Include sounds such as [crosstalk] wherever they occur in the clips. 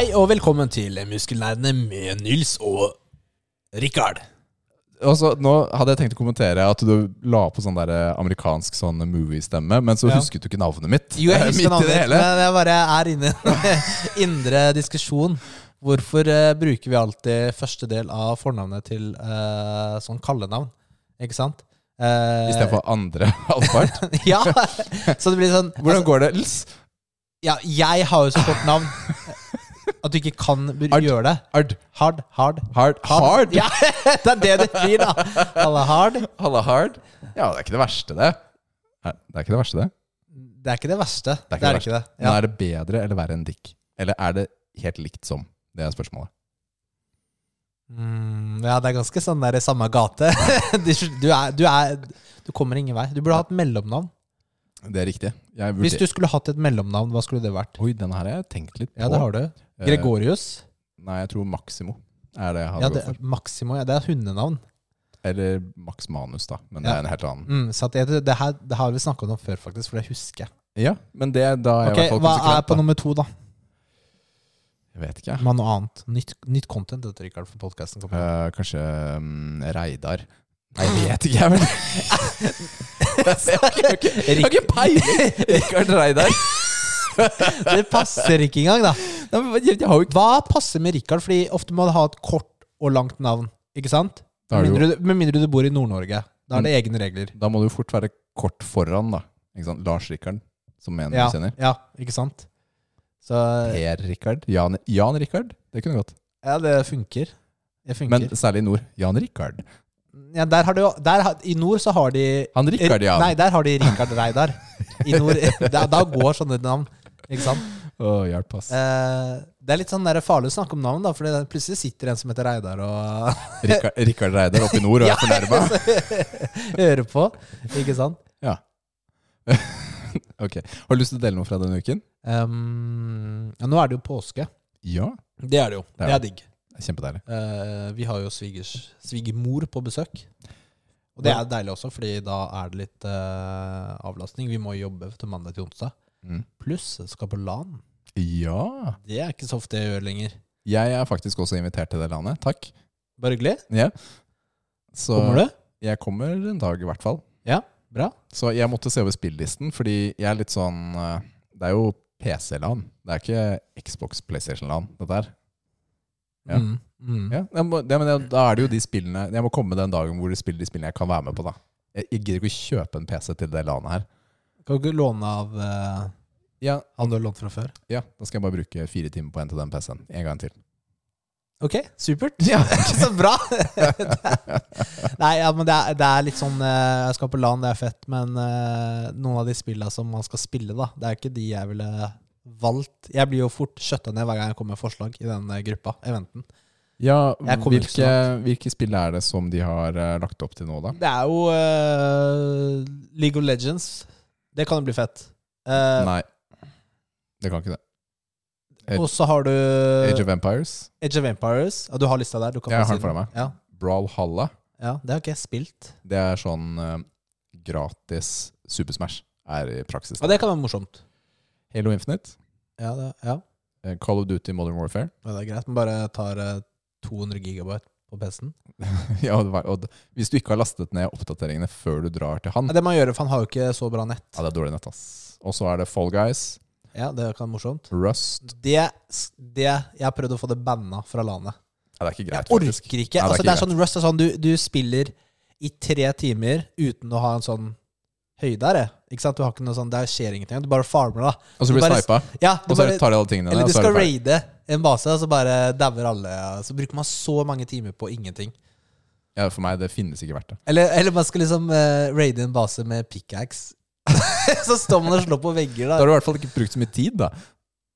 Hei og velkommen til Muskelnerdene med Nils og Rikard. Også, nå hadde jeg tenkt å kommentere at du la på sånn der eh, amerikansk sånn movie-stemme, men så Ja. husket du ikke navnet mitt. Jo, jeg [laughs] husker navnet, mitt, men jeg bare er inne i en [laughs] indre diskusjon. Hvorfor uh, bruker vi alltid første del av fornavnet til uh, sånn kallenavn? Ikke sant? Uh, Istedenfor andre [laughs] halvpart. Ja! Så det blir sånn Hvordan går det? Ja, jeg har jo så kort navn at du ikke kan gjøre det. Hard. Hard, hard. Hard. Hard? Ja, [laughs] det er det det blir, da. Halla hard. Halla hard? Ja, det er ikke det verste, det. Det er ikke det verste, det. Det er ikke det verste. Det er ikke det, er det ikke det. Men Ja. er det bedre eller verre enn dick? Eller er det helt likt som? Det er spørsmålet. Mm, ja, det er ganske sånn der i samme gate. [laughs] du, er, du, er, du kommer ingen vei. Du burde hatt mellomnavn. Det er riktig. Hvis du skulle hatt et mellomnavn, hva skulle det vært? Oi, den her har jeg tenkt litt på. Ja, det har du. Eh, Gregorius. Nei, jeg tror Maximo er det jeg hadde Ja, gått det, for. Maximo. Ja, det er hundenavn. Eller Max Manus, da. Men det Ja. er en helt annen. Mm, så at det, det, her, det har vi snakka om før, faktisk, for det husker jeg. Ja, men det da er jeg Ok, hvert fall Hva er konsekvent. på da. nummer to, da? Jeg vet ikke. Med noe annet. Nytt, nytt content, dette, Rikard, for podkasten. Eh, kanskje um, Reidar. Nei, jeg vet ikke, jeg. Men [laughs] jeg har ikke, jeg peiling! [laughs] Rikard Reidar. det passer ikke engang, da. Hva passer med Rikard? Fordi ofte må du ha et kort og langt navn. Ikke sant? Med mindre, du, med mindre du bor i Nord-Norge. Da er det egne regler. Da må du fort være kort foran, da. Lars Rikard, som en Ja, du kjenner. ja, ikke sant? Så Per Rikard. Jan, Jan Rikard. Det kunne gått. ja, det funker. Det funker. Men særlig i nord. Jan Rikard. ja, der har du, der, I nord så har de Han Rikard, ja. Nei, der har de Rikard Reidar. I nord, [laughs] da, da går sånne navn. Ikke sant? Oh, hjelp, ass. Eh, det er litt sånn farlig å snakke om navn, da, for plutselig sitter en som heter Reidar og [laughs] Rikard, Rikard Reidar oppe i nord og er [laughs] fornærma. hører på. Ikke sant? Ja. [laughs] Ok. Har du lyst til å dele noe fra denne uken? Um, ja, nå er det jo påske. Ja. Det er det jo. Det er Det er digg. Kjempedeilig. Eh, vi har jo svigers, svigermor på besøk. Og det er deilig også, fordi da er det litt eh, avlastning. Vi må jobbe til mandag til onsdag. Mm. Pluss skal på LAN. Ja. Det er ikke så ofte jeg gjør lenger. Jeg er faktisk også invitert til det landet. Takk. Bare hyggelig. Ja. Så Kommer du? Jeg kommer en dag, i hvert fall. Ja, Bra. Så jeg måtte se over spillelisten, fordi jeg er litt sånn eh, Det er jo PC-LAN. Det er ikke Xbox, PlayStation-LAN, dette her. Ja. Mm. Mm. Ja, jeg må, det, men da er det jo de spillene Jeg må komme den dagen hvor de spiller de spillene jeg kan være med på. da Jeg, jeg gidder ikke å kjøpe en PC til det LAN-et her. Kan du ikke låne av uh, Ja, han du har lånt fra før? ja, Da skal jeg bare bruke fire timer på en til den PC-en. En gang til. Ok, supert. Ja. [laughs] så bra! [laughs] Nei, ja, men det er, det er litt sånn eh, Jeg skal på LAN, det er fett, men uh, noen av de spillene som man skal spille, da, det er ikke de jeg ville valgt. Jeg blir jo fort skjøtta ned hver gang jeg kommer med forslag i den gruppa, eventen. Ja, hvilke, hvilke spill er det som de har uh, lagt opp til nå, da? Det er jo uh, League of Legends. Det kan jo bli fett. Eh, Nei, det kan ikke det. og så har du Age of Empires, Age of Empires. Ja, du har lista der. Du kan Jeg har si den foran meg. Ja, Brawlhalla. ja, det har ikke jeg spilt. Det er sånn eh, gratis Super Smash er i praksis. Ja, det kan være morsomt. Halo Infinite, Ja, det, ja. eh, Call of Duty Modern Warfare. ja, det er greit. Men bare tar eh, 200 gigabyte på PC-en. [laughs] ja, og, var- og hvis du ikke har lastet ned oppdateringene før du drar til han det må gjør, gjøre, for han har jo ikke så bra nett. Ja, det er dårlig nett, ass. Og så er det Fall Guys, Ja, det kan være morsomt. Rust Det, det Jeg har prøvd å få det banna fra landet. Ja, det er ikke greit, Jeg orker faktisk. ikke. Nei, det er altså, det er sånn Rust er sånn du, du spiller i tre timer uten å ha en sånn høydere. Ikke sant? Du har ikke noe sånn, Det skjer ingenting. Du bare farmer, da. Og så blir Du snipa, Ja, du og så bare, tar de alle tingene eller du skal raide en base, og så bare dauer alle. Så bruker man så mange timer på ingenting. Ja, for meg, det finnes ikke verdt det. Eller, eller man skal liksom uh, raide en base med pickaxe. [laughs] så står man og slår på vegger, Da da. har du i hvert fall ikke brukt så mye tid da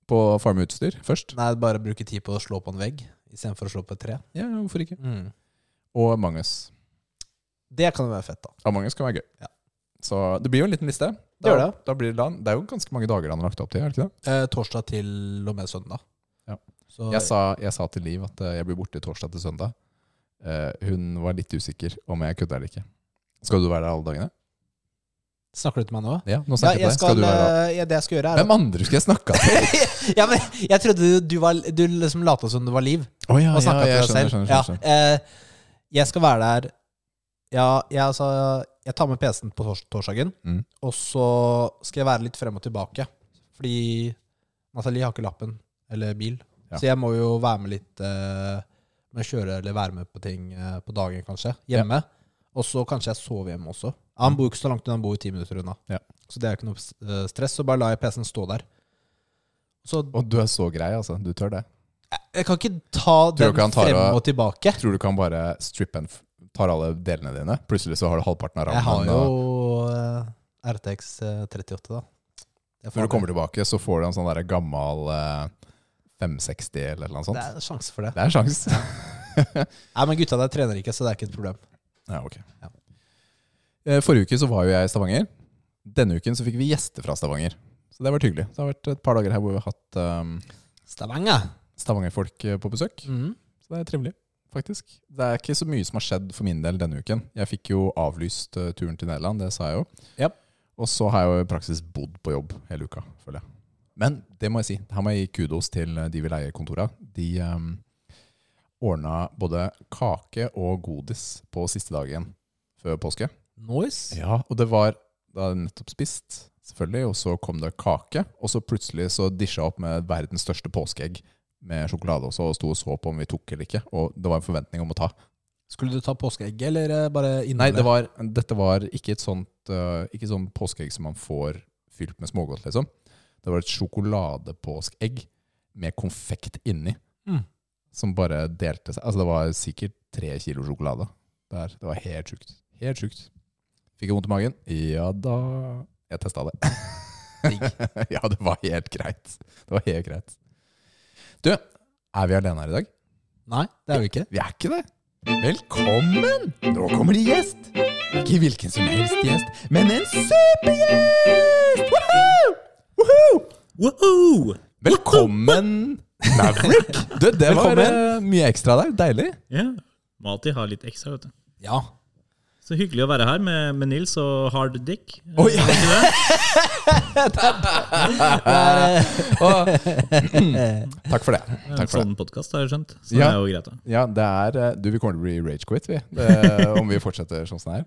på å farme utstyr først. Nei, bare bruke tid på å slå på en vegg istedenfor å slå på et tre. Ja, hvorfor ikke? Mm. Og Among us. Det kan jo være fett, da. Among us kan være gøy. Ja. Så det blir jo en liten liste. Det gjør det. Da blir det, det er jo ganske mange dager han har lagt opp til. er det ikke det? Eh, torsdag til og med søndag. Ja. Så, Jeg sa, jeg sa til Liv at eh, jeg blir borte torsdag til søndag. Uh, hun var litt usikker om jeg kødda eller ikke. Skal du være der alle dagene? Snakker du til meg nå? Ja, nå Ja, snakker jeg jeg til deg. skal, Skal eh, ja, det jeg skal gjøre, er Hvem andre skal jeg snakke til? [laughs] ja, men Jeg trodde du, du, var, du liksom lata som du var Liv, oh, ja, og snakka jeg til deg skjønner, selv. skjønner, Ja, skjønner. eh, jeg skal være der Ja, jeg, altså, jeg tar med PC-en på tors torsdagen, Mm. og så skal jeg være litt frem og tilbake. Fordi Nathalie har ikke lappen eller bil, Ja. så jeg må jo være med litt uh, med å kjøre eller være med på ting uh, på dagen, kanskje. Hjemme. Og så kanskje jeg sover hjemme også. Han bor ikke så langt unna, han bor i ti minutter unna. Ja. Så det er ikke noe eh, stress. Så bare lar jeg PC-en stå der. Så Og du er så grei, altså. Du tør det. jeg kan ikke ta den frem og- og tilbake. Tror du kan bare strippe en Tar alle delene dine? Plutselig så har du halvparten av rammen. Jeg har jo eh, RTX eh, 38, da. Når du kommer tilbake, så får du en sånn der gammel eh, 560 eller noe sånt. Det er en sjanse for det. Det er en sjanse. [laughs] Nei, men gutta der trener ikke, så det er ikke et problem. Ja, ok. Ja. Eh, Forrige uke så var jo jeg i Stavanger. Denne uken så fikk vi gjester fra Stavanger. Så det har vært hyggelig. Det har vært et par dager her hvor vi har hatt um, Stavanger. Stavanger-folk eh, på besøk. Mm. Så det er trivelig, faktisk. Det er ikke så mye som har skjedd for min del denne uken. Jeg fikk jo avlyst eh, turen til Nederland, det sa jeg jo. Yep. Og så har jeg jo i praksis bodd på jobb hele uka, føler jeg. Men det må jeg si. Her må jeg gi kudos til eh, de vi leier kontora. De um, ordna både kake og godis på siste dagen før påske. Nice. Ja, og det var Da nettopp spist, selvfølgelig, og så kom det kake. Og så plutselig så disja opp med verdens største påskeegg med sjokolade også, og sto og så på om vi tok eller ikke. Og det var en forventning om å ta. Skulle du ta påskeegg, eller bare innholdet? Nei, det var, dette var ikke et sånt uh, Ikke sånn påskeegg som man får fylt med smågodt, liksom. Det var et sjokoladepåskeegg med konfekt inni. Mm. Som bare delte seg. Altså, det var sikkert tre kilo sjokolade. Der. Det var helt sjukt. Helt sjukt. Fikk jeg vondt i magen? Ja da Jeg testa det. [laughs] Ja, det var helt greit. Det var helt greit. Du, er vi alene her i dag? Nei, det er vi ikke. Vi er ikke det. Velkommen! Nå kommer det gjest. Ikke hvilken som helst gjest, men en supergjest! Woohoo! Woohoo! Woohoo! Velkommen, Maverick. [laughs] Du, det var Velkommen. eh, mye ekstra der. Deilig. Ja, må alltid ha litt ekstra, vet du. Ja. Så hyggelig å være her med, med Nils og Hard Dick. Oi. Er det ikke det? Er, eh, Takk for det. En Takk for det. sånn podkast, har jeg skjønt. Så Ja. det er jo greit, da. Ja, det er eh, Du, vi kommer til å bli ragequit, vi. Det, [laughs] om vi fortsetter sånn som det er.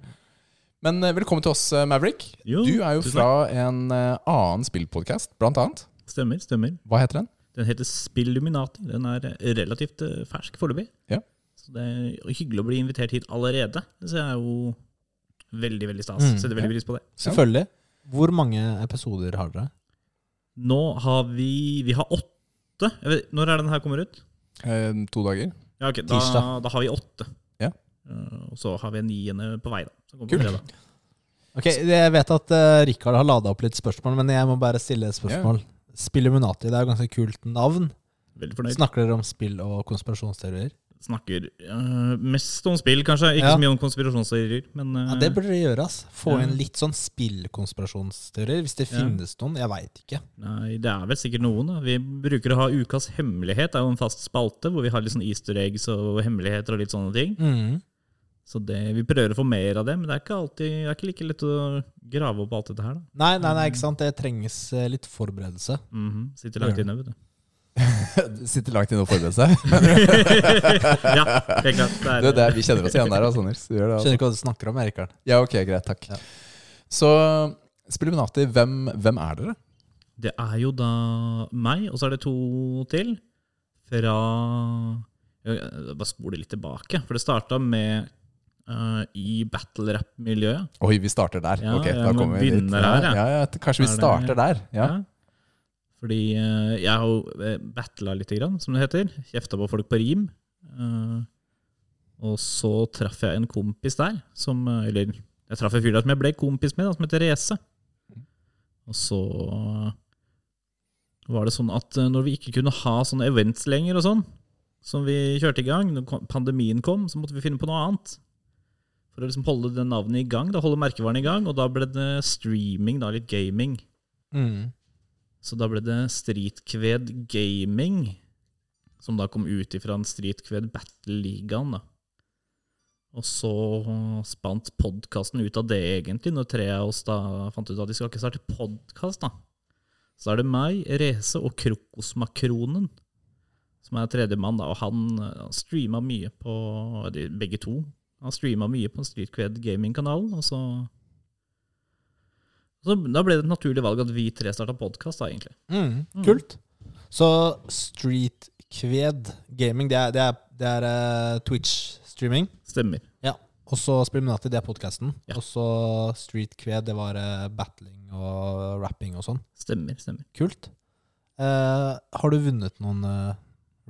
Men eh, velkommen til oss, eh, Maverick. Jo, Du er jo fra en eh, annen spillpodkast, blant annet. Stemmer, stemmer. Hva heter den? Den heter Spilluminati. Den er relativt fersk foreløpig. Ja. Så det er hyggelig å bli invitert hit allerede. Det er jo veldig, veldig stas. Mm, Setter veldig pris på det. selvfølgelig. Hvor mange episoder har dere? Nå har vi Vi har åtte. Vet, når er den her kommer ut? Eh, to dager. Ja, ok, da, Tirsdag. da har vi åtte. Eh, og så har vi en niende på vei, da. Så kommer Kult. fredag. Ok, Jeg vet at uh, Rikard har lada opp litt spørsmål, men jeg må bare stille et spørsmål. Spilluminati, det er jo ganske kult navn. Veldig fornøyd. Snakker dere om spill og konspirasjonsteorier? Snakker uh, mest om spill, kanskje. Ikke Ja. så mye om konspirasjonsteorier. Men uh, Ja, Det burde dere gjøre. ass. Få Ja. inn litt sånn spillkonspirasjonsteorier, hvis det Ja. finnes noen. Jeg veit ikke. Nei, det er vel sikkert noen. Da. Vi bruker å ha Ukas hemmelighet. Det er jo en fast spalte hvor vi har litt sånn easter eggs og hemmeligheter og litt sånne ting. Mm. Så det, vi prøver å få mer av det, men det er ikke alltid Det er ikke like lett å grave opp alt dette her. da. Nei, nei, nei, ikke sant. Det trenges eh, litt forberedelse. Mhm, Sitter langt inne, vet du. [laughs] Sitter langt inne og forbereder seg. [laughs] ja, helt klart. Det er, Det, det er, vi kjenner oss igjen der, altså, Nils. Det, altså. Skjønner ikke hva du snakker om, Rikard. Ja, ok, greit, takk. Ja. Så Spilluminati, hvem, hvem er dere? Det er jo da meg, og så er det to til. Fra jeg Bare spole litt tilbake. For det starta med eh, i battle rap-miljøet. Oi, vi starter der. Ja, ok, da kommer vi dit. her, ja, ja, kanskje vi Er starter der. Ja. Fordi uh, jeg har jo uh, battla lite grann, som det heter. Kjefta på folk på rim. Uh, og så traff jeg en kompis der, som eh, Eller jeg traff en fyr der som jeg ble kompis med, da, som heter Rese. Og så var det sånn at eh, når vi ikke kunne ha sånne events lenger og sånn, som vi kjørte i gang, når pandemien kom, så måtte vi finne på noe annet. For å liksom holde det navnet i gang, da holde merkevaren i gang, og da ble det streaming, da litt gaming. Mm. Så da ble det Streetkved Gaming, som da kom ut ifra en Streetkved Battle-ligaen. da. Og så spant podkasten ut av det, egentlig, når tre av oss da fant ut at de skal ikke starte podkast. Så er det meg, Reze og Krokosmakronen som er tredjemann. da, Og han, han streama mye på de- Begge to. Han streama mye på Streetcred Gaming-kanalen. Og så, så Da ble det et naturlig valg at vi tre starta podkast, da, egentlig. Mm, kult. Så Streetkved gaming, det er, det er, det er uh, Twitch-streaming. Stemmer. Ja. Og så Spriminati, det er podkasten. Ja. Og så Streetkved, det var uh, battling og rapping og sånn. Stemmer, stemmer. Kult. Uh, har du vunnet noen eh,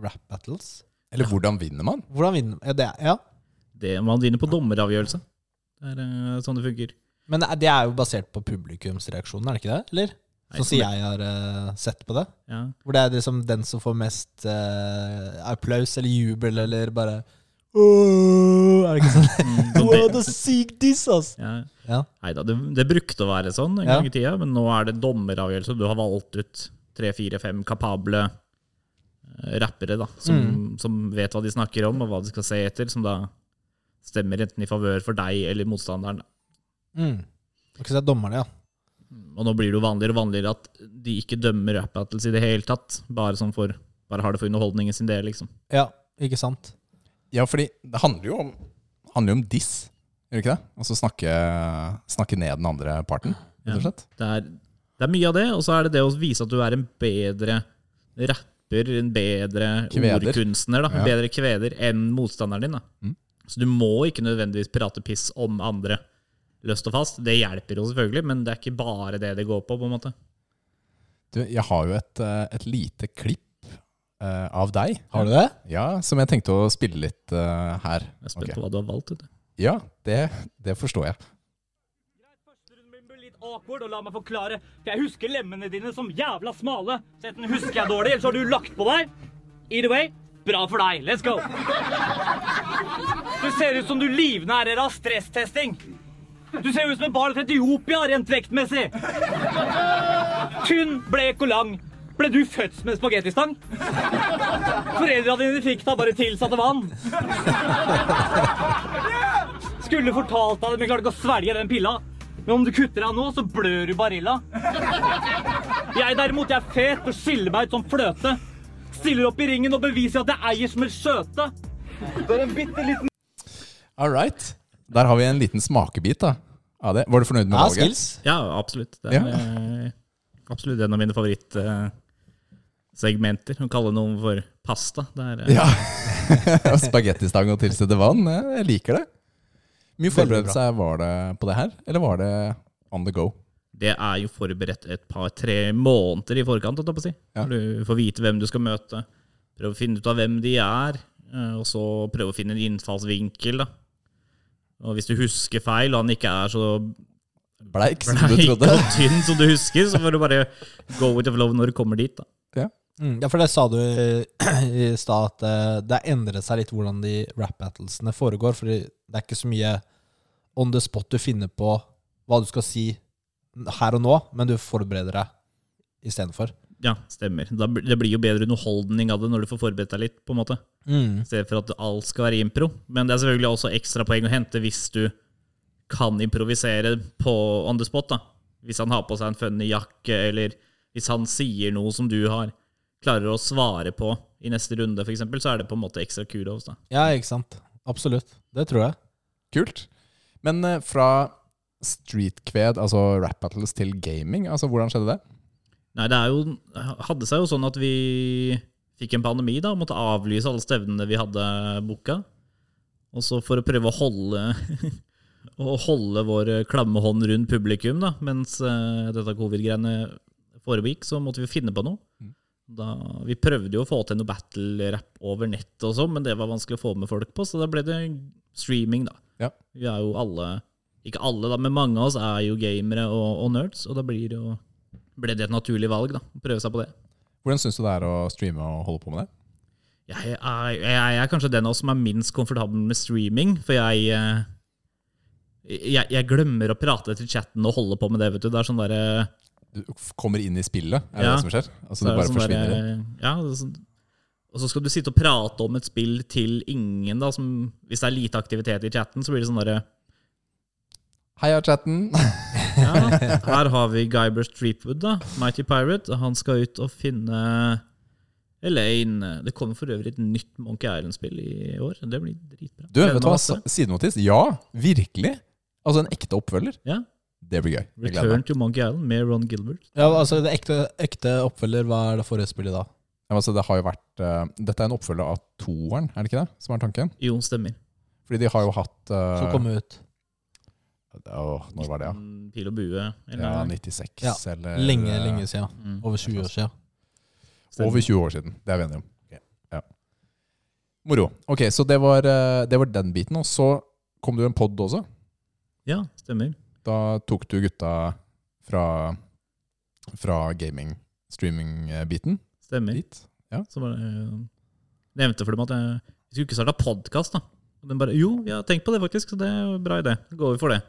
rap battles? Eller hvordan vinner man? Hvordan vinner man? ja, det? er- Ja. Det Man vinner på dommeravgjørelse. Det er uh, sånn det funker. Men det er, jo basert på publikumsreaksjonen, er det ikke det? Eller? Sånn som jeg har uh, sett på det. Ja. Hvor det er liksom den som får mest uh, applaus eller jubel eller bare Åh, Er det ikke sånn? [laughs] [laughs] What så Wow, det- the sick diss, ass! ja. Ja. Neida, det, det brukte å være sånn en gang i tida, men nå er det dommeravgjørelse. Du har valgt ut tre, fire, fem kapable rappere da, som, Mm. som vet hva de snakker om, og hva de skal se etter, som da stemmer enten i favør for deg eller motstanderen. Mm. Ikke så det er dommerne, ja. Og nå blir det jo vanligere og vanligere at de ikke dømmer rap battles i det hele tatt, bare sånn for bare har det for underholdningen sin del, liksom. Ja, ikke sant? Ja, fordi det handler jo om, handler jo om diss, gjør det ikke det? Altså snakke, snakke ned den andre parten, rett og slett. Det er, det er mye av det, og så er det det å vise at du er en bedre rapper, en bedre Kveder. ordkunstner, da, en Ja. bedre kveder enn motstanderen din. Da. Mm. Så du må ikke nødvendigvis prate piss om andre løst og fast. Det hjelper jo selvfølgelig, men det er ikke bare det det går på. på en måte. Du, jeg har jo et, eh, et lite klipp uh, av deg, Har du det? ja, som jeg tenkte å spille litt uh, her. Jeg er spent Ok. på hva du har valgt. Vet du. Ja, det, det forstår jeg. Awkward, og la meg forklare. For jeg husker lemmene dine som jævla smale. Så enten husker jeg dårlig, eller så har du lagt på deg. Either way, bra for deg. Let's go. Du ser ut som du livnærer av stresstesting. Du ser ut som en barn fra Etiopia rent vektmessig. Tynn, blek og lang. Ble du født med spagettistang? Foreldra dine fikk da bare tilsatte vann. Skulle fortalt deg det, men klarte ikke å svelge den pilla. Men om du kutter deg nå, så blør du Barilla. Jeg derimot, jeg er fet og skiller meg ut som fløte. Stiller opp i ringen og beviser at jeg eier som en skjøte. Du er en bitte liten All right. Der har vi en liten smakebit da, av det. Var du fornøyd med Ja, valget? skills. Ja, absolutt. Det er ja. absolutt en av mine favorittsegmenter. Å kalle noe for pasta. Det er, eh, Ja. Spagettistang [laughs] og tilsette vann. Jeg liker det. Mye forberedelse var det på det her, eller var det on the go? Det er jo forberedt et par-tre måneder i forkant. å si. Ja. Du får vite hvem du skal møte, prøve å finne ut av hvem de er, eh, og så prøve å finne en innfallsvinkel. da. Og hvis du husker feil, og han ikke er så Bleik, som du trodde. og tynn som du husker, så får du bare go with the flow når du kommer dit. da. Mm, ja, for det sa du [clears throat] i, stad, at eh, det har endret seg litt hvordan de rap battlesene foregår. For det er ikke så mye on the spot du finner på hva du skal si her og nå, men du forbereder deg istedenfor. Ja, stemmer. Da, det blir jo bedre underholdning av det når du får forberedt deg litt. på en måte. Mm. I stedet for at alt skal være impro. Men det er selvfølgelig også ekstra poeng å hente hvis du kan improvisere på on the spot. da. Hvis han har på seg en funny jakke, eller hvis han sier noe som du har klarer å svare på i neste runde, f.eks., så er det på en måte ekstra kudos. da. Ja, ikke sant. Absolutt. Det tror jeg. Kult. Men eh, fra streetkved, altså rap battles, til gaming, altså hvordan skjedde det? Nei, det jo, hadde seg jo sånn at vi fikk en pandemi da, og måtte avlyse alle stevnene vi hadde booka. Og så for å prøve å holde, [laughs] å holde vår klamme hånd rundt publikum da, mens uh, dette covid-greiene foregikk, så måtte vi finne på noe. Da, vi prøvde jo å få til noe battle-rap over nett og sånn, men det var vanskelig å få med folk på, så da ble det streaming, da. Ja. Vi er jo alle, ikke alle da, men mange av oss er jo gamere og, og nerds, og da blir det jo ble det et naturlig valg, da. Å prøve seg på det. Hvordan syns du det er å streame og holde på med det? Jeg er, jeg er kanskje den av oss som er minst komfortabel med streaming, for jeg, eh, jeg Jeg glemmer å prate til chatten og holde på med det, vet du. Det er sånn der, Du kommer inn i spillet, er det Ja. det som skjer? Altså du bare sånn forsvinner der, inn? Ja, sånn, Og så skal du sitte og prate om et spill til ingen, da, som Hvis det er lite aktivitet i chatten, så blir det sånn derre Heia, chatten! Ja, her har vi Guyber Streepwood, da. Mighty Pirate. Han skal ut og finne Elaine. Det kommer for øvrig et nytt Monkey Island-spill i år. Det blir dritbra. Du, vet du hva? Sidenotis? Ja, virkelig. Altså en ekte oppfølger. Ja. Det blir gøy. Return to Monkey Island med Ron Gilbert. Ja, altså det ekte, ekte oppfølger, hva er det forrige spillet da? Ja, altså, det har jo vært, uh, dette er en oppfølger av toeren, er det ikke det? Som er tanken? Jo, stemmer. Fordi de har jo hatt uh, Som kom ut Åh, når var det, ja? Pil og bue. Eller, Ja, 96, Ja, eller lenge, eh, lenge siden. Mm, Over 20 år siden. stemmer. Over 20 år siden. Det er vi enige om. Ja. Moro. Ok, så det var, eh, det var den biten. Og så kom det jo en pod også. Ja, stemmer. Da tok du gutta fra, fra gaming-streaming-biten Stemmer. dit. Ja. Så bare jeg nevnte for dem at jeg, vi skulle ikke starte podkast, da. Og de bare Jo, jeg har tenkt på det, faktisk, så det er en bra idé. Går vi for det.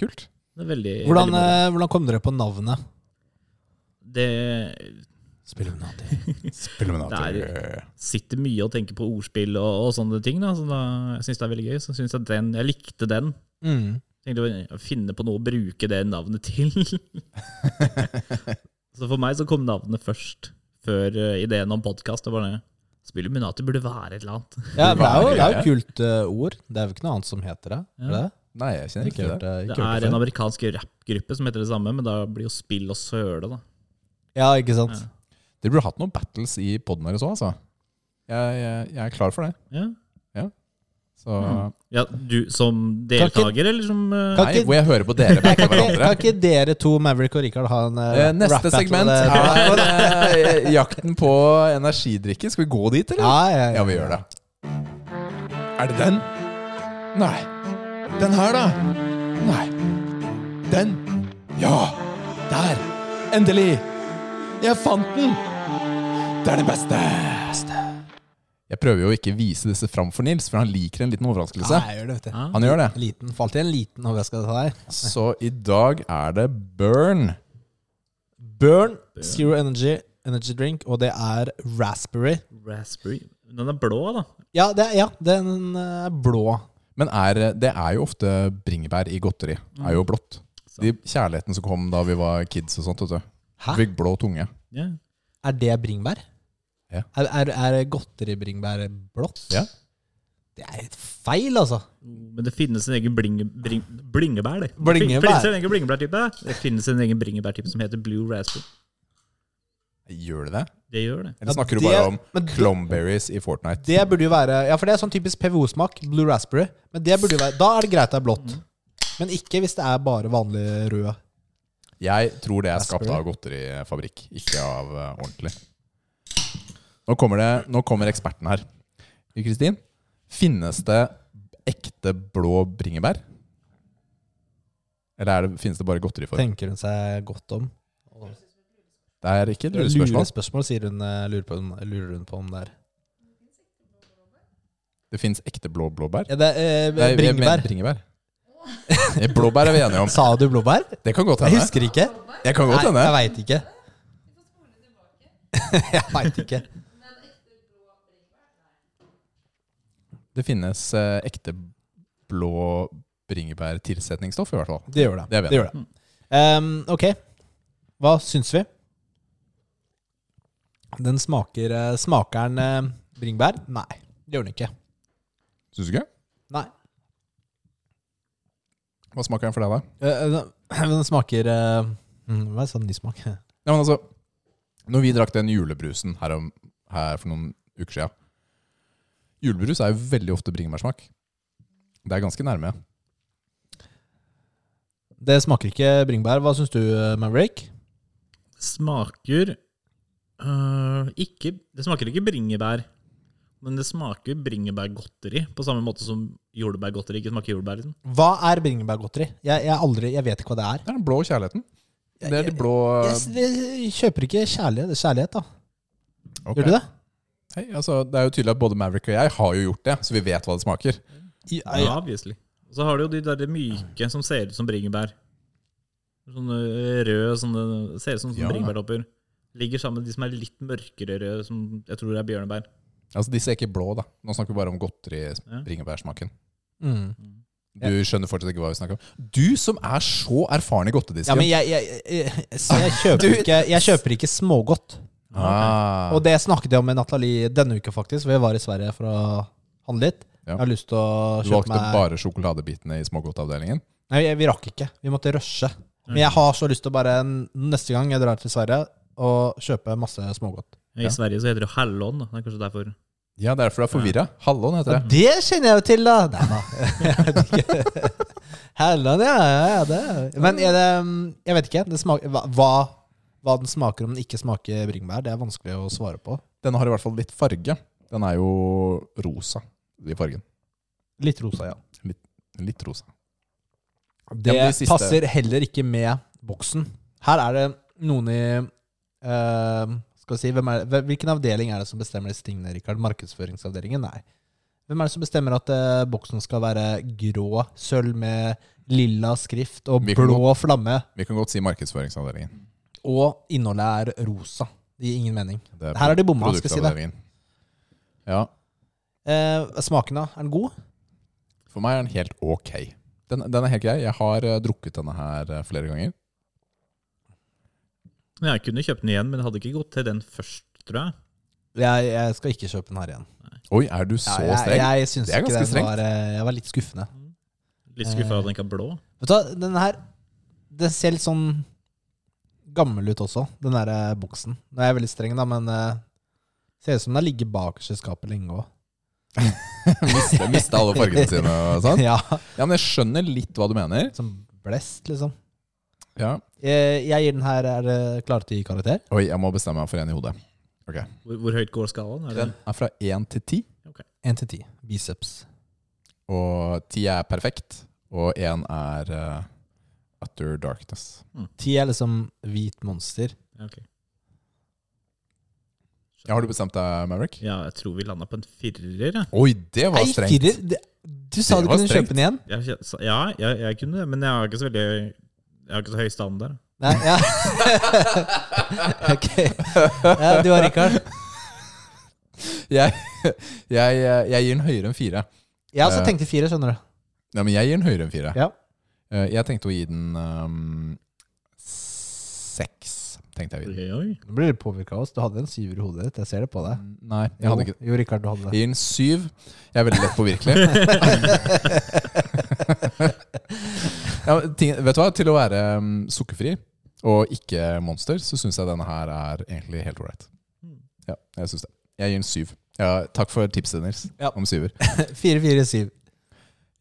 Kult. Det er veldig, Hvordan, veldig eh, hvordan kom dere på navnet? Det Spilluminati. [laughs] Spilluminator. sitter mye og tenker på ordspill og, og sånne ting. Da. Så da, jeg syns det er veldig gøy. Så synes jeg, den, jeg likte den. Mm. Tenkte å finne på noe å bruke det navnet til. [laughs] så for meg så kom navnet først, før eh, ideen om podkast. Spilluminati burde være et eller annet. Ja, det er jo, det er jo kult uh, ord. Det er jo ikke noe annet som heter det. Ja. Er det? Nei, jeg kjenner Ikke ikke det. det. Ikke det er det en amerikansk rappgruppe som heter det samme, men da blir jo spill og søle, da. Ja, ikke sant? Ja. Dere burde hatt noen battles i poden deres òg, altså. Jeg, jeg, jeg er klar for det. Ja. Så Mm. ja, du som deltaker, eller som uh... Nei, ikke- hvor jeg hører på dere [laughs] Kan ikke, kan ikke dere to, Maverick og Richard, ha en uh, Neste rap segment er uh, jakten på energidrikke. Skal vi gå dit, eller? Ja, ja, ja. Ja, vi gjør det. Er det den? Nei. Den her, da? Nei. Den? Ja! Der! Endelig! Jeg fant den! Det er det beste! Jeg prøver jo ikke vise disse fram for Nils, for han liker en liten overraskelse. Ja, jeg gjør det, vet du. ja. Han gjør det. Liten, Falt i en liten overraskelse til deg. Så i dag er det Burn. Burn, Zero Energy, Energy Drink, og det er raspberry. Raspberry Den er blå, da. Ja, det, er- ja den er blå. Men er, det er jo ofte bringebær i godteri. Er jo blått. De kjærligheten som kom da vi var kids og sånt, vet du. Hæ? Fikk blå tunge. Ja. Er det bringebær? Ja. Er, er, er godteribringebær blått? Ja. Det er helt feil, altså. Men det finnes en egen blinge, bring, blingebær. Det. Blingebær. Det finnes en egen blingebærtype. Det finnes en egen bringebærtype som heter blue raspberry. Gjør det det? Det gjør det. Eller Ja, snakker du bare om men clomberries i Fortnite? Det burde jo være Ja, for det er sånn typisk PVO-smak. Blue raspberry. Men det burde jo være Da er det greit det er blått. Men ikke hvis det er bare vanlig rød. Jeg tror det er skapt av godterifabrikk, ikke av uh, ordentlig. Nå kommer, det, nå kommer eksperten her. Kristin, finnes det ekte blå bringebær? Eller er det, finnes det bare godteriform? Tenker hun seg godt om? Det er ikke et lurespørsmål. lurespørsmål. spørsmål, sier hun. eh, Lurer, på, lurer hun på om det er. Det fins ekte blå blåbær. Ja, det er eh, bringebær. bringebær. [laughs] Eh, Blåbær er vi enige om. Sa du blåbær? Det kan godt Jeg husker ikke. Jeg kan godt hende. jeg veit ikke. [laughs] jeg veit ikke. Det finnes eh, ekte blå bringebærtilsetningsstoff, i hvert fall. Det gjør det. Det det, gjør det. Um, ok, hva syns vi? Den smaker eh, Smaker den eh, bringebær? Nei, det gjør den ikke. Syns du ikke? Nei. Hva smaker den for deg, da? Eh, den, [clears throat] smaker mm, Hva er sånn ny smak? [laughs] Ja, men altså, når vi drakk den julebrusen her, om, her for noen uker siden Julebrus er jo veldig ofte bringebærsmak. Det er ganske nærme. Det smaker ikke bringebær. Hva syns du, Maverick? Smaker øh, ikke Det smaker ikke bringebær, men det smaker bringebærgodteri. På samme måte som jordbærgodteri ikke smaker jordbær. Liksom. Hva er bringebærgodteri? Jeg, jeg, aldri, jeg vet ikke hva det er. Det er den blå kjærligheten. Det er de blå Jeg, jeg kjøper ikke kjærlighet. kjærlighet da. Okay. Gjør du det? Hei, altså, det er jo tydelig at både Maverick og jeg har jo gjort det, så vi vet hva det smaker. Ja, Ja, obviously. Og så har du jo de der myke som ser ut som bringebær. Sånne røde, sånne, ser ut som, som Ja. bringebærtopper. Ligger sammen med de som er litt mørkere røde, som jeg tror er bjørnebær. Altså, Disse er ikke blå, da. Nå snakker vi bare om godteri bringebærsmaken. Mm. Du skjønner fortsatt ikke hva vi snakker om. Du som er så erfaren i godtedisken. Ja, men jeg, jeg, jeg, jeg, kjøper, ikke, jeg kjøper ikke smågodt. ah. Og det snakket jeg om med Nathalie denne uka, faktisk. Vi var i Sverige for å handle litt. Ja. Jeg har lyst til å Du kjøpe valgte meg bare sjokoladebitene i smågodtavdelingen? Nei, vi- vi rakk ikke. Vi måtte rushe. Men jeg har så lyst til å bare neste gang jeg drar til Sverige, og kjøpe masse smågodt. I Ja. Sverige så heter det hallon. da. Det er kanskje derfor. Ja, det er derfor du er forvirra. Hallon heter Ja, det. det kjenner jeg jo til, da! Nei da. [laughs] Helland, ja. ja, ja det. Men er det mm, Jeg vet ikke. Det smaker, hva, hva- hva den smaker om den ikke smaker bringebær, det er vanskelig å svare på. Den har i hvert fall litt farge. Den er jo rosa i fargen. Litt rosa, ja. Litt rosa. Det Ja, men de siste- passer heller ikke med boksen. Her er det noen i eh, Skal si, er, Hvilken avdeling er det som bestemmer disse tingene, Rikard? Markedsføringsavdelingen? Nei. Hvem er det som bestemmer at uh, boksen skal være grå, sølv med lilla skrift og blå godt, flamme, Vi kan godt si markedsføringsavdelingen. og innholdet er rosa? Det gir ingen mening. Det Her er de bomma, skal si det. Ja, Uh, smaken, da? Er den god? for meg er den helt ok. Den, den er helt grei. Jeg har uh, drukket denne her flere ganger. Jeg kunne kjøpt den igjen, men det hadde ikke gått til den først, tror jeg. Jeg, jeg skal ikke kjøpe den her igjen. Oi, er du så Ja, jeg, streng? jeg synes Det er ganske strengt. var eh, Jeg var litt skuffende. Litt skuffa over at den ikke er blå. Vet du hva, den her Den ser litt sånn gammel ut også, den der eh, boksen. Nå er jeg veldig streng, da, men uh, ser ut som den har ligget bakerst i skapet lenge òg. [laughs] Miste alle fargene sine og sånn. [laughs] Ja, Ja, men jeg skjønner litt hva du mener. som blest, liksom. Ja. Jeg, jeg gir den her Er det klare til karakter? Oi, jeg må bestemme meg for en i hodet. Ok. Hvor, hvor høyt går skalaen? Er det? Den er fra én til ti, 1 til 10. Biceps. og ti er perfekt, og én er uh, utter darkness. 10 er liksom hvit monster. Okay. Ja, har du bestemt deg, Maverick? ja, jeg tror vi landa på en firer. Ja. Oi, det var strengt. strengt. firer! Det, du sa Det du kunne strengt. kjøpe den igjen? Jeg, ja, jeg, jeg kunne det, men jeg har ikke så veldig Jeg har ikke så høy standard. Nei, ja. [laughs] ok. Ja, du og Rikard? Jeg, jeg, jeg gir den høyere enn fire. Jeg også Eh. tenkte fire, skjønner du. Ja, men jeg gir den høyere enn fire. Ja. Eh, Jeg tenkte å gi den um, seks. tenkte jeg å gi den. Nå blir du påvirka av oss. Du hadde en syver i hodet ditt. Jeg ser det på deg. Nei, jeg hadde ikke Jo, jo, Rikard, du hadde det. Jeg gir den syv. Jeg er veldig lett påvirkelig. [laughs] [laughs] ja, ting, vet du hva? Til å være um, sukkerfri og ikke monster, så syns jeg denne her er egentlig helt ålreit. Ja, jeg syns det. Jeg gir en syv. Ja, takk for tipset, Nils, Ja. om syver. [laughs] Fire, fire, syv.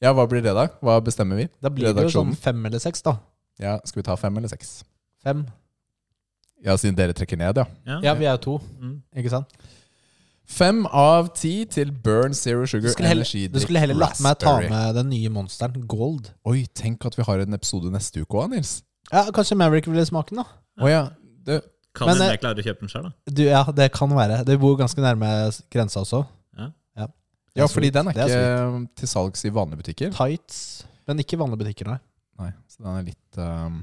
Ja, hva blir det, da? Hva bestemmer vi? Da blir det jo sånn fem eller seks, da. Ja, Skal vi ta fem eller seks? Fem. Ja, Siden dere trekker ned, ja. Ja. Ja, vi er jo to, Mm. ikke sant? Fem av ti til Burn Zero Sugar Du skulle heller, Energy du skulle heller latt meg ta med den nye monsteren, Gold. Oi, tenk at vi har en episode neste uke òg, Nils. Ja, Kanskje Maverick ville smake den, da? Oh, ja. Du, Kan Men, hende eh, jeg klarer å kjøpe den sjøl, da. Du, ja, det kan være. Det bor ganske nærme grensa også. Ja. Ja, ja, fordi den er er ikke til salgs i vanlige butikker. Tights, men ikke vanlige butikker, nei. Nei, så den er litt, um,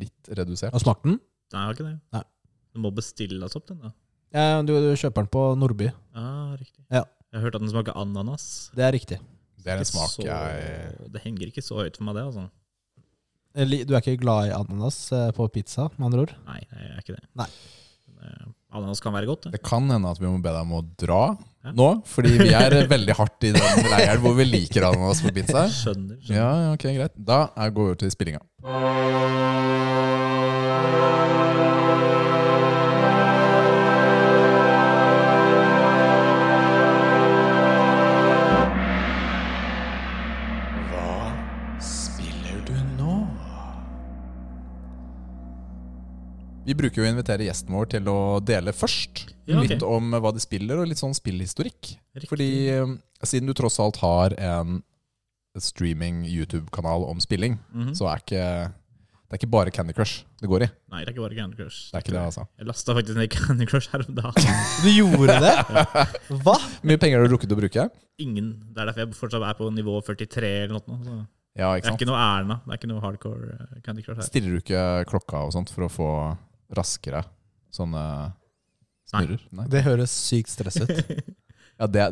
litt redusert. Har smakt den? Nei, jeg har ikke det. Nei. Du må oss opp, den, da. Ja, du, du kjøper den på Nordby. Ah, riktig. Ja. Jeg har hørt at den smaker ananas. Det er riktig. Det er en smak så, jeg Det henger ikke så høyt for meg, det. altså. Du er ikke glad i ananas eh, på pizza, med andre ord? Nei, jeg er ikke det. Nei. Eh, Ananas kan være godt, det. Det kan hende at vi må be deg om å dra Ja. nå, fordi vi er [laughs] veldig hardt i den leiren hvor vi liker ananas på pizza. [laughs] Skjønner. skjønner. Ja, ja, ok, greit. Da er- går vi over til spillinga. Vi bruker jo å invitere gjesten vår til å dele først Ja, okay. litt om hva de spiller, og litt sånn spillhistorikk. Riktig. Fordi eh, siden du tross alt har en streaming YouTube-kanal om spilling, Mhm. så er ikke det er ikke bare Candy Crush det går i. Nei, det er ikke bare Candy Crush. Det er ikke det, altså. Jeg lasta faktisk ned Candy Crush her om dagen. [laughs] Du gjorde det? Hva? Hvor mye penger har du rukket å bruke? Ingen. Det er derfor jeg fortsatt er på nivå 43 eller noe. Så Ja, det er ikke noe Erna. Det er ikke noe hardcore eh, Candy Crush her. Stiller du ikke klokka og sånt for å få raskere Sånne snurrer? Nei. Det høres sykt stress ut. [laughs] Ja, det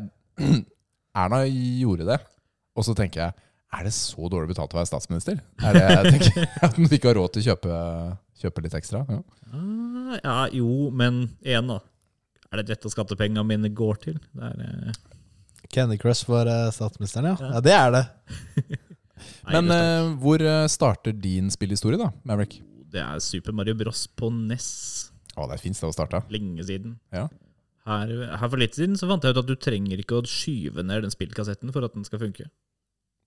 [clears throat] Erna gjorde det, og så tenker jeg Er det så dårlig betalt å være statsminister? Er det, jeg tenker, [laughs] At man ikke har råd til å kjøpe, kjøpe litt ekstra? Ja. Ah, ja, jo, men igjen, da. Er det dette skattepengene mine går til? Det er, eh, Candy Crush for eh, statsministeren, ja. Ja. Ja, det er det. [laughs] nei, Men det, eh, hvor eh, starter din spillhistorie, da, Maverick? Det er Super Mario Bros på NES. Å, det er fint sted å starte. Lenge siden. Ja. Her, her for litt siden så fant jeg ut at du trenger ikke å skyve ned den spillkassetten for at den skal funke.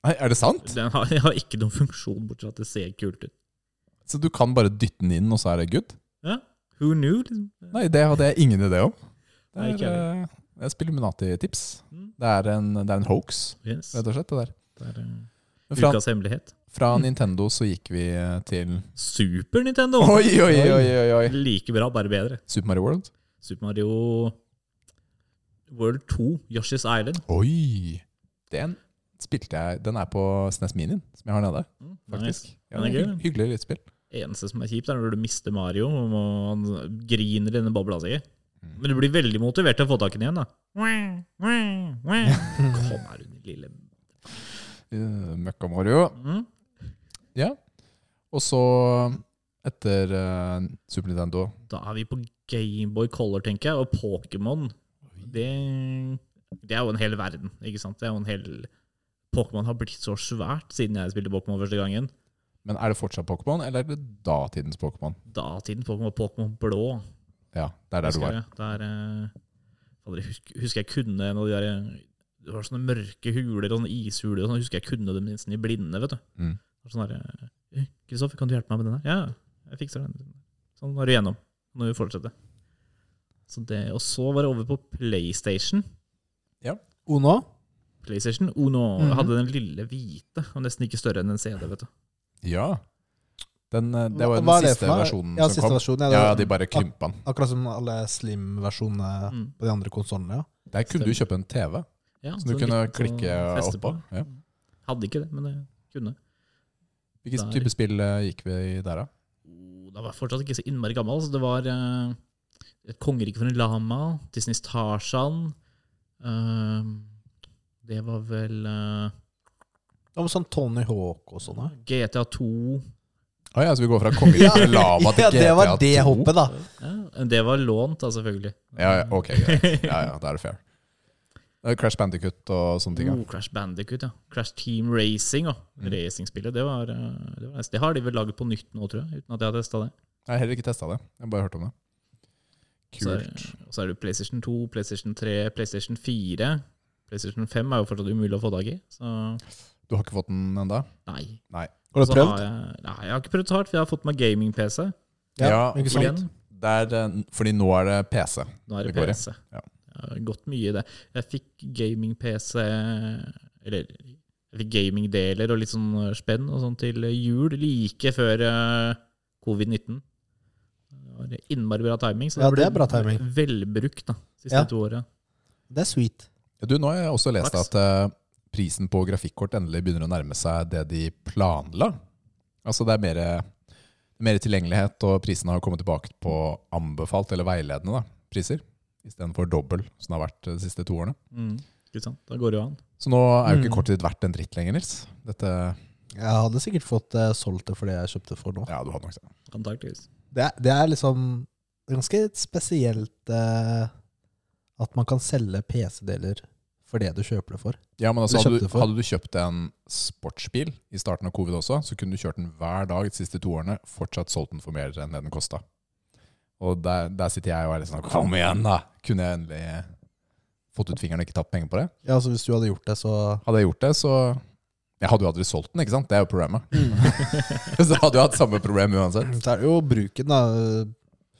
Nei, er det sant? Den har, den har ikke noen funksjon, bortsett fra at det ser kult ut. Så du kan bare dytte den inn, og så er det good? Ja, who knew? Liksom. Nei, det hadde jeg ingen idé om. Det Nei, er, ikke eh, det er Spilluminati-tips. Mm. Det, en- det er en hoax, Yes. rett og slett. det der. Det er en ukas hemmelighet. Fra Nintendo så gikk vi eh, til Super Nintendo! [laughs] Oi, oi, oi, oi, oi. Like bra, bare bedre. Super Mario World. Super Mario World 2, Yoshi's Island. Oi! Den spilte jeg Den er på SNES Minien, som jeg har nede. Mm, faktisk. nice. Ja, Den er hyggelig lydspill. Eneste som er kjipt, er når du mister Mario og han griner i denne bobla si. Mm. Men du blir veldig motivert til å få tak i den igjen, da. [laughs] Kom her, din lille Uh, Møkka Mario. mm. Ja. Og så, etter eh, Super Nintendo Da er vi på Gameboy Color, tenker jeg, og Pokémon. Det, det er jo en hel verden, ikke sant? Det er jo en hel Pokémon har blitt så svært siden jeg spilte Pokémon første gangen. Men er det fortsatt Pokémon, eller er det datidens Pokémon? Datidens Pokémon Pokémon blå. Ja, det er der du var. jeg. Der, eh, jeg husker, husker jeg kunne en av de der eh, Det var sånne mørke huler og sånne ishuler. Og sånn, jeg husker jeg kunne dem nesten i blinde. vet du. Mm. Det Sånn der, eh, Kristoffer, kan du hjelpe meg med den der? Ja, jeg fikser den. Sånn var du igjennom. Når vi fortsetter. Så det, og så var det over på PlayStation. Ja. Uno? PlayStation Uno Mhm. hadde den lille hvite, og nesten ikke større enn en CD. vet du. Ja. Den, eh, det var jo Hva den siste versjonen Ja, som siste kom. versjonen, ja, Ja, de bare krympa den. Akkurat som alle slim-versjonene Mm. på de andre konsollene. Ja. Der kunne du kjøpe en TV, Ja, som du kunne klikke oppå. på. Ja. Hadde ikke det, men det kunne. Hvilken Der. type spill eh, gikk vi i der, da? Oh, Da var jeg fortsatt ikke så innmari gammel. Så det var uh, Et kongerike for en lama, Disneys Tarzan uh, Det var vel uh, Det var sånn Tony Hawk og sånn. GTA 2. Å ja, så vi går fra kongeriket til GTA til ja, det var det hoppet, da. Ja, det var lånt, da, selvfølgelig. Ja, ja, ok, greit. Ja, ja, da er det fair. Er Crash Bandicut og sånne ting. Ja. Oh, Crash Bandicut, ja. Crash Team Racing. Ja. Mm. Racingspillet. Det, var, eh, det, var, det har de vel laget på nytt nå, tror jeg. Uten at jeg har testa det. Jeg har heller ikke testa det. Jeg har bare hørt om det. Så er, Kult. og så er det PlayStation 2, PlayStation 3, PlayStation 4. PlayStation 5 er jo fortsatt umulig å få tak i. Så Du har ikke fått den enda? nei. nei. Har du prøvd? Har jeg, nei, jeg har ikke prøvd så hardt, for jeg har fått meg gaming-PC. Ja, ikke fordi- sant? Eh, fordi nå er det PC. Nå er det, Det går i. PC. Ja. Har gått mye i det. Jeg fikk gaming-PC Eller jeg fikk gaming-deler og litt sånn spenn og sånn til jul, like før eh, covid-19. Det var innmari bra timing. Så Ja, ble det er bra timing. Velbrukt da, siste Ja. to åra. Det er sweet. Du, nå har jeg også lest Flaks. at eh, prisen på grafikkort endelig begynner å nærme seg det de planla. Altså det er mer, mer tilgjengelighet, og prisene har kommet tilbake på anbefalt eller veiledende da, priser. Istedenfor dobbel, som det har vært de siste to årene. Mm. Ikke sant? Da går det jo an. Så nå er jo Mm. ikke kortet ditt verdt en dritt lenger, Nils. Dette, Jeg hadde sikkert fått eh, solgt det for det jeg kjøpte for nå. ja, du hadde nok det. Antakeligvis. Det er, det er liksom ganske spesielt eh, at man kan selge PC-deler for det du kjøper det for. Ja, men altså, Eller hadde, kjøpte du, for. hadde du kjøpt en sportsbil i starten av covid også, så kunne du kjørt den hver dag de siste to årene, fortsatt solgt den for mer enn det den kosta. Og der, der sitter jeg og er litt sånn Kom igjen, da! Kunne jeg endelig fått ut fingeren og ikke tatt penger på det? Ja, så Hvis du hadde gjort det, så Hadde jeg gjort det, så Jeg hadde jo aldri solgt den, ikke sant? Det er jo problemet. [laughs] så hadde jo hatt samme problem uansett. Så er det jo bruken, da.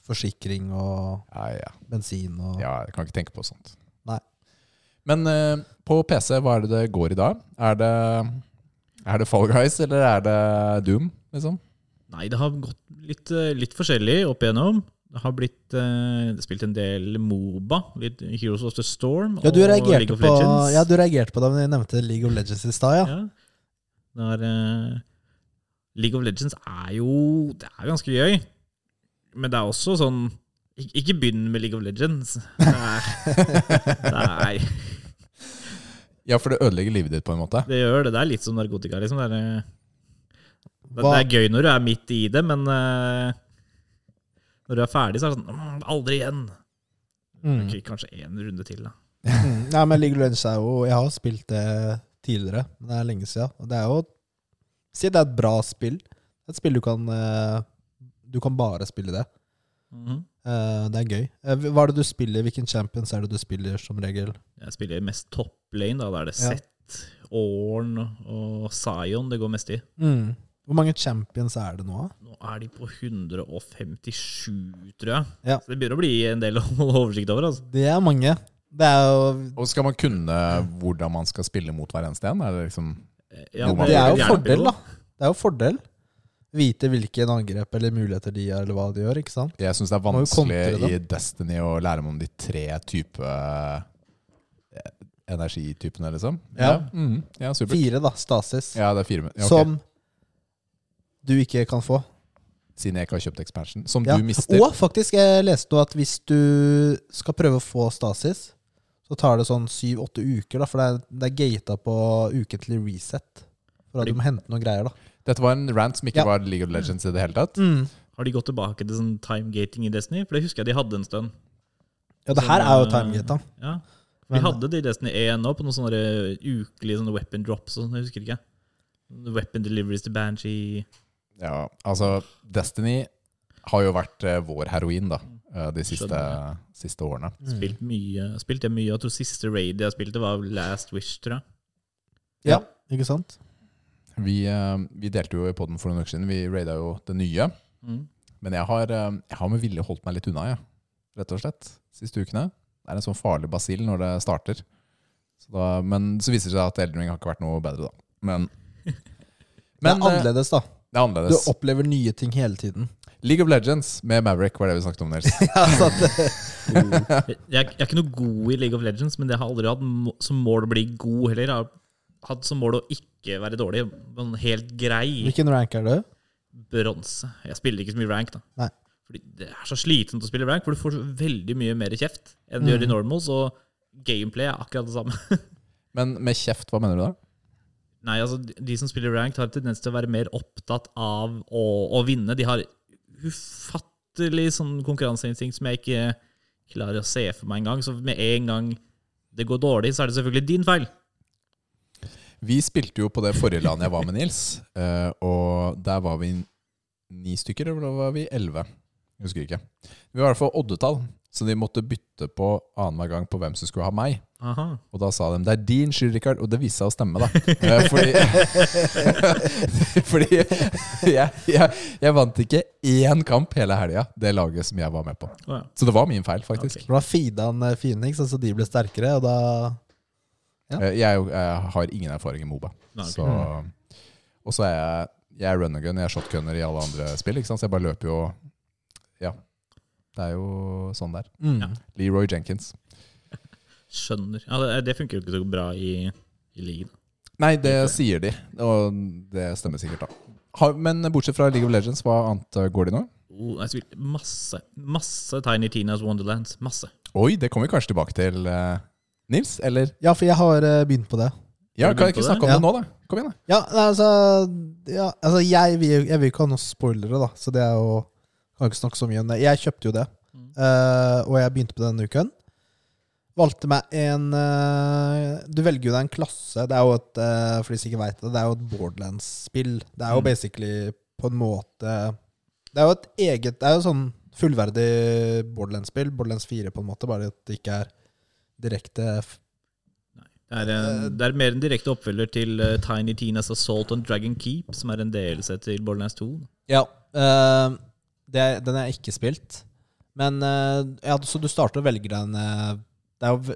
Forsikring og Ja, ja. bensin og ja jeg kan ikke tenke på sånt. Nei. Men uh, på PC, hva er det det går i da? Er det, er det Fall Guys, eller er det Doom, liksom? Nei, det har gått litt, eh, litt forskjellig opp igjennom. Det har blitt uh, spilt en del Moba, litt Heroes of the Storm Ja, du og League of på, Legends. ja, du reagerte på det da jeg nevnte League of Legends i stad, ja. Ja. Det er, eh, League of Legends er jo Det er ganske gøy. Men det er også sånn Ik ikke begynn med League of Legends. Nei. Ja, for det ødelegger livet ditt på en måte. Det gjør det. Det er litt som narkotika, liksom. Det er, eh, det, det er gøy når du er midt i det, men eh, når du er ferdig, så er det sånn «Mm, Aldri igjen. Mm. Ok, Kanskje én runde til, da. Ja, [laughs] Nei, men League of Legends er jo Jeg har spilt det tidligere, men det er lenge siden. Og det er jo Si det er et bra spill. Et spill du kan eh, Du kan bare spille det. Mm. Det er gøy. Eh, Hva er det du spiller? Hvilken champions er det du spiller som regel? Jeg spiller mest top lane. Da Da er det Ja. Zet, Orn og Zion det går mest i. Mm. Hvor mange champions er det nå? Nå er de på 157, tror jeg. Ja. Så det begynner å bli en del å [laughs] holde oversikt over. Altså. Det er mange. Det er jo Og skal man kunne hvordan man skal spille mot hver eneste en? Er det liksom Ja, Noe man Det er jo fordel, da. Det er jo fordel. Vite hvilke angrep eller muligheter de har, eller hva de gjør. ikke sant? Jeg syns det er vanskelig i Destiny å lære meg om de tre type eh, energitypene, liksom. Ja. Mhm. ja. Fire, da. Stasis. Ja, det er fire. Ja, okay. Som du ikke kan få. Siden jeg ikke har kjøpt expansion. Som Ja. du mister. Og faktisk, jeg leste nå at hvis du skal prøve å få Stasis, så tar det sånn syv-åtte uker, da, for det er, det er gata på ukentlig reset. For at du må hente noen greier, da. Dette var en rant som ikke Ja. var League of Legends i det hele tatt. Har de gått tilbake til sånn timegating i Destiny? For det husker jeg de hadde en stund. Ja, det Sånn, her er jo eh, timegata. Ja. Vi Men- hadde det i Destiny 1 nå, på noen sånne ukelige sånne weapon drops og sånn. Jeg husker ikke. Weapon deliveries til Banshee. Ja, altså Destiny har jo vært eh, vår heroin da eh, de siste, Skjønner. siste årene. Mm. Spilt mye. Spilte jeg mye. Jeg tror siste raid jeg spilte, var Last Wish, tror jeg. Ja, ikke sant? Vi, eh, vi delte jo i podden for noen uker siden. Vi raida jo det nye. Mm. Men jeg har, eh, jeg har med vilje holdt meg litt unna, jeg. Rett og slett. Siste ukene. Det er en sånn farlig basil når det starter. Så da, men så viser det seg at Elden Ring har ikke vært noe bedre, da. Men, det men er eh, annerledes, da. Det er annerledes. Du opplever nye ting hele tiden. League of Legends med Maverick var det vi snakket om, Nils. [laughs] Ja, eh, Jeg, jeg er ikke noe god i League of Legends, men det har aldri hatt som mål å bli god heller. Jeg har hatt som mål å ikke være dårlig. Men helt grei hvilken rank er du? bronse. Jeg spiller ikke så mye rank, da. Nei. Fordi det er så slitsomt å spille rank, for du får veldig mye mer kjeft enn du Mm. gjør i normals, og gameplay er akkurat det samme. [laughs] Men med kjeft, hva mener du da? Nei, altså, de- som spiller ranked, har tendens til å være mer opptatt av å, å vinne. De har ufattelig sånn konkurranseinstinkt som jeg ikke klarer å se for meg engang. Så med en gang det går dårlig, så er det selvfølgelig din feil. Vi spilte jo på det forrige landet jeg var med Nils, eh, og der var vi ni stykker, eller var vi elleve? Husker ikke. Vi var i hvert fall oddetall, så de måtte bytte på annenhver gang på hvem som skulle ha meg. Aha. Og da sa de 'det er din skyld, Rikard', og det viste seg å stemme, da. [laughs] Eh, Fordi, [laughs] fordi jeg, jeg, jeg vant ikke én kamp hele helga, det laget som jeg var med på. Oh, ja. Så det var min feil, faktisk. Okay. For da feeda han Phoenix, altså de ble sterkere, og da Ja. Eh, Jeg, jeg har ingen erfaring i Moba. Nei, okay. Så, og så er jeg, jeg er run gun, jeg er shotgunner i alle andre spill. Ikke sant? Så jeg bare løper jo. Det er jo sånn det er. mm. Ja. Leroy Jenkins. [laughs] Skjønner. Ja, det, det funker jo ikke så bra i, i ligaen. Nei, det sier de, og det stemmer sikkert, da. Har, men bortsett fra League of Legends, hva annet eh, går de nå? Oh, jeg spilte masse, masse Tiny Tinas Wonderlands. Masse. Oi, det kommer vi kanskje tilbake til, eh, Nils? Eller? Ja, for jeg har eh, begynt på det. Ja, kan jeg ikke snakke om det? det nå, da? Kom igjen, da. Ja, altså, ja, altså jeg, vil, jeg vil ikke ha noen spoilere, da. Så det er jo Kan ikke snakke så mye om det. Jeg kjøpte jo det, Mm. eh, og jeg begynte på denne uken. Valgte meg en uh, Du velger jo deg en klasse. Det er jo et uh, For de som ikke vet det, det er jo et Borderlands-spill. Det er jo Mm. basically på en måte Det er jo et eget Det er jo sånn fullverdig Borderlands-spill. Borderlands 4, på en måte, bare at det ikke er direkte Det er, en, det er mer en direkte oppfølger til uh, Tiny Tinas Assault on Dragon Keep, som er en delelse til Borderlands 2. Ja. eh, det, den har jeg ikke spilt. Men eh, ja, så du starter å velge deg en eh, Det er jo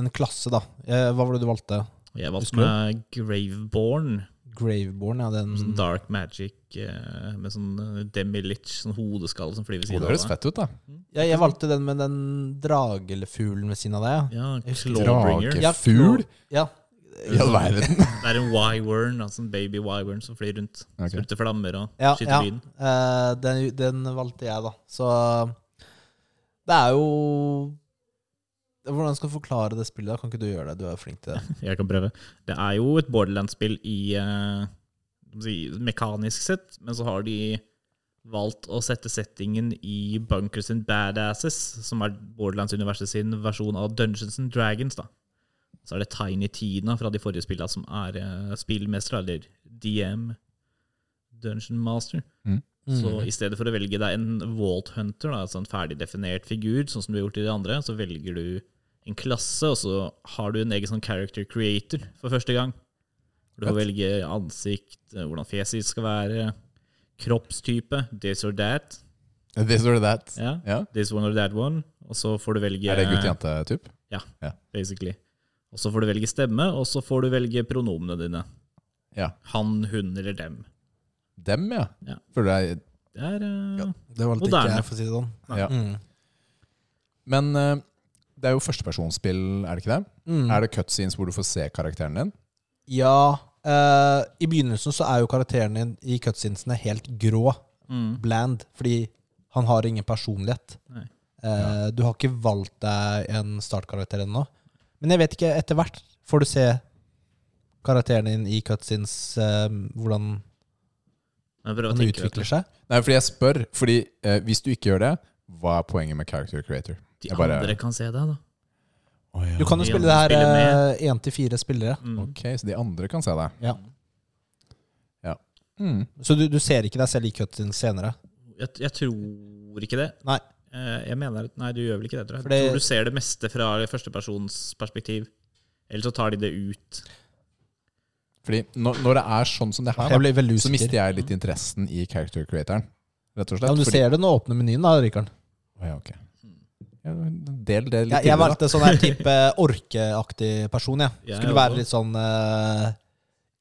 en klasse, da. Eh, hva var det du valgte? Jeg valgte Husker du? meg Graveborn. Graveborn, ja. Den, Sånn dark magic med sånn demilich, sånn hodeskall som flyr ved siden det høres fett ut, da. ja, jeg valgte den med den dragelfuglen ved siden av deg. Ja, Jeg husker Clawbringer. Ja, Fugl? Ja. I all verden. [laughs] Det er en wyvern, altså en baby wyvern som flyr rundt. Okay. Spruter flammer og Ja, skyter ja. lyn. Uh, den, den valgte jeg, da. Så Det er jo Hvordan skal du forklare det spillet? da? Kan ikke du gjøre det? Du er flink til det. [laughs] Jeg kan prøve. Det er jo et Borderlands-spill i si, mekanisk sett, men så har de valgt å sette settingen i Bunkers and Badasses, som er Borderlands-universet sin versjon av Dungeons and Dragons. da. Så er det Tiny Tina fra de forrige spillene som er uh, spillmester, eller DM, Dungeon Master. Så i stedet for å velge deg en Vault Hunter, da, altså en ferdig definert figur, sånn som du har gjort i de andre, så velger du en klasse, og så har du en egen sånn character creator for første gang. Du får velge ansikt, eh, hvordan fjeset ditt skal være, kroppstype, this or that. [laughs] This or that. Ja, yeah. This one or that one. Og så får du velge Er det gutt-jente-typ? basically. Og så får du velge stemme, og så får du velge pronomene dine. Ja. Han, hun eller dem. Dem, ja. Ja. For det er, Det er eh, Det valgte Moderne. ikke jeg, for å si det sånn. ja. Mm. Men uh, det er jo førstepersonsspill, er det ikke det? Mm. Er det cutscenes hvor du får se karakteren din? Ja. Uh, I begynnelsen så er jo karakteren din i cutscenesene helt grå. mm. Bland. Fordi han har ingen personlighet. Eh, Du har ikke valgt deg en startkarakter ennå. Men jeg vet ikke, etter hvert får du se karakteren din i cutscenes, eh, hvordan han utvikler seg. Nei, fordi jeg spør. Fordi eh, hvis du ikke gjør det, hva er poenget med character creator? De Jeg bare- andre kan se deg, da. Å, ja. Du kan jo De spille det andre her spiller én til fire spillere. Mm. Ok, så de andre kan se deg. Ja. Mm. Så du, du ser ikke deg selv i cutscenes senere. Jeg, jeg tror ikke det. Nei. Eh, Jeg mener Nei, du gjør vel ikke det, tror jeg. Fordi, Jeg tror du ser det meste fra førstepersons perspektiv. Eller så tar de det ut. Fordi når, når det er sånn som det her, Jeg da, så mister jeg litt interessen i character creatoren. Rett og slett. Ja, men du fordi, ser det når du åpner menyen, da, Rikard. Ja, okay. Del det litt Jeg, jeg valgte sånn her type [laughs] orkeaktig person, jeg. Jeg Skulle være litt sånn uh,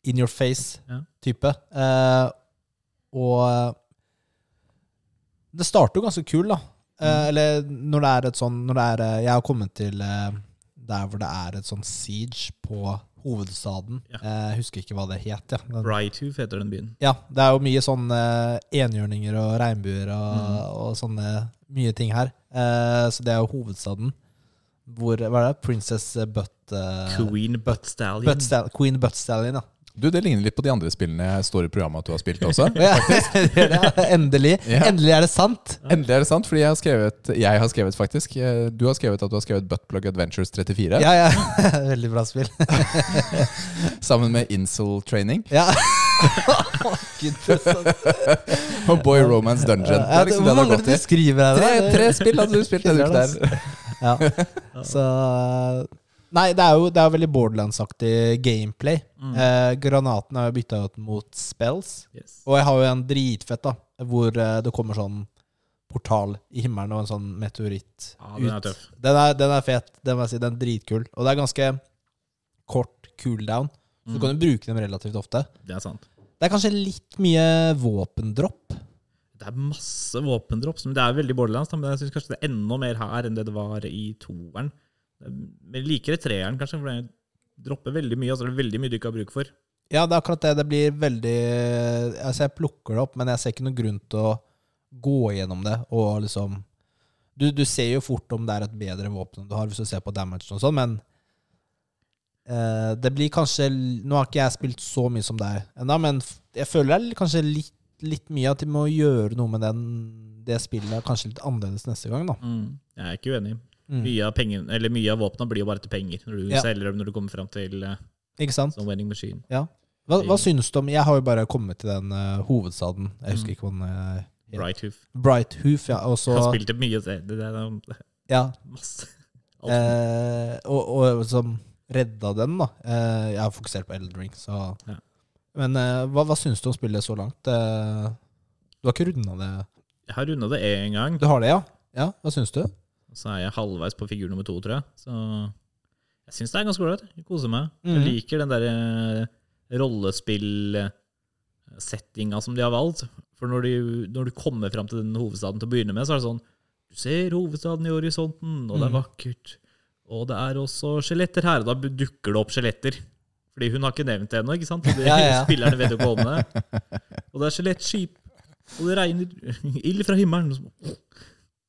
in your face-type. Uh, og eh, det starter jo ganske kul, da. Mm. Eller når det er et sånn når det er, eh, Jeg har kommet til eh, der hvor det er et sånn siege på hovedstaden. Ja. Jeg husker ikke hva det het. Ja. Men, Brighthoof heter den byen. ja, det er jo mye sånn enhjørninger og regnbuer og, Mm. og sånne mye ting her. Så det er jo hovedstaden. Hvor Hva er det? Princess Butt Queen Butt Stallion. Butt Stallion Queen Butt Stallion, ja. Du, det ligner litt på de andre spillene jeg står i programmet at du har spilt også. [laughs] Ja, det det. Endelig. Ja. Endelig er det sant. Endelig er det sant, fordi jeg har skrevet, jeg har skrevet faktisk eh, Du har skrevet at du har skrevet Buttplug Adventures 34 Ja, ja. [laughs] Veldig bra spill. [laughs] sammen med Insel Training Ja. Gud, det er sant. og Boy Romance Dungeon. Det Ja, er liksom det Hvor mange det du skriver her? Tre, tre spill hadde du spilt denne uken der. Ja. Så Nei, det er jo, det er veldig Borderlands-aktig gameplay. Mm. Eh, granaten er jo bytta ut mot spells. Yes. Og jeg har jo en dritfett, da, hvor eh, det kommer sånn portal i himmelen og en sånn meteoritt Ja, den er ut. tøff. Den er, den er fet. Den, må jeg si, den er dritkul. Og det er ganske kort cooldown, så du Mm. kan jo bruke dem relativt ofte. Det er sant. Det er kanskje litt mye våpendropp. Det er masse våpendropp. det er veldig borderlands. Men jeg syns kanskje det er enda mer her enn det det var i toeren. Men jeg liker treeren, kanskje, for den dropper veldig mye. Altså det er veldig mye du ikke har bruk for. Ja, det er akkurat det. Det blir veldig Altså, jeg plukker det opp, men jeg ser ikke noen grunn til å gå gjennom det og liksom Du, du ser jo fort om det er et bedre våpen du har, hvis du ser på damage og sånn, men eh, det blir kanskje Nå har ikke jeg spilt så mye som deg ennå, men jeg føler det er kanskje litt, litt mye at de må gjøre noe med den, det spillet kanskje litt annerledes neste gang, da. Jeg er ikke uenig. Mm. Mye av, pengen, eller mye av våpnene blir jo bare til penger når du Ja. selger dem når du kommer fram til uh, Ikke sant? sånn winning machine. Hva, hva syns du om Jeg har jo bare kommet til den uh, hovedstaden. Jeg husker ikke hva den uh, het. Brighthoof. Brighthoof, ja. Og så Jeg har spilt det mye. Det, det, det Ja, masse. Eh, og, og som redda den, da. Eh, jeg har fokusert på Eldring, så Ja. Men eh, hva, hva syns du om spillet så langt? Eh, du har ikke runda det? Jeg har runda det én gang, Du har det, ja? Ja, Hva syns du? Så er jeg halvveis på figur nummer to, tror jeg. Så jeg syns det er ganske ålreit. Jeg koser meg. Mm. Jeg liker den derre rollespill-settinga som de har valgt. For når, du, når du kommer fram til den hovedstaden til å begynne med, så er det sånn Du ser hovedstaden i horisonten, og det er Mhm. vakkert. Og det er også skjeletter her. Og da dukker det opp skjeletter. Fordi hun har ikke nevnt det ennå, ikke sant? [laughs] Og de, Ja, ja. Spillerne vet jo ikke om det. Og det er skjelettskip. Og det regner ild fra himmelen.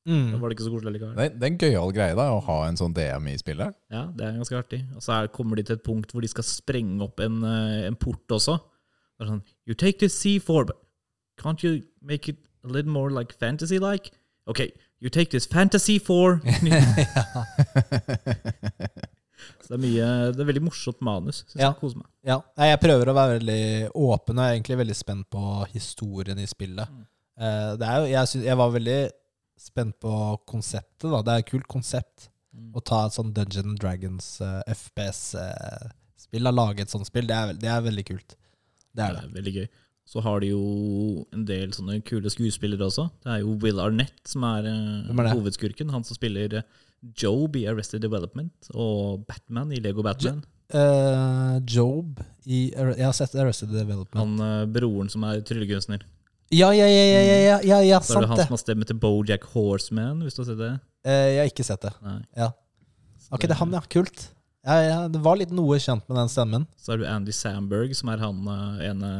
Mm. var det ikke så koselig likevel. Det, det er en gøyal greie da, å ha en sånn DM i spillet. Ja, det er ganske artig. Og så er, kommer de til et punkt hvor de skal sprenge opp en, eh, en port også. Det er sånn, you take this C4, but can't you make it a little more like fantasy-like? Ok, you take this fantasy 4. [laughs] [laughs] så det er mye, det er veldig morsomt manus. Synes Ja. jeg koser meg. Ja. Jeg prøver å være veldig åpen, og jeg er egentlig veldig spent på historien i spillet. Eh, det er jo, jeg, synes, jeg var veldig spent på konseptet. da. Det er et kult konsept å ta et sånn Dungeon and Dragons uh, FPS-spill. Lage et sånt spill. Det er, det er veldig kult. Det er det. Det er veldig gøy. Så har de jo en del sånne kule skuespillere også. Det er jo Will Arnett som er, uh, er hovedskurken. Han som spiller uh, Job i Arrested Development og Batman i Lego Batman. Uh, Job i Jeg har sett Arrested Development. Han uh, broren som er tryllekunstner. Ja, ja, ja, ja, ja, ja, ja, ja Så er det han som har stemme til Bojack Horseman, hvis du har sett det. Eh, jeg har ikke sett det. Nei. Ja. Ok, det er han, ja. Kult. Ja, ja, det var litt noe kjent med den stemmen. Så er det Andy Samberg, som er han eh, ene,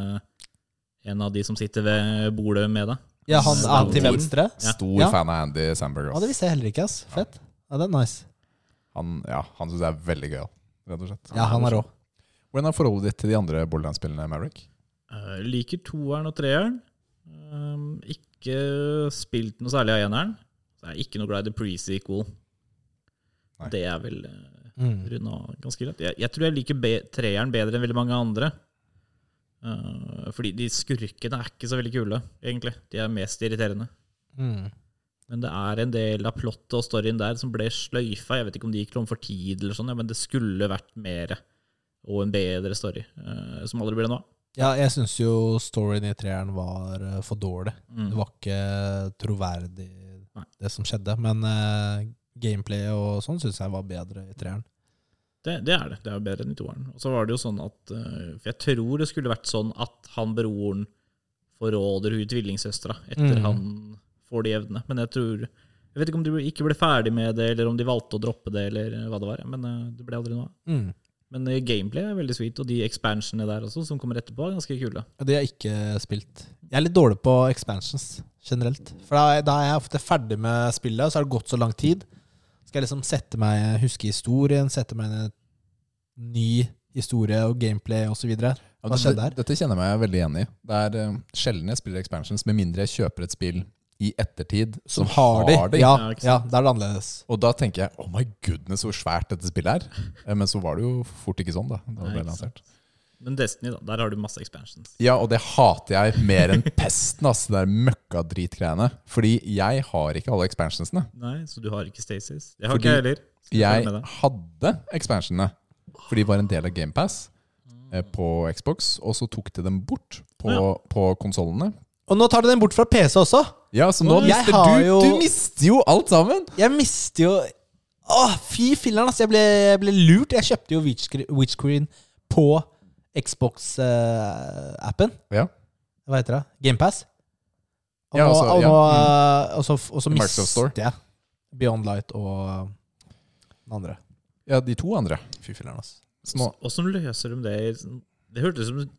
en av de som sitter ved bordet med deg. Ja, han er til venstre. Ja. Stor Ja. fan av Andy Samberg. Ja, det visste jeg heller ikke. ass. Fett. Ja, det er nice. Han, ja, han syns jeg er veldig gøyal, rett og slett. Ja, han er rå. Hvordan er forholdet ditt til de andre Borderlands-spillene, Maverick? Eh, liker toeren og treeren. Um, ikke spilt noe særlig av eneren. Så jeg er ikke noe glad i the pre-sequel. Det er vel uh, Mm. runda ganske greit. Jeg, jeg tror jeg liker be treeren bedre enn veldig mange andre. Uh, fordi de skurkene er ikke så veldig kule, egentlig. De er mest irriterende. Mm. Men det er en del av plottet og storyen der som ble sløyfa. Jeg vet ikke om de gikk tom for tid, eller sånn, ja, men det skulle vært mer og en bedre story. uh, som aldri ble noe av. Ja, jeg syns jo storyen i treeren var eh, for dårlig. Mm. Det var ikke troverdig, Nei. det som skjedde. Men uh, gameplay og sånn syns jeg var bedre i treeren. Det, det er det. Det er jo bedre enn i toeren. Og så var det jo sånn at eh, For jeg tror det skulle vært sånn at han broren forråder hun tvillingsøstera etter Mm. han får de evnene. Men jeg tror Jeg vet ikke om de ikke ble ferdig med det, eller om de valgte å droppe det, eller hva det var. Men det ble aldri noe av. Mm. Men eh, gameplay er veldig sweet, og de expansionene der også, som kommer etterpå, er ganske kule. Ja, det har ikke spilt. Jeg er litt dårlig på expansions generelt. For da, da er jeg ofte ferdig med spillet, og så har det gått så lang tid. Skal jeg liksom sette meg, huske historien, sette meg inn i en ny historie og gameplay osv. Hva skjedde her? Dette kjenner jeg meg veldig igjen i. Det er eh, sjelden jeg spiller expansions, med mindre jeg kjøper et spill i ettertid som, Som har de. det. Ja, Ja, ja, sant? er det annerledes. Og da tenker jeg oh my goodness, hvor svært dette spillet er. Eh, Men så var det jo fort ikke sånn, da. da Nei, ble lansert. Men Destiny, da, der har du masse expansions. Ja, og det hater jeg mer enn [laughs] pesten, ass. Det der møkkadritgreiene. Fordi jeg har ikke alle expansionsene. Nei, Så du har ikke Stasis? Det har Fordi ikke jeg heller. Jeg hadde expansionene, for de var en del av GamePass eh, på Xbox, og så tok de dem bort på, Ja. på konsollene. Og nå tar du den bort fra PC også! Ja, så nå Jeg mister har du jo- Du mister jo alt sammen! Jeg mister jo Åh, fy filler'n, altså. Jeg ble, jeg ble lurt. Jeg kjøpte jo Witch- Witchscreen på Xbox-appen. Ja. Hva heter det? GamePass. Og, Ja, nå- altså, og, ja. nå, Mm. og så, og så Microsoft Store. mister jeg Beyond Light og den andre. Ja, de to andre. Fy filler'n, altså. Så nå, Åssen løser de det? Det hørtes som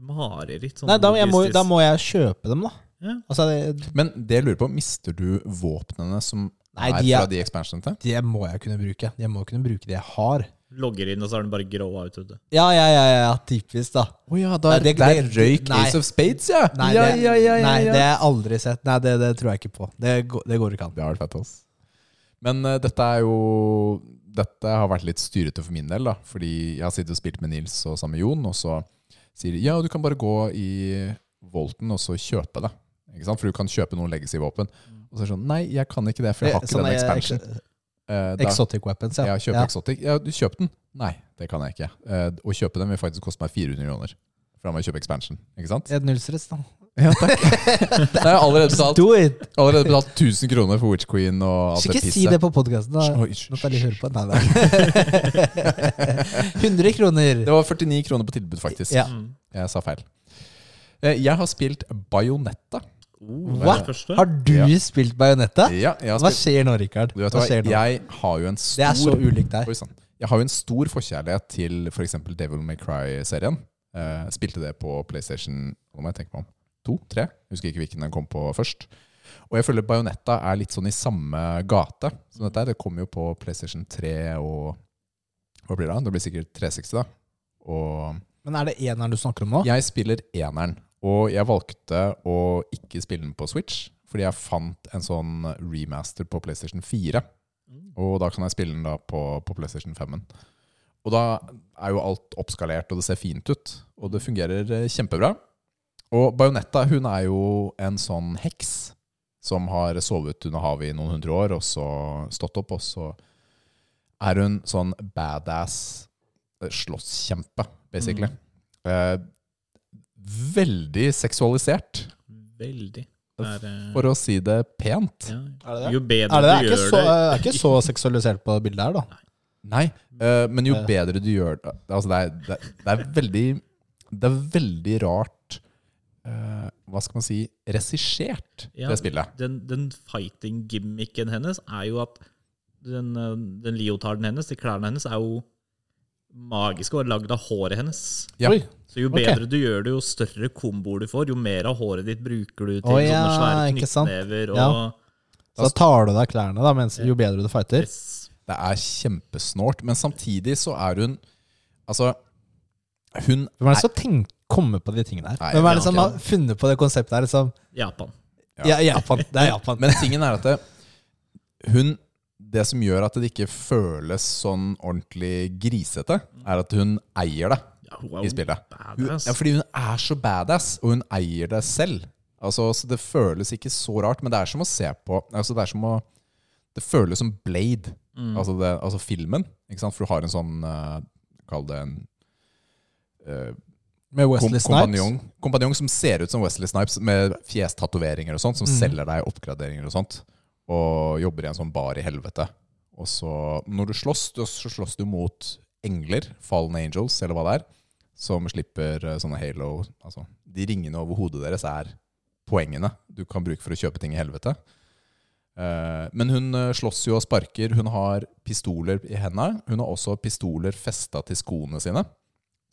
mareritt. Sånn Nei, da, jeg må, logistisk. da må jeg kjøpe dem, da. Ja. Altså, det, men det jeg lurer på, mister du våpnene som Nei, er de er- fra de expansionene? det må jeg kunne bruke. Jeg må kunne bruke det jeg har. Logger inn, og så er den bare grå out. vet du. Ja, ja, ja, ja, typisk, da. Å ja, Nei, det- der det- røyk nei. Ace of Spades, ja! Nei, ja, det, ja, ja, ja, nei, ja. det har jeg aldri sett. Nei, det, det tror jeg ikke på. Det går, det går ikke an. Det har vært fett, ass. Men eh, dette er jo Dette har vært litt styrete for min del, da. Fordi jeg har sittet og spilt med Nils og sammen med Jon, og så sier ja, du kan bare gå i Volten og så kjøpe det. Ikke sant? For du kan kjøpe noen legacy-våpen. Og så er det sånn Nei, jeg kan ikke det, for jeg har ikke sånn, den expansion. ex- Eh, da- Exotic weapons, ja. Ja, ja. Exotic. Ja, du kjøp den. Nei, det kan jeg ikke. Eh, å kjøpe den vil faktisk koste meg 400 kroner. For da må jeg kjøpe expansion. Ikke sant? Et nullstress, da. Ja, takk. [laughs] det har jeg allerede betalt, Do it! allerede betalt 1000 kroner for Witch Queen og alt Skal det ikke si pisset. det på podkasten. Oi, hysj, på. Nei, nei. [laughs] 100 kroner. Det var 49 kroner på tilbud, faktisk. Ja. Mm. Jeg sa feil. Eh, Jeg har spilt Bajonetta. Oh, Hva? første? Har du Ja. spilt Bajonetta? Ja, jeg har Hva spilt skjer nå, Rikard? du vet Hva hva, skjer nå? Jeg har jo en stor Det er så ulikt deg. Oi, sann. Jeg har jo en stor forkjærlighet til f.eks. Devil May Cry-serien. Eh, spilte det på PlayStation Nå må jeg tenke meg om. To? Tre? Husker ikke hvilken den kom på først. Og jeg føler Bajonetta er litt sånn i samme gate som dette. Det kommer jo på PlayStation 3 og Hva blir det? da? Det blir sikkert 360, da. Og Men er det eneren du snakker om nå? jeg spiller eneren, og jeg valgte å ikke spille den på Switch, fordi jeg fant en sånn remaster på PlayStation 4. Og da kan jeg spille den da på, på PlayStation 5. Og da er jo alt oppskalert, og det ser fint ut. Og det fungerer eh, kjempebra. Og Bajonetta hun er jo en sånn heks som har sovet under havet i noen hundre år, og så stått opp, og så er hun sånn badass eh, slåsskjempe, basically. Eh, veldig seksualisert, Veldig. Er, eh, for å si det pent. ja. Er det det? Jo bedre Er det, det? du Er gjør så, det er ikke så [laughs] seksualisert på bildet her, da. Nei, eh, men jo Eh. bedre du gjør det Altså, det er, det, det er veldig Det er veldig rart eh, Hva skal man si Regissert, Ja. det spillet. Den, den fighting-gimmicken hennes er jo at den, eh, den leotarden hennes, de klærne hennes, er jo magiske og lagd av håret hennes. Ja. Så jo bedre bedre du gjør det, jo større komboer du får, jo mer av håret ditt bruker du til oh, ja, sånne svære knyttnever. Og Ja. Så da tar du deg klærne, da, mens jo bedre du fighter. Yes. Det er kjempesnålt, men samtidig så er hun Altså, hun Hvem er det som tenker, kommer på de tingene her? Nei, Hvem er det som har funnet på det konseptet her? Liksom? Japan. Ja, Japan. Det er Japan. Men tingen er at det, hun Det som gjør at det ikke føles sånn ordentlig grisete, er at hun eier det Ja, hun er i spillet. Hun, ja, fordi hun er så badass, og hun eier det selv. Altså, så Det føles ikke så rart, men det er som å se på altså Det er som å Det føles som Blade, Mm. altså, det, altså filmen. Ikke sant? For du har en sånn uh, Kall det en eh, Med kom, kompanjong, Snipes. kompanjong, kompanjong som ser ut som Wesley Snipes, med fjestatoveringer og sånt, som mm. selger deg oppgraderinger og sånt, og jobber i en sånn bar i helvete. Og så, når du slåss, så slåss du mot engler, fallen angels, eller hva det er, som slipper eh, sånne halo Altså, de ringene over hodet deres er poengene du kan bruke for å kjøpe ting i helvete. Eh, Men hun eh, slåss jo og sparker. Hun har pistoler i hendene. Hun har også pistoler festa til skoene sine.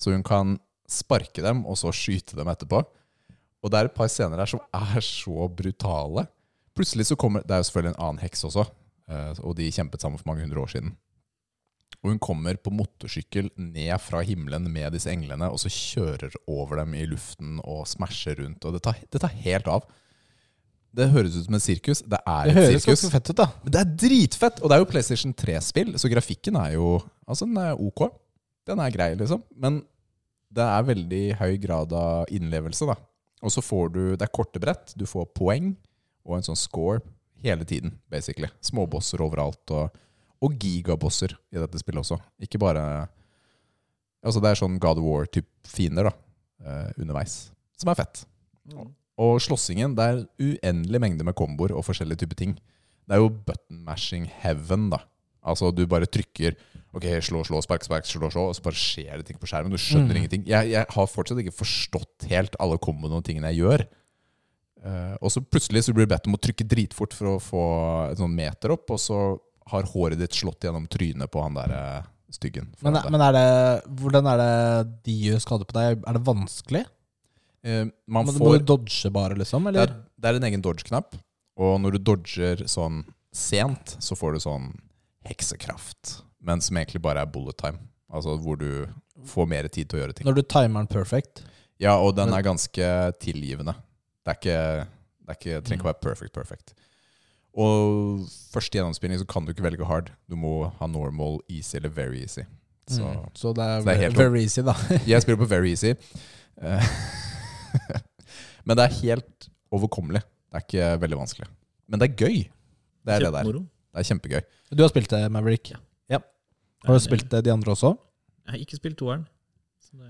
Så hun kan sparke dem, og så skyte dem etterpå. Og det er et par scener her som er så brutale. Plutselig så kommer Det er jo selvfølgelig en annen heks også, eh, og de kjempet sammen for mange hundre år siden. Og hun kommer på motorsykkel ned fra himmelen med disse englene, og så kjører over dem i luften og smasher rundt. Og det tar, det tar helt av. Det høres ut som et sirkus. Det er Det et sirkus. fett ut, da. Men det er dritfett! Og det er jo PlayStation 3-spill, så grafikken er jo Altså, den er ok. Den er grei, liksom. Men det er veldig høy grad av innlevelse, da. Og så får du Det er korte brett. Du får poeng og en sånn score hele tiden, basically. Småbosser overalt. Og, og gigabosser i dette spillet også. Ikke bare Altså, det er sånn God of War-type fiender, da. eh, underveis. Som er fett. Og slåssingen, det er uendelig mengde med komboer og forskjellige typer ting. Det er jo button mashing heaven, da. Altså du bare trykker Ok, slå, slå, spark, spark, slå, slå, og så bare skjer det ting på skjermen. Du skjønner Mm. ingenting. Jeg, jeg har fortsatt ikke forstått helt alle komboene og tingene jeg gjør. Uh, og så plutselig så blir du bedt om å trykke dritfort for å få et sånn meter opp, og så har håret ditt slått gjennom trynet på han der eh, styggen. Men, men er det, hvordan er det de gjør skade på deg? Er det vanskelig? Eh, man Må, må får du dodge bare, liksom? Det er, det er en egen dodge-knapp, og når du dodger sånn sent, så får du sånn heksekraft, men som egentlig bare er bullet time. Altså hvor du får mer tid til å gjøre ting. Når du timer den perfect? Ja, og den er ganske tilgivende. Det er ikke, det er ikke, trenger ikke å være perfect perfect. Og første gjennomspilling så kan du ikke velge hard. Du må ha normal, easy eller very easy. Så Mm. Så det er, så det er helt very easy, da. [laughs] jeg spiller på very easy. [laughs] Men det er helt overkommelig. Det er ikke veldig vanskelig. Men det er gøy. Det er det der. Det er kjempegøy. Du har spilt det, Maverick. Ja. Har du spilt det de andre også? Jeg har ikke spilt toeren. Så det,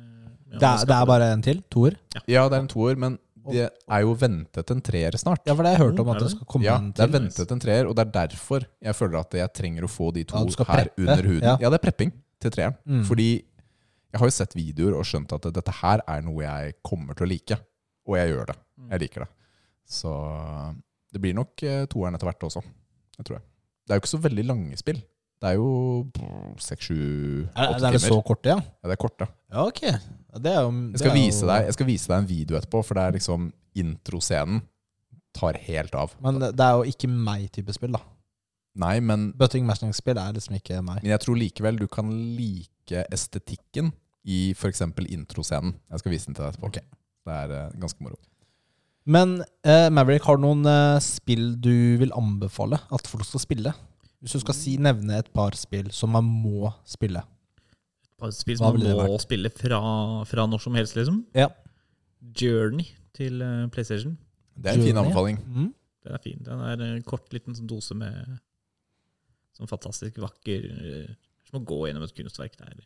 ja, Det er, det er bare en til? Toer? Ja, det er en toer, men det er jo ventet en treer snart. Ja, for det har jeg hørt om Oh, at det skal komme Ja, en det er ventet en treer, og det er derfor jeg føler at jeg trenger å få de to Ja, her under huden. Ja. Ja. det er prepping til treeren. Mm. Fordi jeg har jo sett videoer og skjønt at dette her er noe jeg kommer til å like. Og jeg gjør det. Mm. Jeg liker det. Så det blir nok eh, toeren etter hvert også. Det tror jeg. Det er jo ikke så veldig lange spill. Det er jo seks-sju åtte timer. er det så korte, kort, ja? Ja, det er kort, da. Ja, ok. Ja, Det er jo, Jeg skal, vise jo- deg, jeg skal vise deg en video etterpå, for det er liksom introscenen tar helt av. Men det er jo ikke meg-type spill, da. Nei, men, Butting matching-spill er liksom ikke meg. men jeg tror likevel du kan like estetikken i f.eks. introscenen. Jeg skal vise den til deg etterpå. Det er eh, ganske moro. Men eh, Maverick, har du noen eh, spill du vil anbefale at folk skal spille? Hvis du skal si, nevne et par spill som man må spille. Et par spill Hva som man det må spille fra, fra når som helst, liksom. Ja. Journey til eh, PlayStation. Det er en fin Journey, ja. anbefaling. Mm. Den er fin. Den er en kort, liten sånn dose med sånn fantastisk vakker eh, Som å gå gjennom et kunstverk. Det er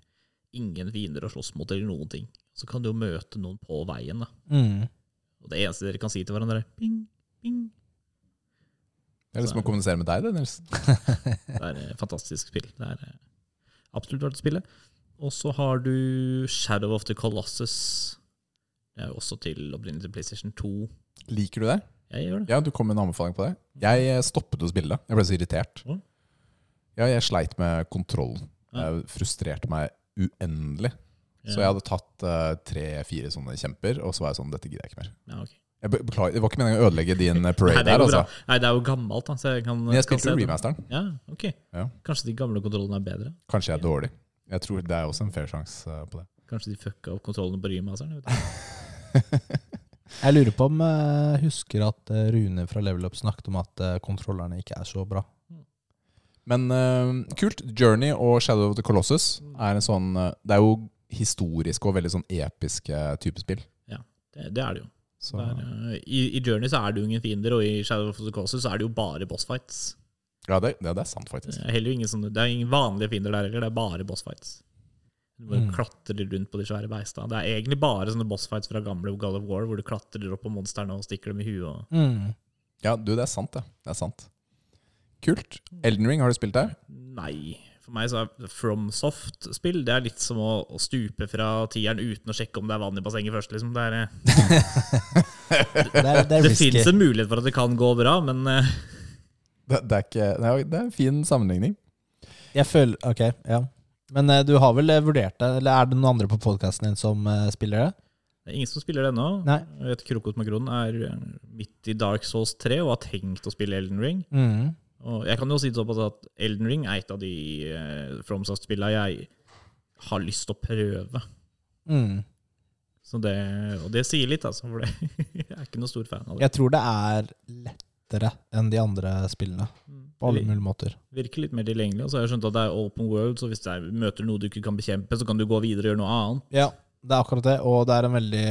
ingen fiender å slåss mot, eller noen ting. Så kan du jo møte noen på veien. da. Mm. Og det eneste dere kan si til hverandre, er ping, ping. Det er liksom å kommunisere med deg, det, Nils. [laughs] Det er et fantastisk spill. Det er eh, absolutt verdt å spille. Og så har du Shadow of the Colossus. Det er jo også til opprinnelig til PlayStation 2. Liker du det? Jeg gjør det. Ja, du kom med en anbefaling på det. Jeg eh, stoppet å spille. Jeg ble så irritert. Ja, jeg sleit med kontrollen. Jeg Det frustrerte meg uendelig. Så jeg hadde tatt eh, tre-fire sånne kjemper, og så var jeg sånn Dette gidder jeg ikke mer. Ja, okay. Jeg beklager, Det var ikke meningen å ødelegge din parade Nei, parade går bra. altså. Nei, det er jo gammelt, da. Så jeg kan, Men jeg spilte jo remasteren. Ja, ok. Ja. Kanskje de gamle kontrollene er bedre? Kanskje jeg er dårlig. Jeg tror Det er også en fair sjanse eh, på det. Kanskje de fucka opp kontrollene på remasteren? jeg vet. [laughs] Jeg lurer på om jeg husker at eh, Rune fra Level Up snakket om at eh, kontrollerne ikke er så bra. Men uh, kult. Journey og Shadow of the Colossus er en sånn eh, Det er jo historiske og veldig sånn episke type spill. Det, det er det jo. Så, Det er, eh, i, I Journey så er det jo ingen fiender, og i Shadow of the Colossus så er det jo bare bossfights. ja, det, det, det er sant, Det faktisk. er heller ingen, sånne, det er ingen vanlige fiender der heller, det er bare bossfights. Du bare Mm. klatrer rundt på de svære beista. Det er egentlig bare sånne bossfights fra gamle God of War, hvor du klatrer opp på monstrene og stikker dem i huet. Og... Mm. Ja, du, det er sant, det. Det er sant. Kult. Elden Ring, har du spilt der? Nei. For meg så er FromSoft-spill Det er litt som å, å stupe fra tieren uten å sjekke om det er vann i bassenget først. Liksom. Det, er, eh, [laughs] Det, er, det er det risky. fins en mulighet for at det kan gå bra, men eh, Det, det, er, ikke, det, er, det er en fin sammenligning. Jeg føler Ok, ja. Men uh, du har vel vurdert det? Eller er det noen andre på podkasten din som uh, spiller det? det er ingen som spiller det ennå. Jeg vet Krokot Makron er midt i Dark Souls 3 og har tenkt å spille Elden Ring. Mm. Og jeg kan jo si såpass at Elden Ring er et av de uh, FromSoft-spillene jeg har lyst til å prøve. Mm. Så det, og det sier litt, altså. For det, [laughs] jeg er ikke noen stor fan av det. Jeg tror det er lettere enn de andre spillene. På alle mulige måter. virker litt mer tilgjengelig. Og så har jeg skjønt at det er open world, så hvis du møter noe du ikke kan bekjempe, så kan du gå videre og gjøre noe annet. Ja, det er akkurat det. Og det er en veldig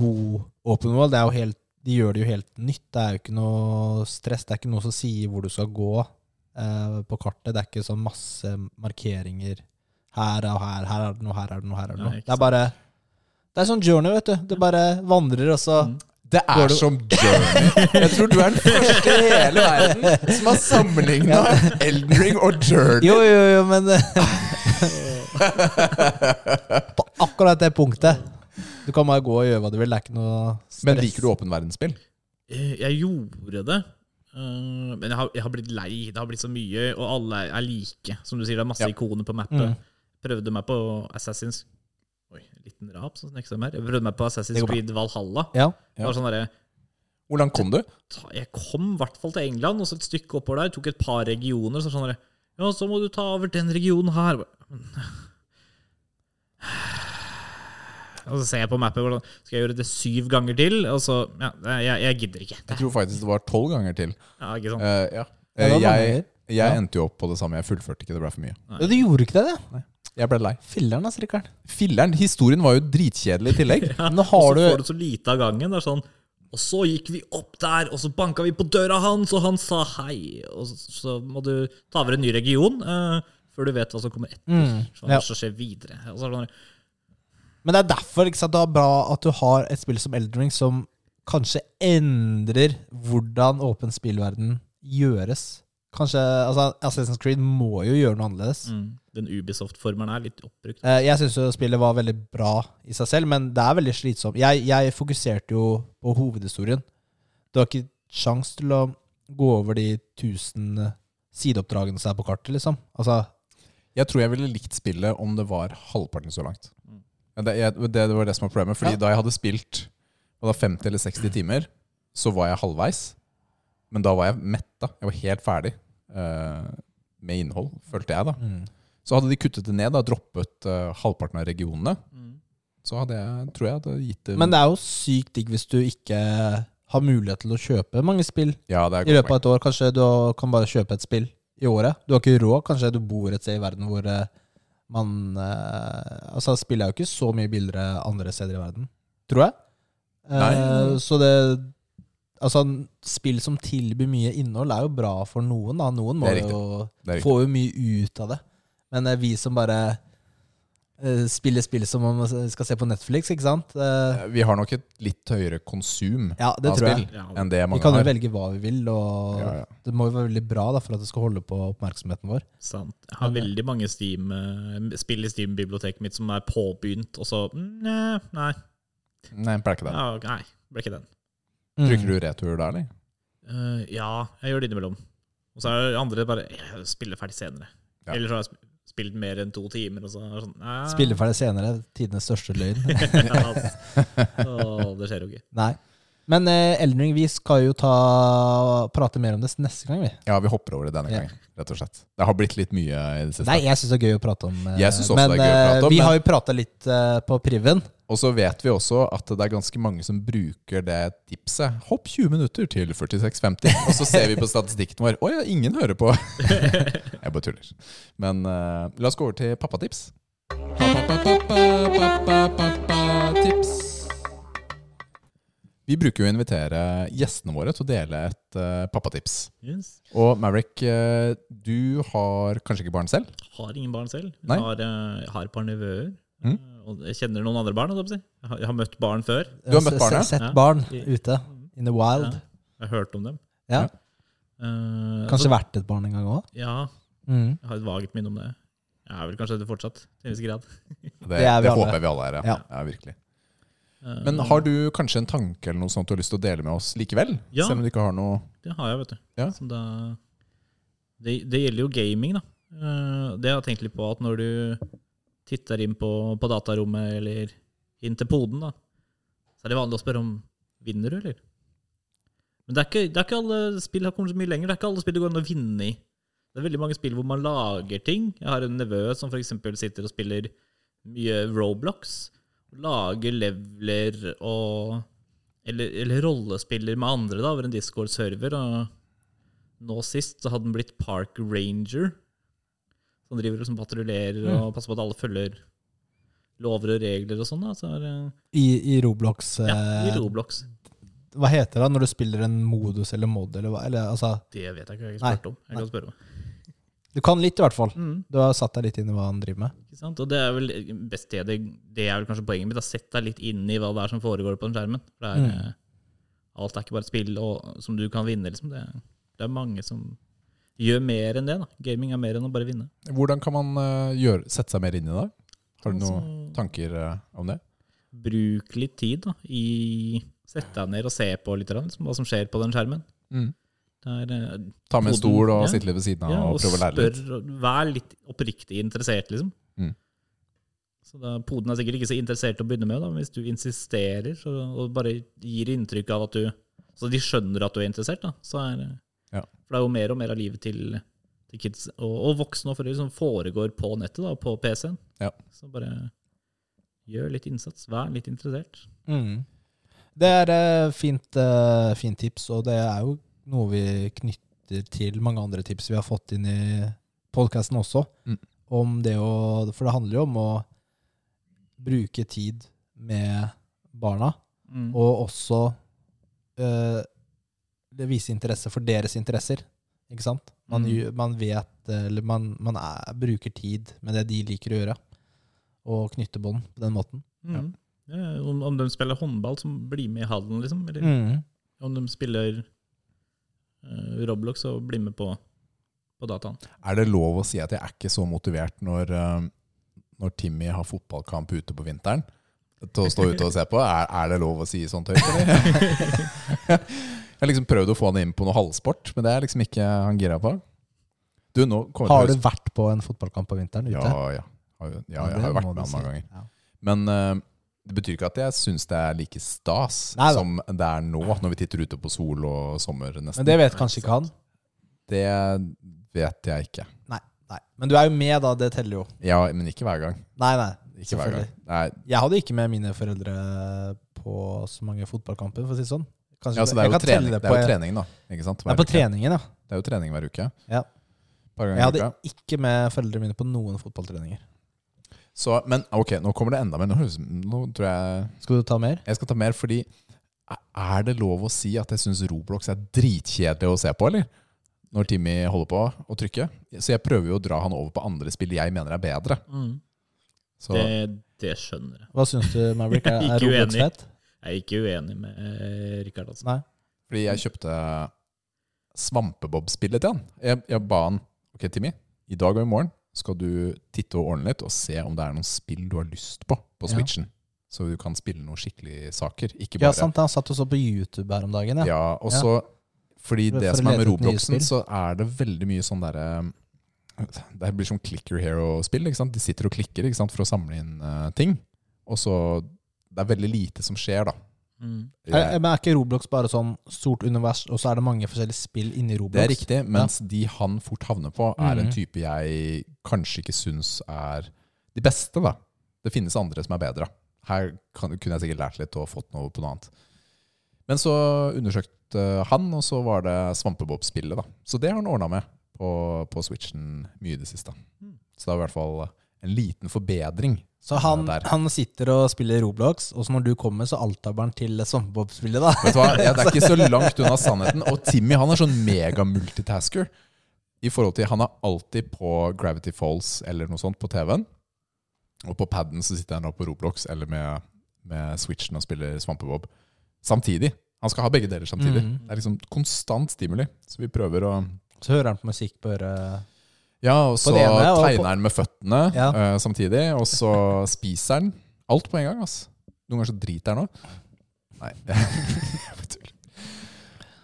god open world. Det er jo helt, de gjør det jo helt nytt. Det er jo ikke noe stress. Det er ikke noe som sier hvor du skal gå eh, på kartet. Det er ikke sånn masse markeringer her og her. Her er det noe, her er det noe, her er det noe. Nei, Det er bare Det er sånn journey, vet du. Det bare vandrer, og så Mm. Det er som Journey. Jeg tror du er den første i hele verden som har sammenligna Elden Ring og Journey. Jo, jo, jo, men [laughs] På akkurat det punktet. Du kan bare gå og gjøre hva du vil. Det er ikke noe stress. Men liker du åpen verdensspill? Eh, Jeg gjorde det. eh, Men jeg har, jeg har blitt lei. Det har blitt så mye, og alle er, like. Som du sier, det er masse Ja. ikoner på mappet. Mm. Prøvde meg på Assassin's Oi, en liten rap som snekser meg her. Jeg prøvde meg på Assassin's. Creed Valhalla. Ja. Det var sånn der, Hvor langt kom du? Jeg kom i hvert fall til England, og så et stykke oppover der. Tok et par regioner. Så sånn der, Ja, så må du ta over den regionen her. Og så ser jeg på mappet hvordan Skal jeg gjøre det syv ganger til? Og så Ja, jeg, jeg gidder ikke. Jeg tror faktisk det var tolv ganger til. Ja, ikke sant? Uh, ja. Eh, jeg jeg Ja. endte jo opp på det samme. Jeg fullførte ikke. Det ble for mye. Ja, Du gjorde ikke det, det? Jeg ble lei. Filler'n, altså, Rikard. Filleren, historien var jo dritkjedelig i tillegg. [laughs] Ja, Nå og så du får du så lite av gangen. Det er sånn Og så gikk vi opp der, og så banka vi på døra hans, og han sa hei. Og så, så må du ta over en ny region uh, før du vet hva som kommer etter. Mm, ja. Hva som skjer videre. Og så er det sånn, Men det er derfor ikke sant, det er bra at du har et spill som Elden Ring som kanskje endrer hvordan åpen spillverden gjøres. Kanskje, altså Assassin's Creed må jo gjøre noe annerledes. mm, den Ubisoft-formelen er litt oppbrukt. Eh, Jeg syns spillet var veldig bra i seg selv, men det er veldig slitsomt. Jeg, jeg fokuserte jo på hovedhistorien. Det var ikke sjans til å gå over de tusen sideoppdragene som er på kartet, liksom. Altså, Jeg tror jeg ville likt spillet om det var halvparten så langt. Det, jeg, det, var det som var problemet. Fordi Ja. da jeg hadde spilt og da 50 eller 60 timer, så var jeg halvveis. Men da var jeg metta. Jeg var helt ferdig uh, med innhold, følte jeg, da. Mm. Så hadde de kuttet det ned, da, droppet uh, halvparten av regionene, Mm. så hadde jeg, tror jeg hadde gitt det Men det er jo sykt digg hvis du ikke har mulighet til å kjøpe mange spill ja, det er i løpet av et år. Kanskje du kan bare kjøpe et spill i året. Du har ikke råd. Kanskje du bor et sted i verden hvor eh, man eh, Altså, spillet er jo ikke så mye billigere andre steder i verden, tror jeg. Eh, Nei. så det Altså, spill som tilbyr mye innhold, er jo bra for noen. da Noen må jo få jo mye ut av det. Men eh, vi som bare eh, spiller spill som om vi skal se på Netflix, ikke sant? Eh, Vi har nok et litt høyere konsum ja, det av tror spill jeg. Enn det Vi kan jo har. velge hva vi vil, og Ja, ja. det må jo være veldig bra da for at det skal holde på oppmerksomheten vår. sant. Jeg har veldig mange Steam, eh, spill i Steam-biblioteket mitt som er påbegynt, og så Nei, nei, Nei, ble ikke det. ja, nei ble ikke den. Mm. Trykker du retur der, eller? Uh, ja, jeg gjør det innimellom. Og så er det andre bare Jeg spiller ferdig senere. Ja. Eller så har jeg spilt mer enn to timer, og så sånn. Spille ferdig senere. Tidenes største løgn. [laughs] Ja, altså. Åh, det skjer jo ikke. Nei. Men eh, Eldring, vi skal jo ta, prate mer om det neste gang, vi. Ja, vi hopper over det denne Ja. gangen, rett og slett. Det har blitt litt mye i det siste. Nei, jeg syns det er gøy å prate om. eh, Jeg synes også men det er gøy å prate om, eh, vi men- har jo prata litt eh, på Priven. Og så vet vi også at det er ganske mange som bruker det tipset. Hopp 20 minutter til 46,50. Og så ser vi på statistikken vår. Å ja, ingen hører på. [laughs] Jeg bare tuller. Men eh, la oss gå over til pappatips. Pappatips. Vi bruker jo å invitere gjestene våre til å dele et uh, pappatips. Yes. Og Maverick, uh, du har kanskje ikke barn selv? Har ingen barn selv. Jeg har, uh, jeg har et par nevøer. Mm. Og jeg kjenner noen andre barn. Jeg, har, jeg har møtt barn før. Du har møtt barn, ja? Sett barn ute. In the wild. Ja. Jeg har hørt om dem. Ja. Eh, Kanskje altså, vært et barn en gang òg? Ja, Mm. jeg har et vagt minne om det. Jeg er vel kanskje det fortsatt, til en viss grad. Det, Det det håper jeg vi alle er, ja. Ja. ja. virkelig. Men har du kanskje en tanke eller noe sånt du har lyst til å dele med oss likevel? Ja. Selv om du ikke har noe Det har jeg, vet du. Ja. Da, det, det gjelder jo gaming, da. Eh, Det har jeg tenkt litt på, at når du titter inn på, på datarommet eller inn til poden, da, så er det vanlig å spørre om vinner du, eller? Men det er, ikke, det er ikke alle spill har kommet så mye lenger. Det er ikke alle spill det går an å vinne i. Det er veldig mange spill hvor man lager ting. Jeg har en nevø som f.eks. sitter og spiller mye Roblox. Lager leveler og Eller, eller rollespiller med andre da, over en Discord-server. Og nå sist så hadde den blitt Park Ranger. Som driver og patruljerer mm. og passer på at alle følger lover og regler og sånn. så I, I Roblox ja, I eh, Roblox. Hva heter det når du spiller en modus eller mod? Eller hva? Eller, altså, Det vet jeg ikke, jeg har ikke spurt om. Jeg kan spørre om. Du kan litt, i hvert fall. Mm. Du har satt deg litt inn i hva han driver med. Ikke sant? Og det er vel best det, det, er vel kanskje poenget mitt. Sett deg litt inn i hva det er som foregår på den skjermen. For det er, Mm. eh, Alt er ikke bare et spill og, som du kan vinne. Liksom. Det, det er mange som gjør mer enn det. da. Gaming er mer enn å bare vinne. Hvordan kan man uh, gjøre, sette seg mer inn i det? Har du noen Altså, tanker uh, om det? bruk litt tid da, i Sett deg ned og se på litt liksom, hva som skjer på den skjermen. Det er, eh, Ta med en stol og ja. sitte litt ved siden av ja, og og prøve å lære litt? spør, og Vær litt oppriktig interessert, liksom. Mm. Så da, Poden er sikkert ikke så interessert å begynne med, da, men hvis du insisterer så, og bare gir inntrykk av at du Så de skjønner at du er interessert, da, så er Ja. For det er jo mer og mer av livet til, til kids og, og voksne og foreldre som foregår på nettet, da, på PC-en. Ja. Så bare gjør litt innsats. Vær litt interessert. Mm. Det er eh, fint, eh, fint tips, og det er jo noe vi knytter til mange andre tips vi har fått inn i podkasten også. Mm. Om det å For det handler jo om å bruke tid med barna, Mm. og også øh, det vise interesse for deres interesser. Ikke sant? Man, Mm. man vet Eller man, man er, bruker tid med det de liker å gjøre, og knytte bånd på den måten. Mm. Ja, om, om de spiller håndball, som blir med i hallen, liksom. Eller Mm. om de spiller eh, Roblox, og bli med på, på dataen. Er det lov å si at jeg er ikke så motivert når, eh, når Timmy har fotballkamp ute på vinteren? Til å stå ute og se på? Er, er det lov å si sånt høyt, eller? [laughs] Jeg har liksom prøvd å få han inn på noe halvsport, men det er liksom ikke han gira på. Du, nå Har du vært på en fotballkamp på vinteren ute? Ja, ja. Har ja, jeg har jo vært med han mange ganger. Men eh, Det betyr ikke at jeg syns det er like stas Nei, som det er nå, når vi titter ute på sol og sommer, nesten. Men det vet kanskje ikke han. Det vet jeg ikke. Nei, nei. Men du er jo med, da. Det teller jo. Ja, men ikke hver gang. Nei, nei. Ikke hver gang. Nei, Jeg hadde ikke med mine foreldre på så mange fotballkamper, for å si det sånn. Kanskje ja, så det er jo trening, det på- er jo trening da. Ikke sant? Nei, Hver på uke. treningen, ja. Det er jo trening hver uke. Ja. Jeg hadde ikke med foreldrene mine på noen fotballtreninger. Så, men ok, nå kommer det enda mer. Nå, nå tror jeg Skal du ta mer? jeg skal ta mer, fordi er det lov å si at jeg syns Roblox er dritkjedelig å se på, eller? Når Timmy holder på å trykke. Så jeg prøver jo å dra han over på andre spill jeg mener er bedre. Så Det, det skjønner jeg. Hva syns du, Maverick? Er, [laughs] er Roblox uenig. fett? Jeg er ikke uenig med eh, Rikard. Altså. Nei. Fordi jeg kjøpte Svampebob-spillet til han. Jeg, jeg ba han Ok, Timmy, i dag og i morgen skal du titte og ordne litt og se om det er noen spill du har lyst på på Ja. Switchen. Så du kan spille noen skikkelige saker. Ikke Ja, sant. Han satt og så på YouTube her om dagen. Ja. Ja, og så Fordi For- det for som er med Robloxen, så er det veldig mye sånn derre Det blir sånn clicker hero-spill. ikke sant? De sitter og klikker ikke sant? for å samle inn uh, ting. Og så Det er veldig lite som skjer, da. Mm. Er, men er ikke Roblox bare sånn stort univers, og så er det mange forskjellige spill inni Roblox? Det er riktig, mens de han fort havner på, er en Mhm. type jeg kanskje ikke syns er de beste. da. Det finnes andre som er bedre. Her kan, kunne jeg sikkert lært litt og fått noe på noe annet. Men så undersøkte han, og så var det Svampebob-spillet. da. Så det har han ordna med på, på Switchen mye i det siste. Så det er i hvert fall en liten forbedring. Så han, han sitter og spiller Roblox, og så når du kommer, så altaber han til Svampebob-spillet, da. Vet du hva? Ja, det er ikke så [laughs] langt unna sannheten. Og Timmy han er sånn mega-multitasker. I forhold til, Han er alltid på Gravity Falls eller noe sånt på TV-en. Og på paden så sitter han nå på Roblox eller med, med Switchen og spiller Svampebob. Samtidig. Han skal ha begge deler samtidig. Mhm. Det er liksom konstant stimuli. Så vi prøver å Så hører han på musikk på øret. Ja, og så ene, tegner han med føttene Ja. uh, samtidig. Og så spiser han alt på en gang. ass. Noen ganger så driter han òg. Nei. [laughs]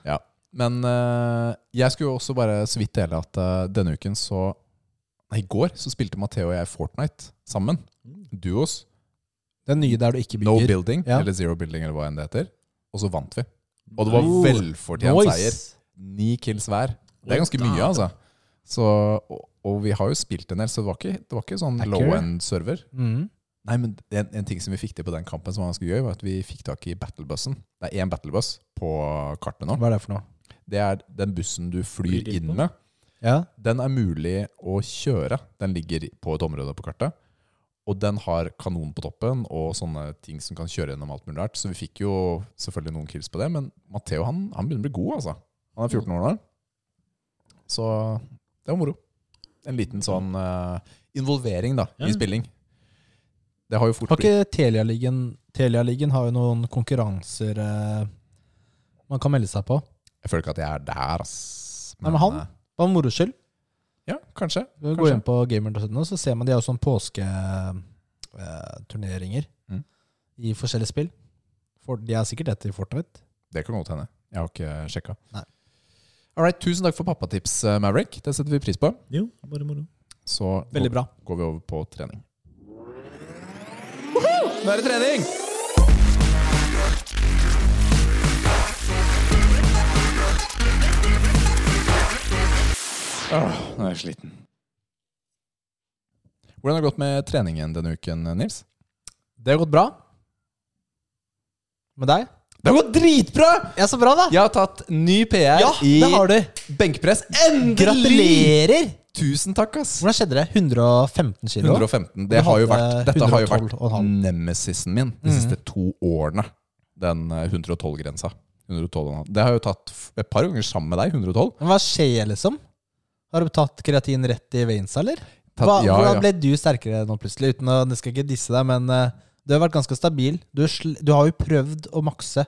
Ja. Men uh, jeg skulle jo også bare så vidt dele at uh, denne uken så Nei, i går så spilte Matheo og jeg Fortnite sammen. Duos. Den nye der du ikke bygger. No. Building, Ja. eller Zero Building, eller hva enn det heter. Og så vant vi. Og det var velfortjent nice. seier. Ni kills hver. Det er ganske mye, altså. Så, og, og vi har jo spilt en del, så det var ikke, det var ikke sånn Hacker. low end-server. Mm. Nei, men en, en ting som vi fikk til på den kampen som var ganske gøy, var at vi fikk tak i battlebussen. Det er én battlebuss på kartet nå. Hva er det for noe? Det er den bussen du flyr Flyr inn inn på. med. Ja. Den er mulig å kjøre. Den ligger på et område på kartet. Og den har kanon på toppen og sånne ting som kan kjøre gjennom alt mulig rart. Så vi fikk jo selvfølgelig noen kills på det, men Matheo han, han begynner å bli god, altså. Han er 14 år nå. Så det var moro. En liten sånn uh, involvering da, Ja. i spilling. Det har jo fort Har blitt ikke Telialigaen Telialigaen har jo noen konkurranser uh, man kan melde seg på. Jeg føler ikke at jeg er der, ass. Nei, men han? var Bare moro skyld. Ja, kanskje. Kanskje. inn på gamer.no, så ser man de har sånn påsketurneringer Mm. i forskjellige spill. For, de er sikkert etter i Fortnite. Det kan godt hende. Jeg har ikke sjekka. Nei. All right, tusen takk for pappatips, eh, Maverick. Det setter vi pris på. Jo, bare moro. Så bra. går vi over på trening. Nå er det trening! Åh, nå er jeg sliten. Hvordan har det gått med treningen denne uken, Nils? Det har gått bra. Med deg? Det har gått dritbra! Ja, så bra, da! Jeg har tatt ny PR Ja, i det har du. benkpress. Endelig! Gratulerer! Tusen takk, ass. Hvordan skjedde det? 115 kilo? 115. Det har jo vært, dette har jo vært nemesisen min de Mhm. siste to årene. Den eh, 112-grensa. 112,5. Det har jeg jo tatt et par ganger sammen med deg. 112. Men hva skjer, liksom? Har du tatt kreatin rett i veinsa, eller? Tatt, Hva, ja, hvordan ble du sterkere nå plutselig? Uten å, det skal ikke disse deg, men eh, du har vært ganske stabil. Du, du har jo prøvd å makse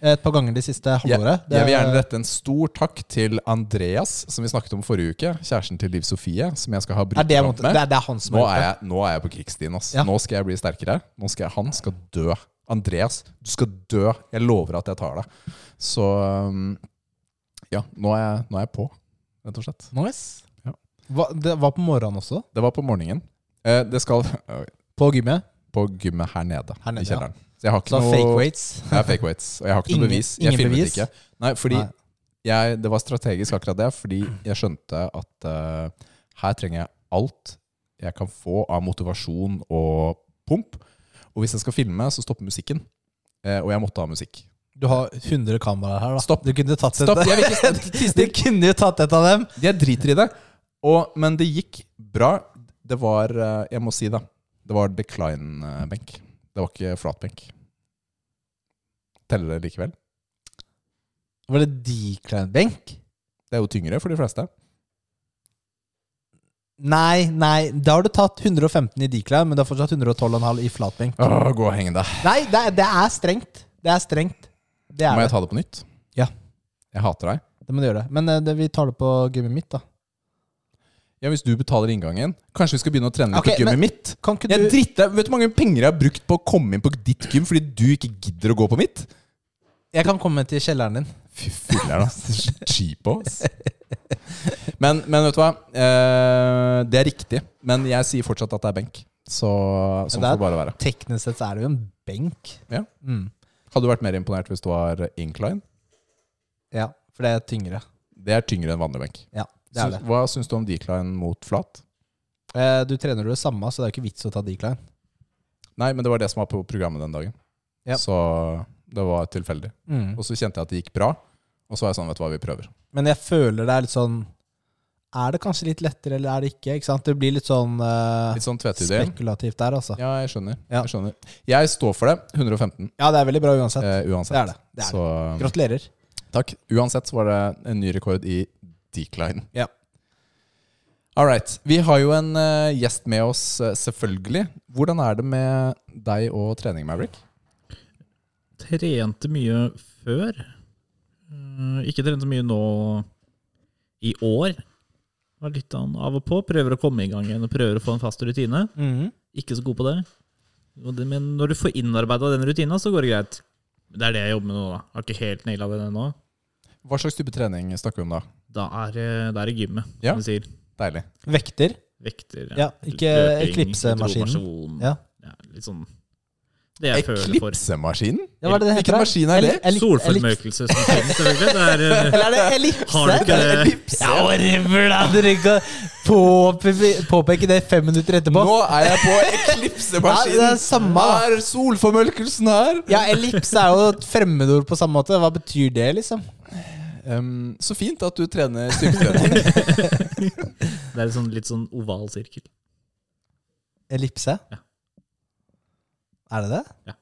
et par ganger de siste halvåret. Jeg, jeg vil gjerne er- rette en stor takk til Andreas, som vi snakket om forrige uke. Kjæresten til Liv Sofie, som jeg skal ha er opp brytekamp det, med. er, det er han som Nå er jeg, nå er jeg på krigsstien. Ja. Nå skal jeg bli sterkere. Nå skal jeg, han skal dø. Andreas, du skal dø. Jeg lover at jeg tar deg. Så um, ja, nå er, jeg, nå jeg på, rett og slett. Nice. Ja. Hva, det var på morgenen også? Det var på morgenen. Eh, det skal [laughs] På gymmet? På gymmet her nede, Her nede, i kjelleren. Så jeg har ikke Så noe fake weights. Jeg fake weights, og jeg har ikke Ingen- noe bevis. Jeg filmet bevis? ikke. Nei, fordi Nei. jeg, det var strategisk akkurat det, fordi jeg skjønte at uh, her trenger jeg alt jeg kan få av motivasjon og pump. Og hvis jeg skal filme, så stopper musikken. Uh, og jeg måtte ha musikk. Du har 100 kameraer her, da. Stopp. Du kunne tatt Stopp! [laughs] Du kunne jo tatt et av dem. Jeg driter i det. Og, men det gikk bra. Det var eh, Jeg må si det. Det var decline-benk. Det var ikke flatbenk. Teller det likevel? Var det decline-benk? Det er jo tyngre for de fleste. Nei, nei. Da har du tatt 115 i decline, men du har fortsatt 112,5 i flatbenk. Åh, gå og heng deg. Nei, det, er- det er strengt. Det er strengt. Det er Må jeg det. ta det på nytt? Ja. Jeg hater deg. Det må du gjøre. Men eh, det, vi tar det på gymmet mitt, da. Ja, Hvis du betaler inngangen, kanskje vi skal begynne å trene litt Ok, på gymmet mitt? Kan ikke Jeg dritter, Vet du hvor mange penger jeg har brukt på å komme inn på ditt gym fordi du ikke gidder å gå på mitt? Jeg kan komme til kjelleren din. Fy filler'n, ass. Cheapo, ass. Men, men vet du hva? Eh, det er riktig. Men jeg sier fortsatt at det er benk. Så sånn får det bare være. Teknisk sett er det jo en benk. Ja. Mm. Hadde du vært mer imponert hvis du var incline? ja. For det er tyngre. Det er tyngre enn vanlig benk. Ja, det er det. Hva syns du om decline mot flat? Eh, du trener jo det samme, så det er ikke vits å ta decline. Nei, men det var det som var på programmet den dagen. Ja. Så det var tilfeldig. Mm. Og så kjente jeg at det gikk bra. Og så var jeg sånn, vet du hva, vi prøver. Men jeg føler det er litt sånn Er det kanskje litt lettere, eller er det ikke? ikke sant? Det blir litt sånn eh, Litt sånn spekulativt der, altså. Ja, jeg skjønner. Ja. Jeg skjønner. Jeg står for det. 115 Ja, det er veldig bra uansett. eh, uansett. Det er det. det, er det. Gratulerer. takk. Uansett så var det en ny rekord i decline. Ja. All right. Vi har jo en uh, gjest med oss, uh, selvfølgelig. Hvordan er det med deg og trening, Maverick? Trente mye før. Uh, Ikke trente mye nå i år. Var litt an av og på. Prøver å komme i gang igjen og prøver å få en fast rutine. Mhm. Ikke så god på det. Det- Men når du får innarbeida den rutina, så går det greit. Det er det jeg jobber med nå. da Har ikke helt naila det ennå. Hva slags type trening snakker vi om da? Da er det da er gymmet, Ja. som vi sier. Deilig. Vekter. Vekter. Ja, ikke eklipsemaskinen. Ja. Ja, litt sånn Det jeg føler for. Eklipsemaskinen? Ja, hva er det det Hvilken maskin er det? Elip- elip- Solformørkelse som finnes, selvfølgelig. Det er, eh, Eller er det ellipse? Har du ikke det? Ellipse. Ja. Dere kan påpe- påpeke det fem minutter etterpå. Nå er jeg på Ja, det eklipsemaskinen! er samme, Hva er solformørkelsen her? Ja, ellipse er jo et fremmedord på samme måte. Hva betyr det, liksom? Um, så fint at du trener styrketrening. [laughs] det er en sånn, litt sånn oval sirkel. Ellipse? Ja. Er det det? Ja.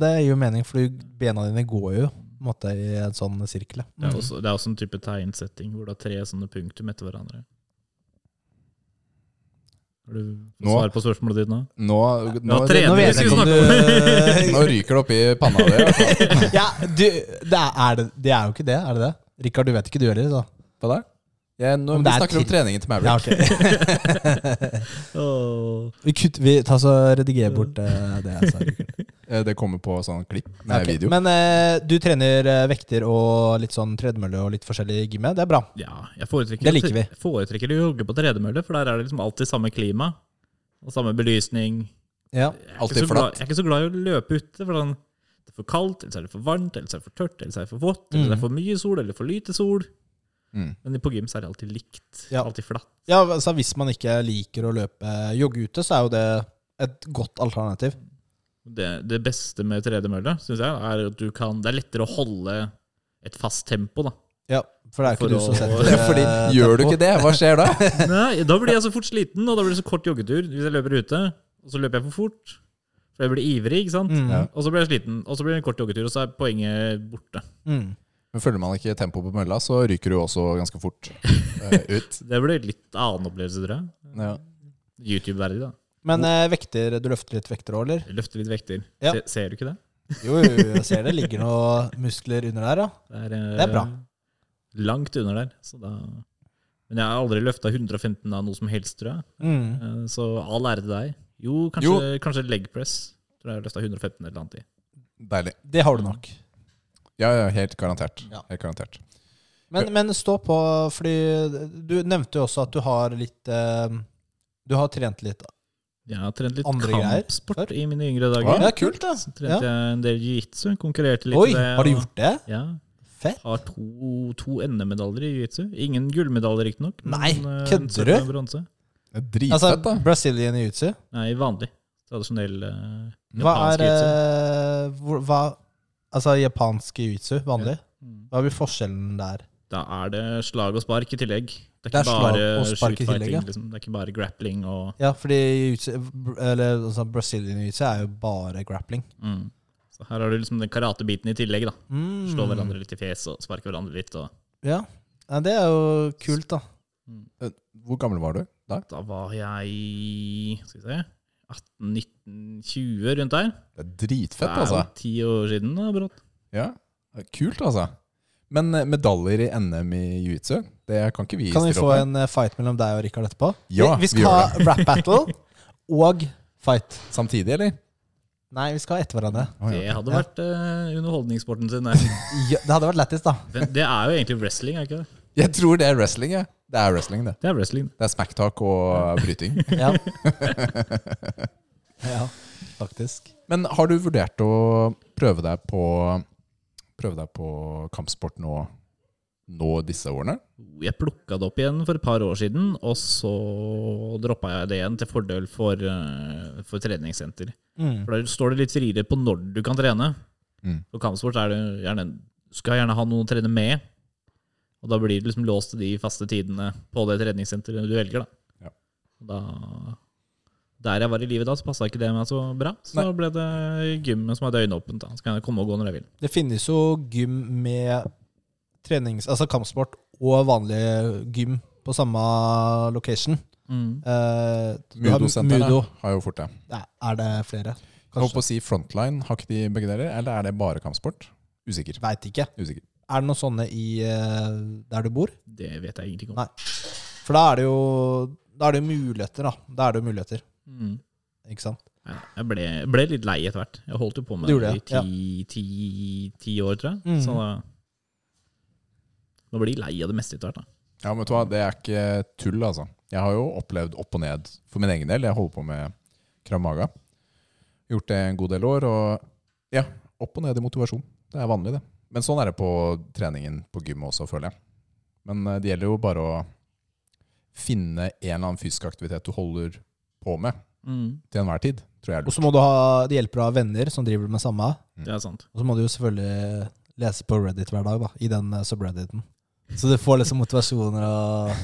Det gir jo mening, for bena dine går jo en måte i en sånn sirkel. Mm. Det er også, det er også en type tegnsetting hvor du har tre sånne punktum etter hverandre. Har du Nå- svar på spørsmålet ditt nå? Nå, nå, Ja, trener. Nå vet jeg du [laughs] nå ryker det opp i panna di. i. [laughs] Ja, du, det, er, er det, det er jo ikke det, er det det? Rikard, du vet ikke du heller, så. Hva da? Jeg, nå, Om vi det er snakker om treningen til Ja, okay. [laughs] oh. vi kutt, vi tar så redigerer bort uh, det jeg sa. [laughs] Eh, Det kommer på sånn klipp Nei, okay. video. Men uh, du trener vekter og litt sånn tredemølle og litt forskjellig i gymmet. Det er bra. Ja, jeg foretrekker, Det liker vi. jeg foretrekker å jogge på tredemølle, for der er det liksom alltid samme klima. Og samme belysning. Ja. Alltid flatt. jeg er ikke så glad i å løpe ute. For sånn, det er for kaldt, eller så er det for varmt, eller så er det for tørt, eller så er det for vått, eller så er det for mye sol, eller for lite sol. Mm. Men på gym så er det alltid likt. Ja. Alltid flatt. ja, altså Hvis man ikke liker å løpe jogge ute, så er jo det et godt alternativ. Det, det beste med tredemølle synes jeg, er at du kan, det er lettere å holde et fast tempo. da. Ja, For det er ikke For du som setter [laughs] det. Fordi Gjør du ikke det, hva skjer da? [laughs] Nei, Da blir jeg så fort sliten, og da blir det så kort joggetur hvis jeg løper ute. Og så løper jeg for fort. For jeg blir ivrig, ikke sant. Mm. Og så blir jeg sliten, og så blir det en kort joggetur, og så er poenget borte. Mm. Men Følger man ikke tempo på mølla, så ryker du også ganske fort uh, [laughs] ut. Det blir litt annen opplevelse, tror jeg. Ja. YouTube-verdig, da. Men uh, vekter, du løfter litt vekter òg, eller? Jeg løfter litt vekter. Ja. Se, ser du ikke det? Jo, jo, jo, jeg ser det ligger noen muskler under der, ja. Det er, uh, Det er bra. Langt under der. Så da Men jeg har aldri løfta 115 av noe som helst, tror jeg. Mm. Så all ære til deg. Jo, kanskje, kanskje leg press. Tror jeg har løfta 115 eller annet i. Deilig. Det har du nok. Ja, ja, helt garantert. Ja. Helt garantert. Men, men stå på, fordi du nevnte jo også at du har litt eh, Du har trent litt Jeg har trent litt Andre kampsport greier. i mine yngre dager. Ja, kult, da. Så trente jeg en del jiu-jitsu. Konkurrerte litt Oi, det. har du gjort det? Ja. Fett. Har to, to NM-medaljer i jiu-jitsu. Ingen gullmedaljer, riktignok. men, Nei, eh, kødder du? bronse. Det er dritfett, Altså, da. Brazilian jiu-jitsu. Nei, vanlig. Tradisjonell uh, Hva japansk er jiu-jitsu. hvor, hva, Altså japansk jiu-jitsu, vanlig. Mm. Hva blir forskjellen der? Da er det slag og spark i tillegg. Det er Det er ikke slag bare og spark i shootfighting, tillegg, ja. liksom. Det er ikke bare grappling og Ja, fordi Eller altså, Brazilian jiu-jitsu er jo bare grappling. mm. Så her har du liksom den karatebiten i tillegg, da. Mm. Slå hverandre litt i fjeset og sparke hverandre litt. Og Ja. ja, det er jo kult, da. Hvor gammel var du da? da var jeg Skal vi se 18-19-20, rundt der. Det er dritfett, altså. det er altså. jo ti år siden, da, brått. Ja, det Kult, altså. Men eh, medaljer i NM i jiu-jitsu, det kan ikke vi Kan vi få en eh, fight mellom deg og Rikard etterpå? Ja, vi, vi skal vi gjør ha rap battle [laughs] og fight. Samtidig, eller? Nei, vi skal ha etter hverandre. Ja, Det hadde Ja. vært uh, underholdningssporten sin. [laughs] Ja, det hadde vært lættis, da. Men Det er jo egentlig wrestling, er ikke det? Jeg tror det er wrestling, jeg. Det er wrestling, det. Det er wrestling. Det er smacktalk og bryting. [laughs] Ja, [laughs] ja faktisk. Men har du vurdert å prøve deg på Prøve deg på kampsport nå, nå disse årene? Jeg plukka det opp igjen for et par år siden, og så droppa jeg det igjen til fordel for, eh, for treningssenter. Mm. For Da står det litt friere på når du kan trene. Mm. På kampsport er det gjerne, skal gjerne ha noen å trene med. Og da blir det liksom låst til de faste tidene på det treningssenteret du velger. Da. Ja. Da der jeg var i livet da, så passa ikke det meg så bra. Så Nei. da ble det gymmet som hadde øynene åpent. Da. Så kan jeg komme og gå når jeg vil. Det finnes jo gym med trenings... Altså kampsport og vanlig gym på samme location. Eh, du Mudo-senteret Mudo. har jo fort det. Er det flere? Jeg håper å si Frontline, har ikke de begge deler? Eller er det bare kampsport? Usikker. Veit ikke. Usikker. Er det noen sånne i eh, der du bor? Det vet jeg ingenting om. Nei. For da er det jo Da er det muligheter, da. Da er det jo muligheter. Mm. Ikke sant? Ja, jeg ble, ble litt lei etter hvert. Jeg holdt jo på med det, det i det, ja. ti, ti, ti år, tror jeg. Mm. Så da Man blir lei av det meste etter hvert. da. Ja, men vet du hva, det er ikke tull, altså. Jeg har jo opplevd opp og ned for min egen del. Jeg holder på med Krav Maga. Gjort det en god del år, og ja, opp og ned i motivasjon. Det er vanlig, det. Men sånn er det på treningen på gym også, føler jeg. Men eh, det gjelder jo bare å finne en eller annen fysisk aktivitet du holder på med til enhver tid, tror jeg Og så må du ha det hjelper å ha venner som driver med samme. Det er sant. Og så må du jo selvfølgelig lese på Reddit hver dag, da. I den eh, subredditen. Så du får liksom motivasjoner og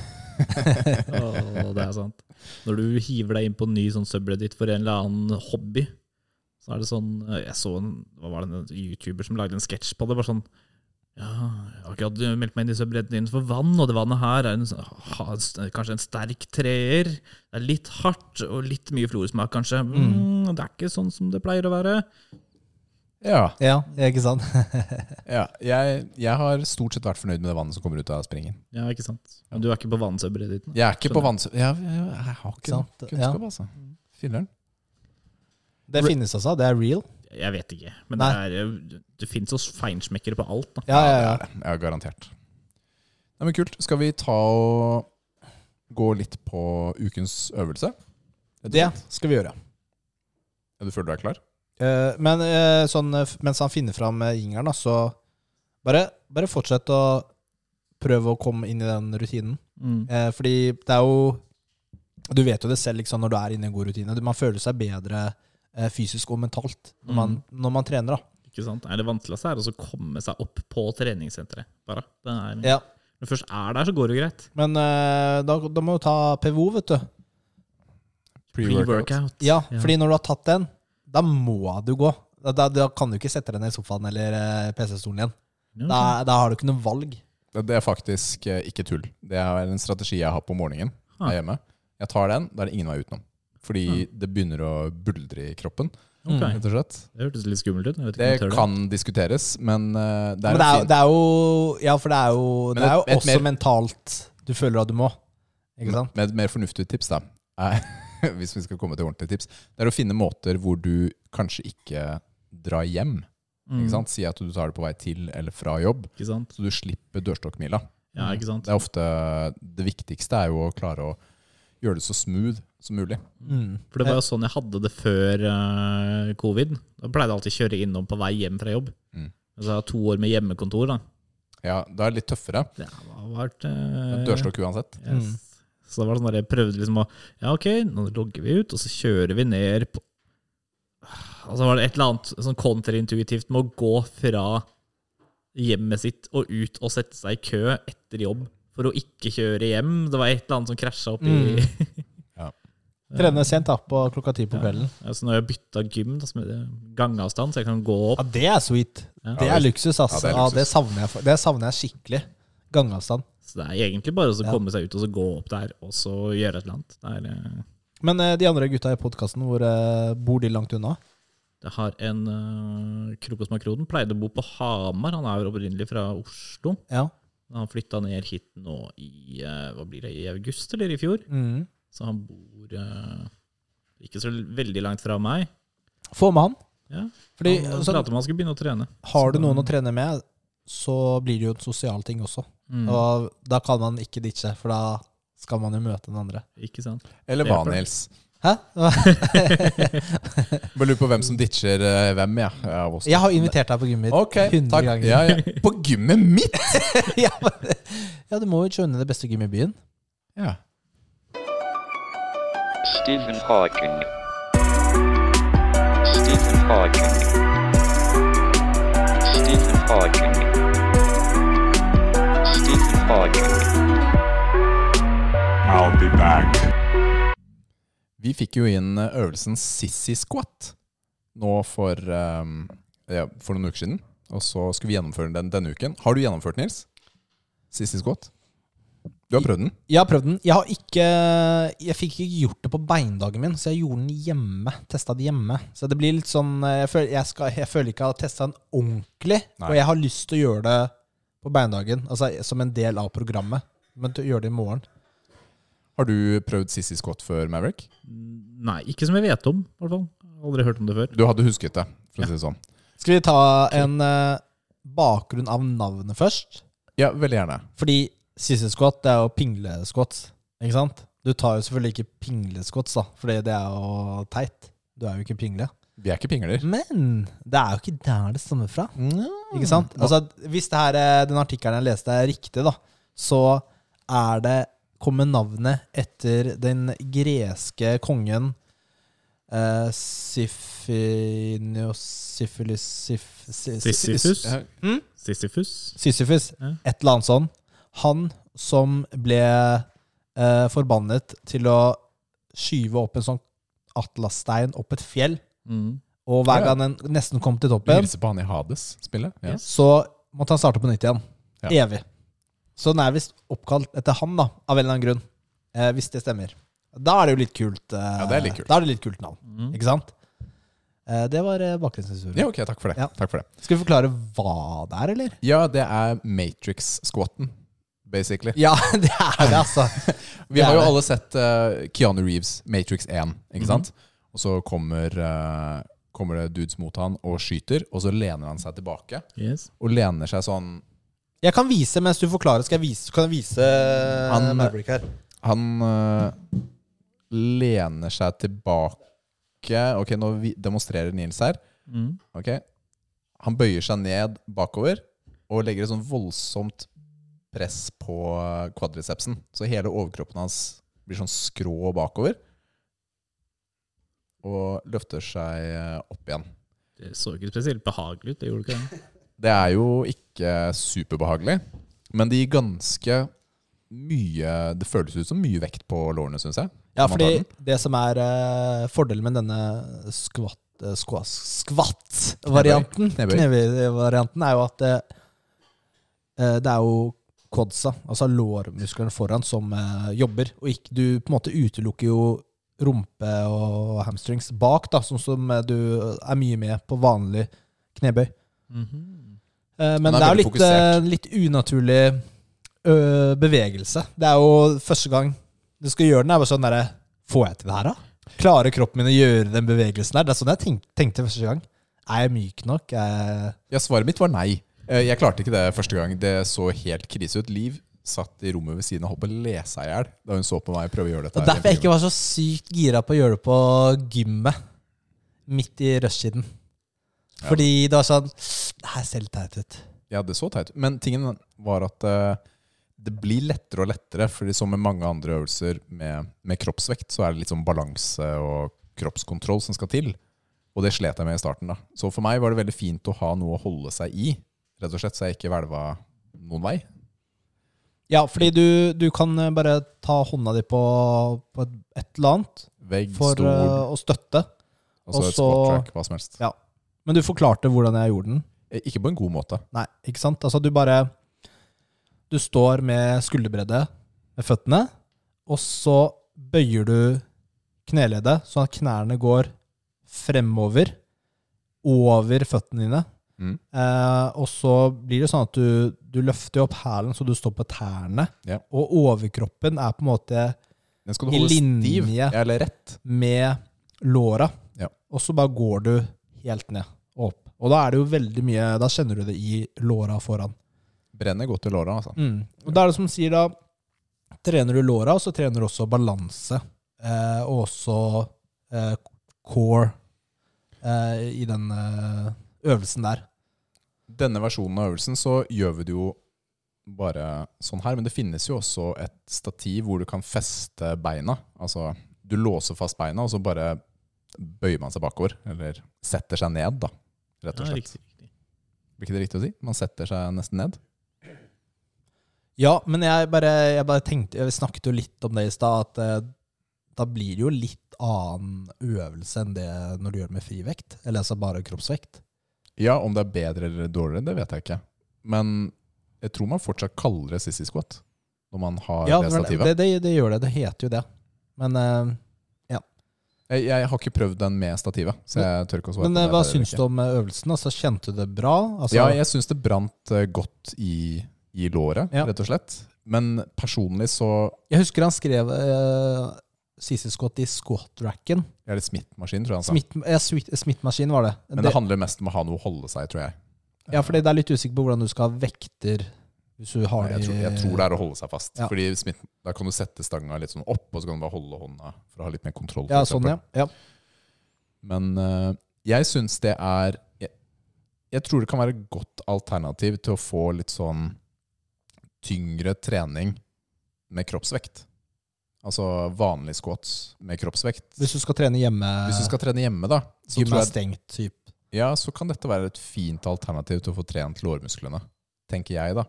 [laughs] Åh, det er sant. Når du hiver deg inn på en ny sånn subreddit for en eller annen hobby, så er det sånn Jeg så en hva var det, en YouTuber som lagde en sketsj på det. Bare sånn Ja, jeg har akkurat meldt meg inn i subredditen din for vann, og det vannet her er en, kanskje en sterk treer. Det er litt hardt og litt mye florsmak, kanskje. Mm, det er ikke sånn som det pleier å være. Ja, Ja, ikke sant? [laughs] ja. Jeg, jeg har stort sett vært fornøyd med det vannet som kommer ut av springen. Ja, ikke sant? Men du er ikke på vannsubredditen? Jeg er ikke på Skjønner. vann... Jeg, jeg, jeg har ikke nok kunnskap, altså. Filler'n. Det finnes altså. Det er real. Jeg vet ikke. Men Nei. det, er, det finnes jo feinschmeckere på alt. da. Ja, ja, ja. det er. Ja, garantert. Nei, men kult. Skal vi ta og gå litt på ukens øvelse? Det skal vi gjøre. Ja, du føler du er klar? Eh, men eh, sånn, eh, mens han finner fram eh, jingeren, da, så bare, bare fortsett å prøve å komme inn i den rutinen. Mm. Eh, fordi det er jo Du vet jo det selv liksom, når du er inne i en god rutine. Man føler seg bedre eh, fysisk og mentalt når man, når man trener. da Ikke sant? Det vanskeligste er å komme seg opp på treningssenteret. Bare. Det er, ja. Når du først er der, så går det jo greit. Men eh, da, da må du ta PVO, vet du. Pre-workout. Ja, Ja. fordi når du har tatt den, da må du gå. Da, da, da kan du ikke sette deg ned i sofaen eller eh, PC-stolen igjen. Ja, Da, da har du ikke noe valg. Det det er faktisk eh, ikke tull. Det er en strategi jeg har på morgenen Ah. her hjemme. Jeg tar den, da er det ingen vei utenom. Fordi det begynner å buldre i kroppen, rett og slett. Det hørtes litt skummelt ut. Jeg vet ikke Det kan diskuteres, men uh, det er, Men det er, det er jo Ja, for det er jo, det er jo et- et også mer- mentalt du føler at du må. Ikke sant? Med et mer fornuftig tips, da, er, [laughs] hvis vi skal komme til ordentlige tips, det er å finne måter hvor du kanskje ikke drar hjem. Mm. Ikke sant? Si at du tar det på vei til eller fra jobb, Ikke sant? så du slipper dørstokkmila. Ja, ikke sant? Det er ofte Det viktigste er jo å klare å gjøre det så smooth som mulig. Mm. For det var jo sånn jeg hadde det før uh, covid. Da pleide jeg alltid å kjøre innom på vei hjem fra jobb. Mm. Altså to år med hjemmekontor. da. Ja, da er det litt tøffere. Det har vært uh, Dørstokk uansett. Yes. Så da var det sånn der jeg prøvde liksom å Ja, ok, nå logger vi ut, og så kjører vi ned på Og så var det et eller annet sånn kontraintuitivt med å gå fra hjemmet sitt og ut og sette seg i kø etter jobb for å ikke kjøre hjem. Det var et eller annet som krasja opp i [laughs] Trene sent da, på klokka ti på kvelden. altså, Nå har jeg bytta gym, da, som er gangavstand, så jeg kan gå opp. Ja, det er sweet. Ja. Det er luksus, ass. Ja, det er Ja, det, savner jeg, det savner jeg skikkelig. Gangavstand. Så det er egentlig bare å komme seg ut og så gå opp der og så gjøre et eller annet. Det, er, eh, Men eh, de andre gutta i podkasten, hvor eh, bor de langt unna? det har en uh, Krokos Makroden pleide å bo på Hamar. Han er opprinnelig fra Oslo. Ja. Han flytta ned hit nå i eh, hva blir det, i august eller i fjor. Mm. Så han bor eh, ikke så veldig langt fra meg. Få med han. Ja. Fordi han sånn, prater om han skulle begynne å trene. Har du noen å trene med, så blir det jo en sosial ting også. Mm. Og da kan man ikke ditche, for da skal man jo møte den andre. Ikke sant? Eller er hva. Nils? Hæ? [laughs] Bare lurer på hvem som ditcher uh, hvem, ja. av. Jeg har invitert deg på gymmet mitt Ok, 100 takk. ganger. Ja, ja. På gymmet mitt! [laughs] ja, men- ja, du må jo joine det beste gymmet i byen. Ja. Stephen Hawking. Stephen Hawking. Stephen Hawking. Stephen Hawking. I'll be back. Vi fikk jo inn eh, øvelsen Sissy Squat nå for, um, ja, for noen uker siden. Og så skulle vi gjennomføre den denne uken. Har du gjennomført, Nils? Sissy Squat? Du har prøvd den? Jeg har prøvd den. Jeg har ikke Jeg fikk ikke gjort det på beindagen min, så jeg gjorde den hjemme. Testa det hjemme. Så det blir litt sånn Jeg føler, jeg skal, jeg føler ikke jeg har testa den ordentlig. Nei. Og jeg har lyst til å gjøre det på beindagen, altså som en del av programmet. Men til å gjøre det i morgen. Har du prøvd Sissy Scott før, Maverick? Nei, ikke som jeg vet om. i hvert fall. Aldri hørt om det før. Du hadde husket det, for å si det sånn. Skal vi ta en uh, bakgrunn av navnet først? Ja, veldig gjerne. Fordi sissy squat det er jo pinglesquats, ikke sant? Du tar jo selvfølgelig ikke pinglesquats, da, fordi det er jo teit. Du er jo ikke pingle. Vi er ikke pingler. Men det er jo ikke der det stammer fra. Ikke sant? Altså, hvis det her, eh, den artikkelen jeg leste er riktig, da, så er det kommer navnet etter den greske kongen eh, Sifinios Syfilis Sif, si- si- Sisyfus. Sisyfus. Et eller annet sånn. Han som ble eh, forbannet til å skyve opp en sånn atlasstein opp et fjell. Mm. Og hver gang den nesten kom til toppen, Hilse på han i Hades-spillet. Ja. Så måtte han starte på nytt igjen. Ja. Evig. Så den er visst oppkalt etter han, da, av en eller annen grunn. Eh, hvis det stemmer. Da er det jo litt kult. Eh, Ja, det er litt kult. Da er det litt kult navn. Mm. Ikke sant? Eh, det var eh, bakgrunnshistorie. ja, ok, takk for det. Ja. Takk for det. Skal vi forklare hva det er, eller? Ja, det er Matrix-squatten, basically. Ja, [laughs] det er det, altså. [laughs] Vi har jo alle sett uh, Keanu Reeves, Matrix 1, ikke sant? Og så kommer, uh, kommer det dudes mot han og skyter, og så lener han seg tilbake. Yes. Og lener seg sånn Jeg kan vise mens du forklarer. Skal jeg vise, kan jeg vise eh, Han- Maverick her? Han uh, lener seg tilbake Ok, nå demonstrerer Nils her. Mm. Ok Han bøyer seg ned bakover og legger et sånn voldsomt press på eh, kvadricepsen. Så hele overkroppen hans blir sånn skrå bakover. Og løfter seg eh, opp igjen. Det så ikke spesielt behagelig ut. Det gjorde ikke det. [laughs] Det er jo ikke superbehagelig, men det gir ganske mye Det føles ut som mye vekt på lårene, syns jeg. Ja, fordi det som er uh, fordelen med denne skvatt-varianten, uh, skvatt-varianten, Knebøy. knebøy-varianten, er jo at det, eh, det er jo quadsa, altså lårmusklene foran, som eh, jobber. Og ikke, du på en måte utelukker jo rumpe og hamstrings bak, da, sånn som eh, du er mye med på vanlig knebøy. Mhm. Eh, Men det er jo litt, eh, litt unaturlig ø, bevegelse. Det er jo første gang du skal gjøre den, er bare sånn derre Får jeg til det her, da? Klarer kroppen min å gjøre den bevegelsen der? Det er sånn jeg tenk, tenkte første gang. Er jeg myk nok? Jeg Ja, svaret mitt var nei. Eh, Jeg klarte ikke det første gang. Det så helt krise ut. Liv satt i rommet ved siden av og holdt på å le i hjel da hun så på meg prøve å gjøre dette. Og derfor jeg ikke var så sykt gira på å gjøre det på gymmet midt i rushtiden. Ja. Fordi det var sånn Det her ser litt teit ut. Ja, det så teit ut. Men tingen var at uh, det blir lettere og lettere, fordi som med mange andre øvelser med, med kroppsvekt, så er det litt sånn balanse og kroppskontroll som skal til. Og det slet jeg med i starten. da. Så for meg var det veldig fint å ha noe å holde seg i, rett og slett, så jeg ikke hvelva noen vei. Ja, fordi du, du kan eh, bare ta hånda di på, på et, eller annet Vegg, for stol, eh, å støtte. og så- et track, hva som helst. Ja. Men du forklarte hvordan jeg gjorde den. Eh, Ikke på en god måte. Nei, ikke sant? Altså du bare Du står med skulderbredde med føttene, og så bøyer du kneleddet sånn at knærne går fremover over føttene dine. Mm. Eh, og så blir det sånn at du, du løfter opp hælen så du står på tærne. Ja. Og overkroppen er på en måte I linje. med låra. Ja. Og så bare går du helt ned og opp. Og da er det jo veldig mye Da kjenner du det i låra foran. Brenner godt i låra, altså. Mm. Og da er det som sier da Trener du låra, og så trener du også balanse. Eh, og også eh, core eh, i den eh, øvelsen der. Denne versjonen av øvelsen så gjør vi det jo bare sånn her, men det finnes jo også et stativ hvor du kan feste beina. Altså, du låser fast beina, og så bare bøyer man seg bakover. Eller setter seg ned, da, rett og Ja, slett. riktig, riktig. Blir ikke det riktig å si? Man setter seg nesten ned. Ja, men jeg bare, jeg bare tenkte Vi snakket jo litt om det i stad, at eh, da blir det jo litt annen øvelse enn det når du gjør det med frivekt. Eller altså bare kroppsvekt. Ja, om det er bedre eller dårligere, det vet jeg ikke. Men jeg tror man fortsatt kaller det sissy squat når man har Ja, det stativet. det, det, det gjør det. Det heter jo det. Men, eh, Jeg, jeg har ikke prøvd den med stativet, så jeg tør ikke å svare men på eh, det. hva syns du om eh, øvelsen? Altså, Kjente du det bra? Altså, Ja, jeg syns det brant godt i, i låret, Ja. rett og slett. Men personlig så Jeg husker han skrev uh, CC Scott i squat-racken. Ja, det Smith-maskin, tror jeg han sa. Smith, ja, Smith- Smith-maskin var det. Men det handler mest om å ha noe å holde seg i, tror jeg. ja, fordi det er litt usikker på hvordan du skal ha vekter hvis du har Jeg tror, jeg tror det er å holde seg fast. Ja. Fordi Smith, Da kan du sette stanga litt sånn opp, og så kan du bare holde hånda for å ha litt mer kontroll. Ja, sånn, ja. ja. Men uh, jeg syns det er jeg, jeg tror det kan være et godt alternativ til å få litt sånn tyngre trening med kroppsvekt. Altså vanlig squats med kroppsvekt. Hvis du skal trene hjemme, Hvis du skal trene hjemme, da, så, gym er jeg, stengt, typ. ja, så kan dette være et fint alternativ til å få trent lårmusklene. Tenker jeg, da.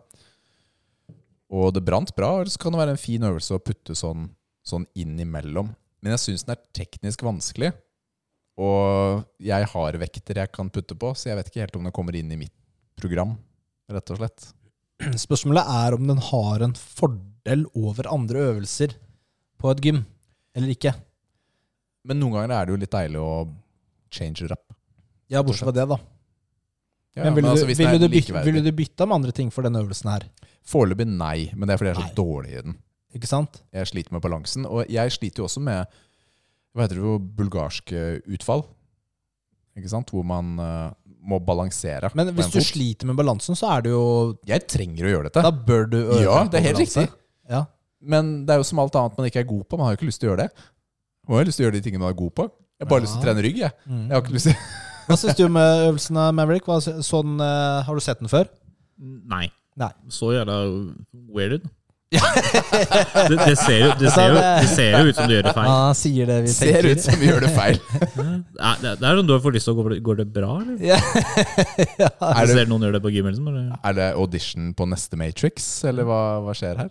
Og det brant bra, eller så kan det være en fin øvelse å putte sånn, sånn innimellom. Men jeg syns den er teknisk vanskelig. Og jeg har vekter jeg kan putte på, så jeg vet ikke helt om den kommer inn i mitt program, rett og slett. Spørsmålet er om den har en fordel over andre øvelser på et gym, eller ikke. Men noen ganger er det jo litt deilig å change it up. Ja, bortsett fra det, da. Ja, men ville, altså, du, ville, du bytte, ville du bytta med andre ting for denne øvelsen her? Foreløpig nei, men det er fordi jeg er så Nei. dårlig i den. Ikke sant? Jeg sliter med balansen, og jeg sliter jo også med hva heter det jo, bulgarske utfall. Ikke sant? Hvor man uh, må balansere. Men hvis du fot. sliter med balansen, så er det jo Jeg trenger å gjøre dette. Da bør du øve Ja, det er helt balanse. riktig. Ja. Men det er jo som alt annet man ikke er god på. Man har jo ikke lyst til å gjøre det. Man har jo lyst til å gjøre de tingene man er god på. Jeg har bare Ja. lyst til å trene rygg. Jeg, Mm. jeg har ikke lyst til [laughs] Hva syns du om eh, øvelsen av Maverick? Hva, sånn, uh, har du sett den før? Nei. Nei. Så jævla weird ut. [laughs] det, det, ser jo, det, ser jo, det ser jo ut som du gjør det feil. Ja, sier det vi Ser tenker. ut som vi gjør det feil. [laughs] ja, det, det er sånn du får lyst til å gå Går det bra, eller? Ja. Er Ser det, noen gjør det på gym, liksom? Eller? er det audition på neste Matrix, eller hva, hva skjer her?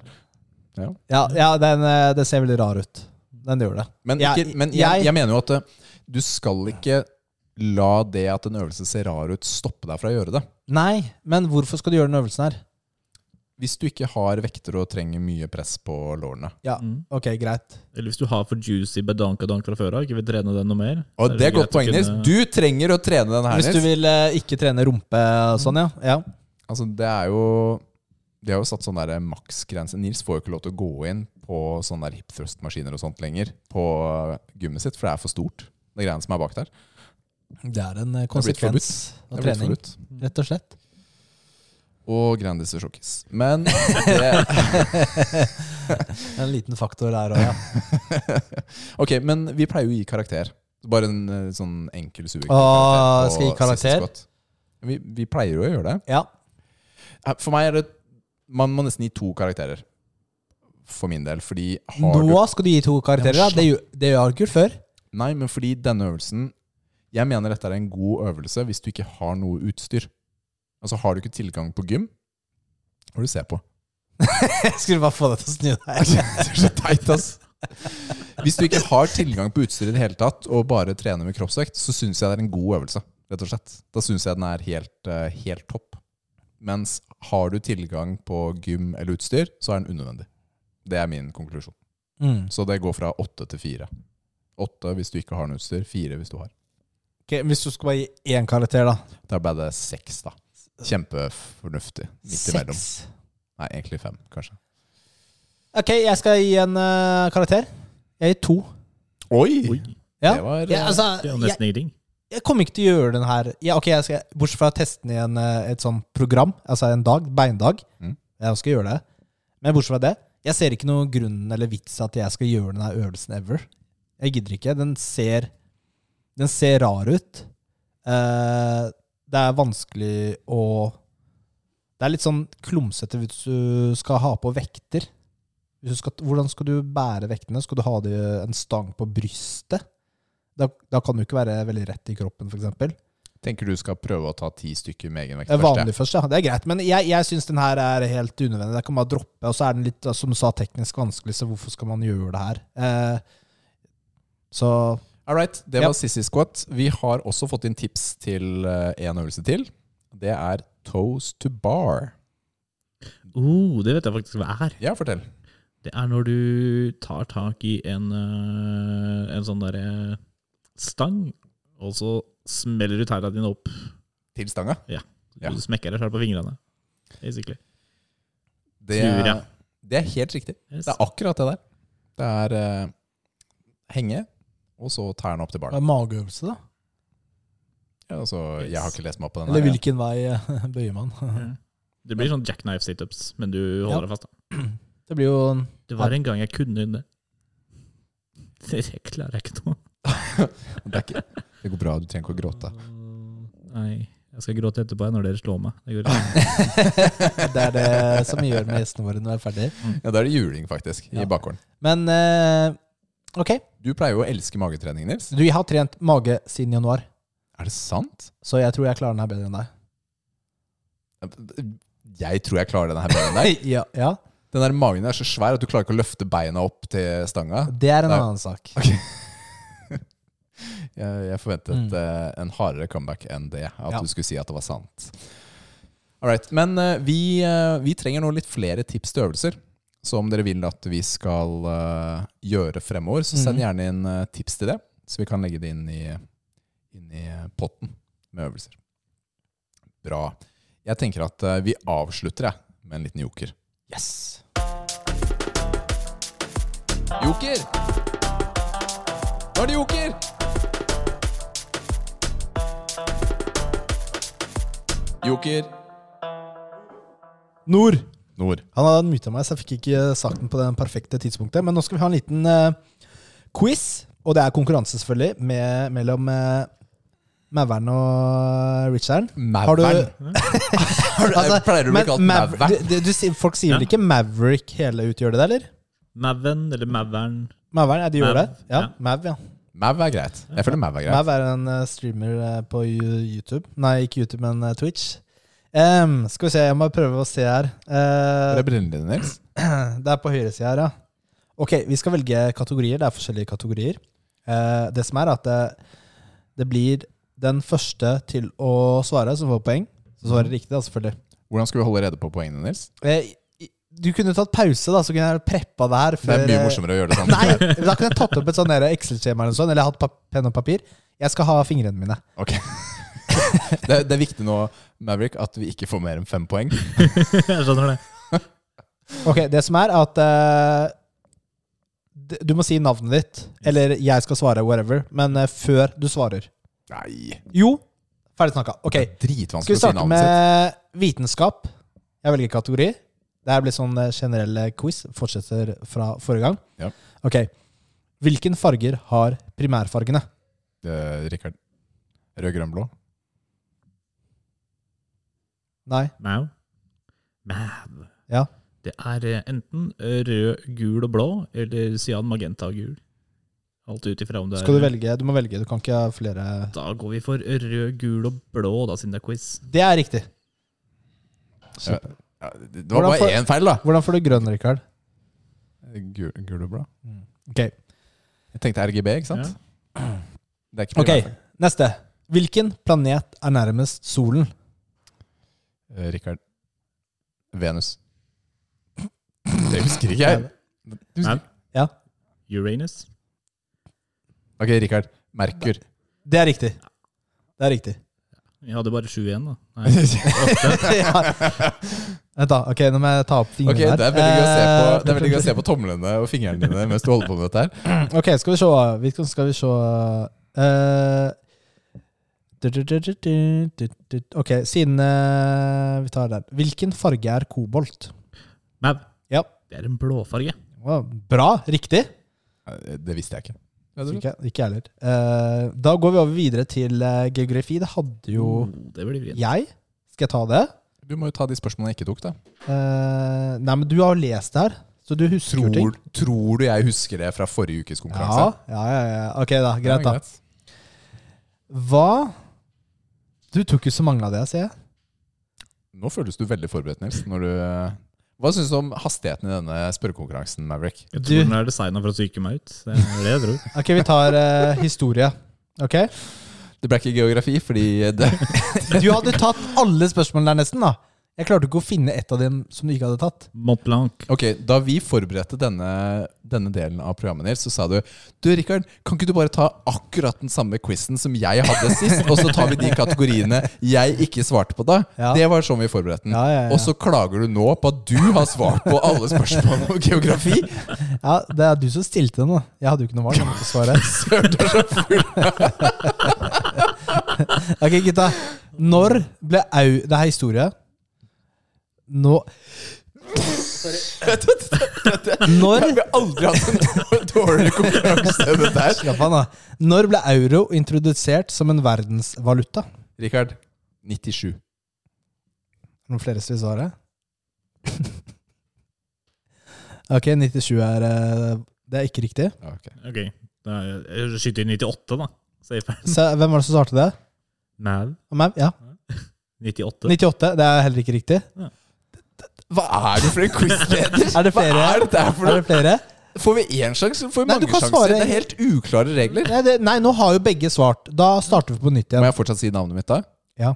Ja, ja den, eh, det ser veldig rar ut. Den gjør det. Men, Jeg- ikke, men jeg, jeg- jeg mener jo at eh, du skal ikke la det at en øvelse ser rar ut, stoppe deg fra å gjøre det. Nei, men hvorfor skal du gjøre den øvelsen her? Hvis du ikke har vekter og trenger mye press på lårene. Ja, Mm. ok, greit. Eller hvis du har for juicy bedankadank fra før av, ikke vil trene den noe mer. Og det er godt poeng, Nils. kunne- Du trenger å trene den her, Hvis du vil eh, ikke trene rumpe og sånn, ja. ja. Altså, det er jo De har jo satt sånn der maksgrense. Nils får jo ikke lov til å gå inn på sånne hip thrust-maskiner og sånt lenger på gymmet sitt, for det er for stort, det greiene som er bak der. Det er en eh, konsekvens av trening, forbudt. rett og slett. Og Grandis og Sjokkis. Men det, [laughs] [laughs] En liten faktor der òg, ja. [laughs] Ok, men vi pleier jo å gi karakter. Bare en eh, sånn enkel subjektiv Åh, skal jeg gi karakter? Vi, vi pleier jo å gjøre det. ja. Eh, For meg er det Man må nesten gi to karakterer. For min del. Fordi har Nå skal du gi to karakterer. Ja, da. Det, det har du ikke gjort før. Nei, men fordi denne øvelsen Jeg mener dette er en god øvelse hvis du ikke har noe utstyr. Altså Har du ikke tilgang på gym er du ser på? [laughs] Jeg skulle bare få deg til å snu deg. [laughs] Det er så teit, ass. Hvis du ikke har tilgang på utstyr i det hele tatt, og bare trener med kroppsvekt, så syns jeg det er en god øvelse. rett og slett. Da syns jeg den er helt, eh, helt topp. Mens har du tilgang på gym eller utstyr, så er den unødvendig. Det er min konklusjon. Mm. Så det går fra åtte til fire. Åtte hvis du ikke har noe utstyr, fire hvis du har. Ok, hvis du skal bare gi én karakter, da. Da ble det seks, da. Kjempefornuftig. Midt imellom. Nei, egentlig fem, kanskje. Ok, jeg skal gi en uh, karakter. Jeg gir to. Oi! Oi, Ja. Det var Ja, altså, det er nesten ingenting. Jeg kommer ikke til å gjøre den her ja, ok, jeg skal, Bortsett fra å teste den i en, eh, et sånt program, altså en dag, beindag. Mm. Jeg skal gjøre det. Men bortsett fra det, jeg ser ikke noen grunn eller vits at jeg skal gjøre denne øvelsen ever. Jeg gidder ikke. Den ser, den ser rar ut. Eh, det er vanskelig å Det er litt sånn klumsete hvis du skal ha på vekter. Skal, hvordan skal du bære vektene? Skal du ha det, en stang på brystet? Da, da kan du ikke være veldig rett i kroppen, f.eks. Tenker du skal prøve å ta ti stykker med egen vekt Det er først? vanlig først, ja. Det er greit. Men jeg, jeg syns den her er helt unødvendig. Det kan bare droppe. Og så er den litt, som du sa, teknisk vanskelig, så hvorfor skal man gjøre det her? Eh, så All right, det Ja. var Sissy Squat. Vi har også fått inn tips til eh, en øvelse til. Det er toes to bar. Oh, det vet jeg faktisk hva er. Ja, fortell. Det er når du tar tak i en, øh, en sånn derre stang, og så smeller du tærne dine opp. Til stanga. Ja. Du smekker deg selv på fingrene. Basically. Det, Tror jeg. det er helt riktig. Yes. Det er akkurat det der. Det er uh, henge, og så tærne opp til det er mageøvelse, da. Ja, altså, jeg har ikke lest meg opp på den. Eller her, ja. hvilken vei eh, [laughs] bøyer man? Det blir sånn jackknife situps, men du holder Ja. deg fast. da. Det blir jo Det var en gang jeg kunne det. [laughs] Det klarer jeg ikke nå. [laughs] Det, er ikke, det går bra, du trenger ikke å gråte. Nei, jeg skal gråte etterpå når dere slår meg. Det. [laughs] Det er det som vi gjør med gjestene våre når vi er ferdig. Ja, Da er det juling, faktisk, Ja. i bakgården. Men uh, ok, Du pleier jo å elske magetrening, Nils. du jeg har trent mage siden januar, Er det sant? så jeg tror jeg klarer den her bedre enn deg. Jeg tror jeg klarer den her bedre enn deg. [laughs] Ja, ja. Den der magen er så svær at du klarer ikke å løfte beina opp til stanga. Det er en Nei. annen sak. Jeg, jeg forventet Mm. uh, en hardere comeback enn det. At Ja. du skulle si at det var sant. Alright, Men uh, vi, uh, vi trenger nå litt flere tips til øvelser. Så om dere vil at vi skal gjøre fremover, så send Mhm. gjerne inn tips til det. Så vi kan legge det inn i, inn i potten med øvelser. Bra. Jeg tenker at vi avslutter jeg, med en liten joker. Yes! Joker! Nå er det joker! Joker. Nord. Nord. Han hadde myta meg, så jeg fikk ikke sagt den på det perfekte tidspunktet. Men nå skal vi ha en liten uh, quiz, og det er konkurranse, selvfølgelig, med, mellom uh, Mavern og Richard. Har du- [laughs] Altså, Pleier du å bli kalt sier- folk sier vel Ja. ikke Maverick hele ut, gjør de det, eller? Maven, eller Mavern. Mavern, ja, de gjør Mav, det. Ja, ja. Mav, ja. Mav er greit. Jeg føler Mav er greit. Mav er en eh, streamer eh, på YouTube. Nei, ikke YouTube, men eh, Twitch. Um, skal vi se, jeg må prøve å se her. Er det brillene dine, Nils? [clears throat] det er på høyresida her, ja. Ok, vi skal velge kategorier. Det er forskjellige kategorier. Uh, det som er at det, det blir den første til å svare som får poeng. Så svarer riktig, da, selvfølgelig. Hvordan skal vi holde rede på poengene, Nils? I- du kunne tatt pause, da, så kunne jeg preppa det her. Det er mye eh, morsommere å gjøre det sånn. Nei, da kunne jeg tatt opp et sånn Excel-skjema eller sånn, eller hatt penn og papir. Jeg skal ha fingrene mine. Ok. [laughs] Det, det er viktig nå, Maverick, at vi ikke får mer enn fem poeng. [laughs] jeg skjønner det. Ok, det som er at uh, Du må si navnet ditt, eller jeg skal svare, whatever, men uh, før du svarer. Nei. Jo, ferdig snakka. Ok, skal vi starte med vitenskap? Jeg velger kategori. Det her blir sånn eh, generell eh, quiz. Fortsetter fra forrige gang. Ja. Ok. Hvilken farger har primærfargene? Eh, Rikard. Rød, grønn, blå. Nei. Mau. Mau. Ja. Det er eh, enten rød, gul og blå, eller cyan, magenta og gul. Alt ut ifra om det Skal du er velge? Du må velge. Du kan ikke ha flere Da går vi for rød, gul og blå, da, siden det er quiz. Det er riktig. Ja, ja, det var Hvordan bare får- én feil, da. Hvordan får du grønn, Rikard? Gul, gul og blå. Ok. Jeg tenkte RGB, ikke sant? Det er ikke Ok, primært. neste. Hvilken planet er nærmest solen? Eh, Rikard. Venus. Det husker ikke jeg. Du husker- Ja. Uranus. Ok, Rikard. Merkur. Det er riktig. Det er riktig. Vi hadde bare sju igjen, da. Nei, [laughs] ja. Vent, da. Ok, nå må jeg ta opp Ok, fingrene Det her. er veldig gøy å se på, Eh, det er veldig gøy å se på tomlene og fingrene dine mens du holder på med dette her. [clears throat] Ok, skal vi se. Hvilken skal vi se Eh, du, du, du, du, du, du, du. Ok, siden eh, Vi tar den. Hvilken farge er kobolt? Mau. Ja. Det er en blåfarge. Wow, Bra. Riktig. Eh, Det visste jeg ikke. Ikke, ikke jeg heller. Eh, da går vi over videre til eh, geografi. Det hadde jo Mm, det blir jeg. Skal jeg ta det? Du må jo ta de spørsmålene jeg ikke tok, da. Eh, nei, men du har lest det her, så du husker jo ting. Tror, tror du jeg husker det fra forrige ukes Ja, konkurranse? ja, ja, ja. Ok, da. Greit, Ja, da. Hva Du tok jo så mange av det, sier jeg. Nå føles du veldig forberedt, Nils. Når du, eh, hva syns du om hastigheten i denne spørrekonkurransen, Maverick? Jeg Du- tror den er designa for å psyke meg ut. Det er det jeg tror. [laughs] Ok, vi tar uh, historie. Ok? Det ble ikke geografi, fordi det Du hadde tatt alle spørsmålene der nesten, da. Jeg klarte ikke å finne ett av dem som du ikke hadde tatt. Mont Blanc. Ok, Da vi forberedte denne, denne delen av programmet, Nils, så sa du Du, Rikard, kan ikke du bare ta akkurat den samme quizen som jeg hadde sist, og så tar vi de kategoriene jeg ikke svarte på da? Ja. Det var sånn vi forberedte den. Ja, ja, ja. Og så klager du nå på at du har svart på alle spørsmålene om geografi? Ja, Det er du som stilte den, da. Jeg hadde jo ikke noe valg. Jeg måtte svare. [laughs] Søren, du er så full. Ok, gutta. Når ble au Det er historie. Nå Når Vi har aldri hatt en dårligere konkurranse enn dette her. Slapp av, da. Når ble euro introdusert som en verdensvaluta? Rikard, 97. Noen flere som vil svare? [laughs] ok, 97 er eh, Det er ikke riktig. Ja, ok. okay. da er jeg skyter inn 98, da. [laughs] Så, hvem var det som svarte det? Mav? Ja. 98. 98. [laughs] Det er heller ikke riktig. Hva er det for en quizleder? [laughs] Er det flere? Hva er dette her for Er noe? det flere? Får vi én sjanse, får vi Nei, mange sjanser. svare. Det er helt uklare regler. Nei, det, nei, nå har jo begge svart. Da starter vi på nytt igjen. Må jeg fortsatt si navnet mitt da? Ja.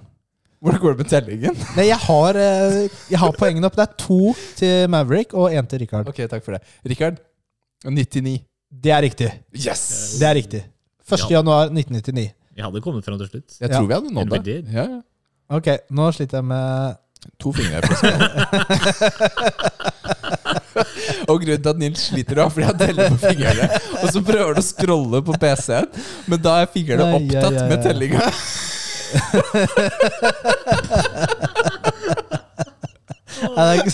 Hvordan går det med tellingen? Nei, jeg har, eh, jeg har poengene opp. Det er to til Maverick og én til Richard. Ok, takk for det. Rikard, 99. Det er riktig. Yes! Det er riktig. 1. Ja. januar 1999. Vi hadde kommet fram til slutt. Jeg Ja. tror vi hadde nådd det. Ja, ja. Ok, nå sliter jeg med To fingre fra skålen. [laughs] og grunnen til at Nils sliter, er fordi han teller på fingrene. Og så prøver han å scrolle på PC-en, men da er fingrene Ai, ja, opptatt ja. med tellinga. Nei, det er ikke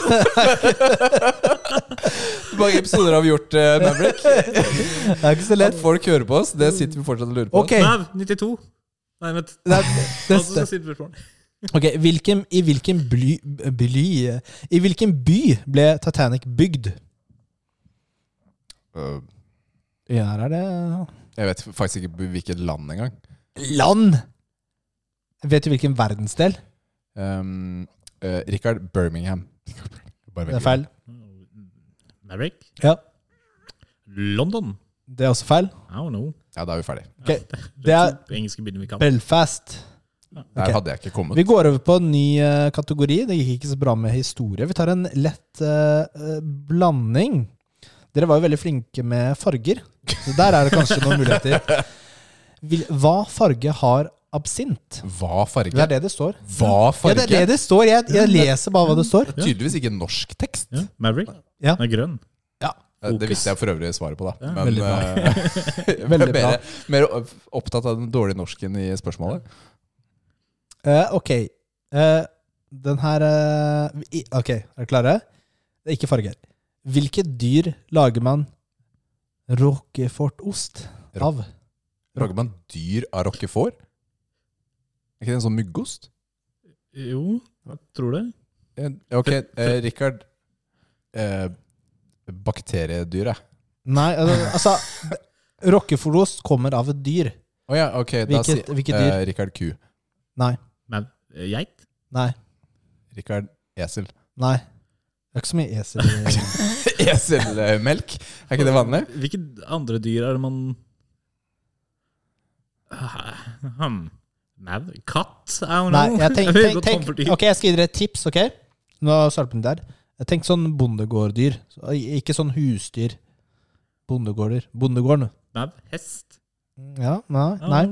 Hvor mange episoder har vi gjort, uh, Maverick? det er ikke så lett. At folk hører på oss, det sitter vi fortsatt og lurer på. Ok, Mau, 92. Nei, vent. det er, det. Ok, hvilken, I hvilken bly, bly I hvilken by ble Titanic bygd? Uh, Ja, her er det jeg vet faktisk ikke hvilket land engang. Land! Vet du hvilken verdensdel? Um, uh, Richard Birmingham. [laughs] Bare Det er feil. Maverick? Ja, London? det er også feil. I don't know. Ja, da er vi ferdig. Ok, Det er På engelske byen vi kan. Belfast. Der okay. hadde jeg ikke kommet. Vi går over på en ny eh, kategori. Det gikk ikke så bra med historie. Vi tar en lett eh, blanding. Dere var jo veldig flinke med farger, så der er det kanskje noen muligheter. Vil, hva farge har absint? Hva farge? Det er det det står. Hva Ja, farge? det er det det står. Jeg, jeg leser bare hva det står. Det er Tydeligvis ikke norsk tekst. Ja, Maverick? Ja. Den er grønn. Eh, Det visste jeg for øvrig svaret på, da. Ja, Men veldig bra. [laughs] Veldig bra. mer, mer opptatt av den dårlige norsken i spørsmålet. Eh, ok. Uh, Den her uh, i- Ok, er dere klare? Det er ikke farger. Hvilket dyr lager man roquefort-ost av? Lager man dyr av roquefort? Er ikke det en sånn myggost? Jo, jeg tror det. Eh, Ok, eh, Rikard. Eh, bakteriedyret. Nei, altså Roquefort-ost kommer av et dyr. Å ja, ok. Da sier hvilket dyr? Eh, Rikard ku. Nei. Men eh, geit? Nei. Rikard esel. Nei. Det er ikke så mye esel [laughs] Eselmelk? Er ikke det vanlig? Hvilke andre dyr er det man hmm. Mau? Katt? Nei, jeg tenk, [laughs] tenk, tenk. Ok, jeg skal gi dere et tips, ok? Nå vi der. Jeg tenk sånn bondegårddyr. Ikke sånn husdyr. Bondegårder. Bondegården. Mau? Hest? Ja, nei. Nei.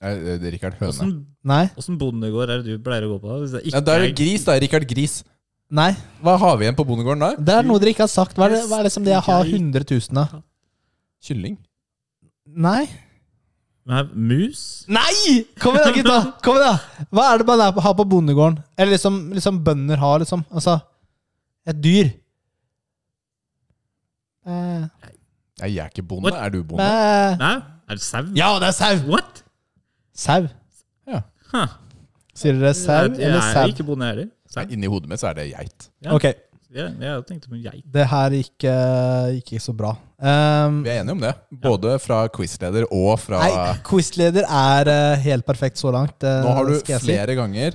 Rikard høne. Åssen Nei. åssen bondegård er det du pleier å gå på? da? Hvis det ikke Ja, da er det er- gris, da. Rikard Gris. Nei. Hva har vi igjen på bondegården da? Det er noe dere ikke har sagt. Hva er det, hva er det som det jeg har 100 000 av? Kylling. Nei. Nei, Mus? Nei! Kom igjen, da, gutta! Kom igjen da Hva er det man er har på bondegården? Eller liksom, liksom bønder har, liksom. Altså Et dyr. Eh, Nei, jeg er ikke bonde. What? Er du bonde? eh. Mau? Er det sau? Ja, det er sau! What? Sau. Huh. Sier dere sau jeg, jeg eller er sau? ikke bonde heller. Sau? Inni hodet mitt så er det geit. Ja. Ok, Ja, jeg tenkte på geit. det her gikk gikk ikke så bra. Um, Vi er enige om det. Både fra quizleder og fra nei, quizleder er uh, helt perfekt så langt. Uh, Nå har du si. flere ganger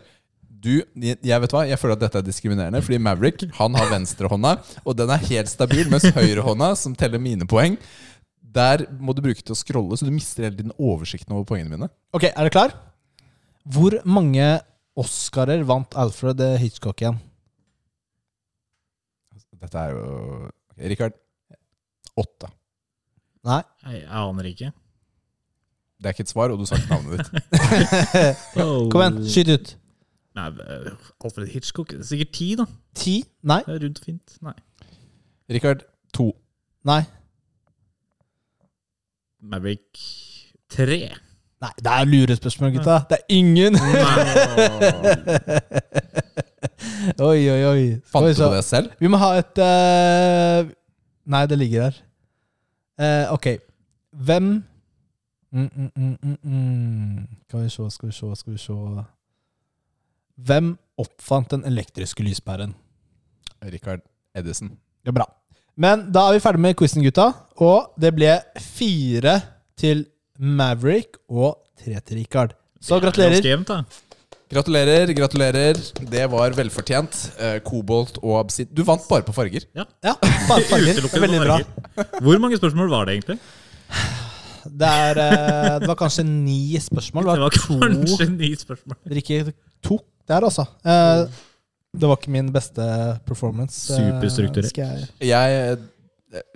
du, jeg jeg vet hva, jeg føler at dette er diskriminerende, fordi Maverick han har venstrehånda, og den er helt stabil, mens høyrehånda, som teller mine poeng, der må du bruke til å scrolle, så du mister hele tiden oversikten over poengene mine. Ok, er du klar? Hvor mange Oscarer vant Alfred Hitchcock igjen? Dette er jo ok, Rikard. Åtte. Nei. Jeg, jeg aner ikke. Det er ikke et svar, og du sa ikke navnet ditt. [laughs] Oh. Kom igjen, skyt ut. Nei, Alfred Hitchcock det er Sikkert ti, da. Ti? Nei. Det er rundt fint. Nei. Rikard. To. Nei. Maverick 3? Nei, det er lurespørsmål, gutta. Det er ingen! [laughs] oi, oi, oi. Fant du det selv? Vi må ha et uh... Nei, det ligger her. Uh, ok. Hvem mm, mm, mm, mm, mm. Skal vi se, skal vi se, skal vi se Hvem oppfant den elektriske lyspæren? Rikard Edison. Ja, bra. Men da er vi ferdig med quizen, gutta. Og det ble fire til Maverick og tre til Richard. Så gratulerer. Da. Gratulerer, gratulerer. Det var velfortjent. Eh, kobolt og absitt. Du vant bare på farger. Ja, bare farger. Det Utelukkende er veldig bra. Hvor mange spørsmål var det egentlig? Det, er, eh, det var kanskje ni spørsmål. Det var to kanskje ni spørsmål. dere ikke tok der, altså. Eh, Det var ikke min beste performance. eh, Superstrukturert. skal jeg- Jeg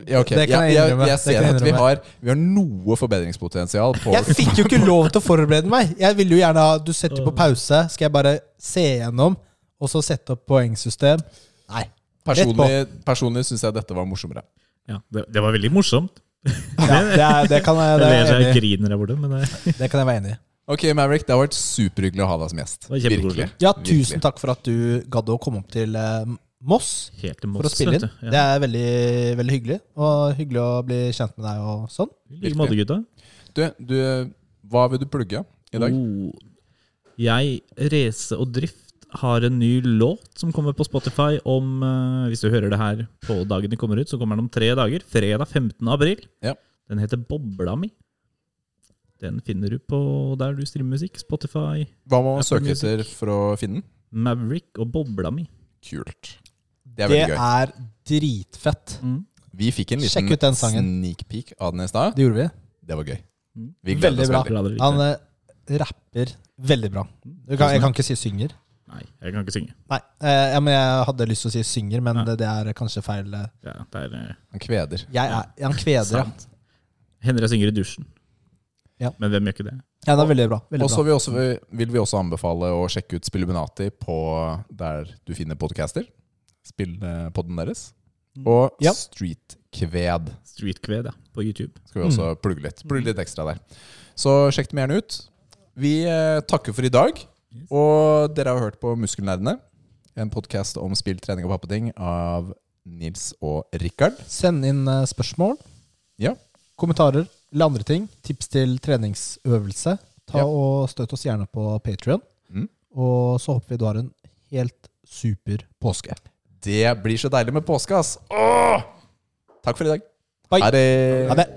ja, okay. Det kan jeg jeg, jeg, jeg ser at vi har, vi har noe forbedringspotensial på Jeg fikk jo ikke lov til å forberede meg! Jeg ville jo gjerne ha Du setter på pause. Skal jeg bare se gjennom, og så sette opp poengsystem? Nei. Personlig, personlig syns jeg dette var morsommere. Ja, det, det var veldig morsomt. Ja, det, er, det, kan jeg, Jeg det, ler så jeg jeg enig i. griner der borte, men det, det kan jeg være enig i. Ok, Maverick, det har vært superhyggelig å ha deg som gjest. Virkelig. Ja, Virkelig. tusen takk for at du gadd å komme opp til eh, Moss helt til for å spille inn. Ja. Det er veldig, veldig hyggelig. Og hyggelig å bli kjent med deg og sånn. I like måte, gutta. Du, du, hva vil du plugge i dag? Oh. Jeg, Race og Drift, har en ny låt som kommer på Spotify om eh, Hvis du hører det her på dagen det kommer ut, så kommer den om tre dager. Fredag 15. april. Ja. Den heter Bobla mi. Den finner du på der du streamer musikk. Spotify, Hva må man søke etter for å finne den? Maverick og Bobla mi. Kult. Det er Det veldig gøy. er dritfett. Mm. Vi fikk en Sjekk liten ut den sangen. sneak peek av den i stad. Det gjorde vi. Det var gøy. Mm. Vi Veldig bra. veldig. Han det. eh, rapper veldig bra. Du kan, jeg kan ikke si synger. Nei, jeg kan ikke synge. Nei, eh, ja, men jeg hadde lyst til å si synger, men det, det er kanskje feil. eh. Ja, det er eh, Han kveder. Jeg er, han kveder, ja. Hender jeg synger i dusjen. Ja. Men hvem gjør ikke det? ja. Det er veldig bra. Veldig Og så vil, vil vi også anbefale å sjekke ut Spilluminati på der du finner podcaster. Spillpodden deres. Og Ja. Streetkved Streetkved, ja. På YouTube. skal vi også plugge litt. Plugge litt ekstra der. Så sjekk dem gjerne ut. Vi eh, takker for i dag. Og dere har hørt på Muskelnerdene, en podkast om spill, trening og pappeting av Nils og Rikard. Send inn eh, spørsmål, Ja. kommentarer eller andre ting. Tips til treningsøvelse. Ta Ja. og Støtt oss gjerne på Patrion. Mm. Og så håper vi du har en helt super påske. Det blir så deilig med påske, ass! Åh! Takk for i dag. Bye. Ha det. Ha det.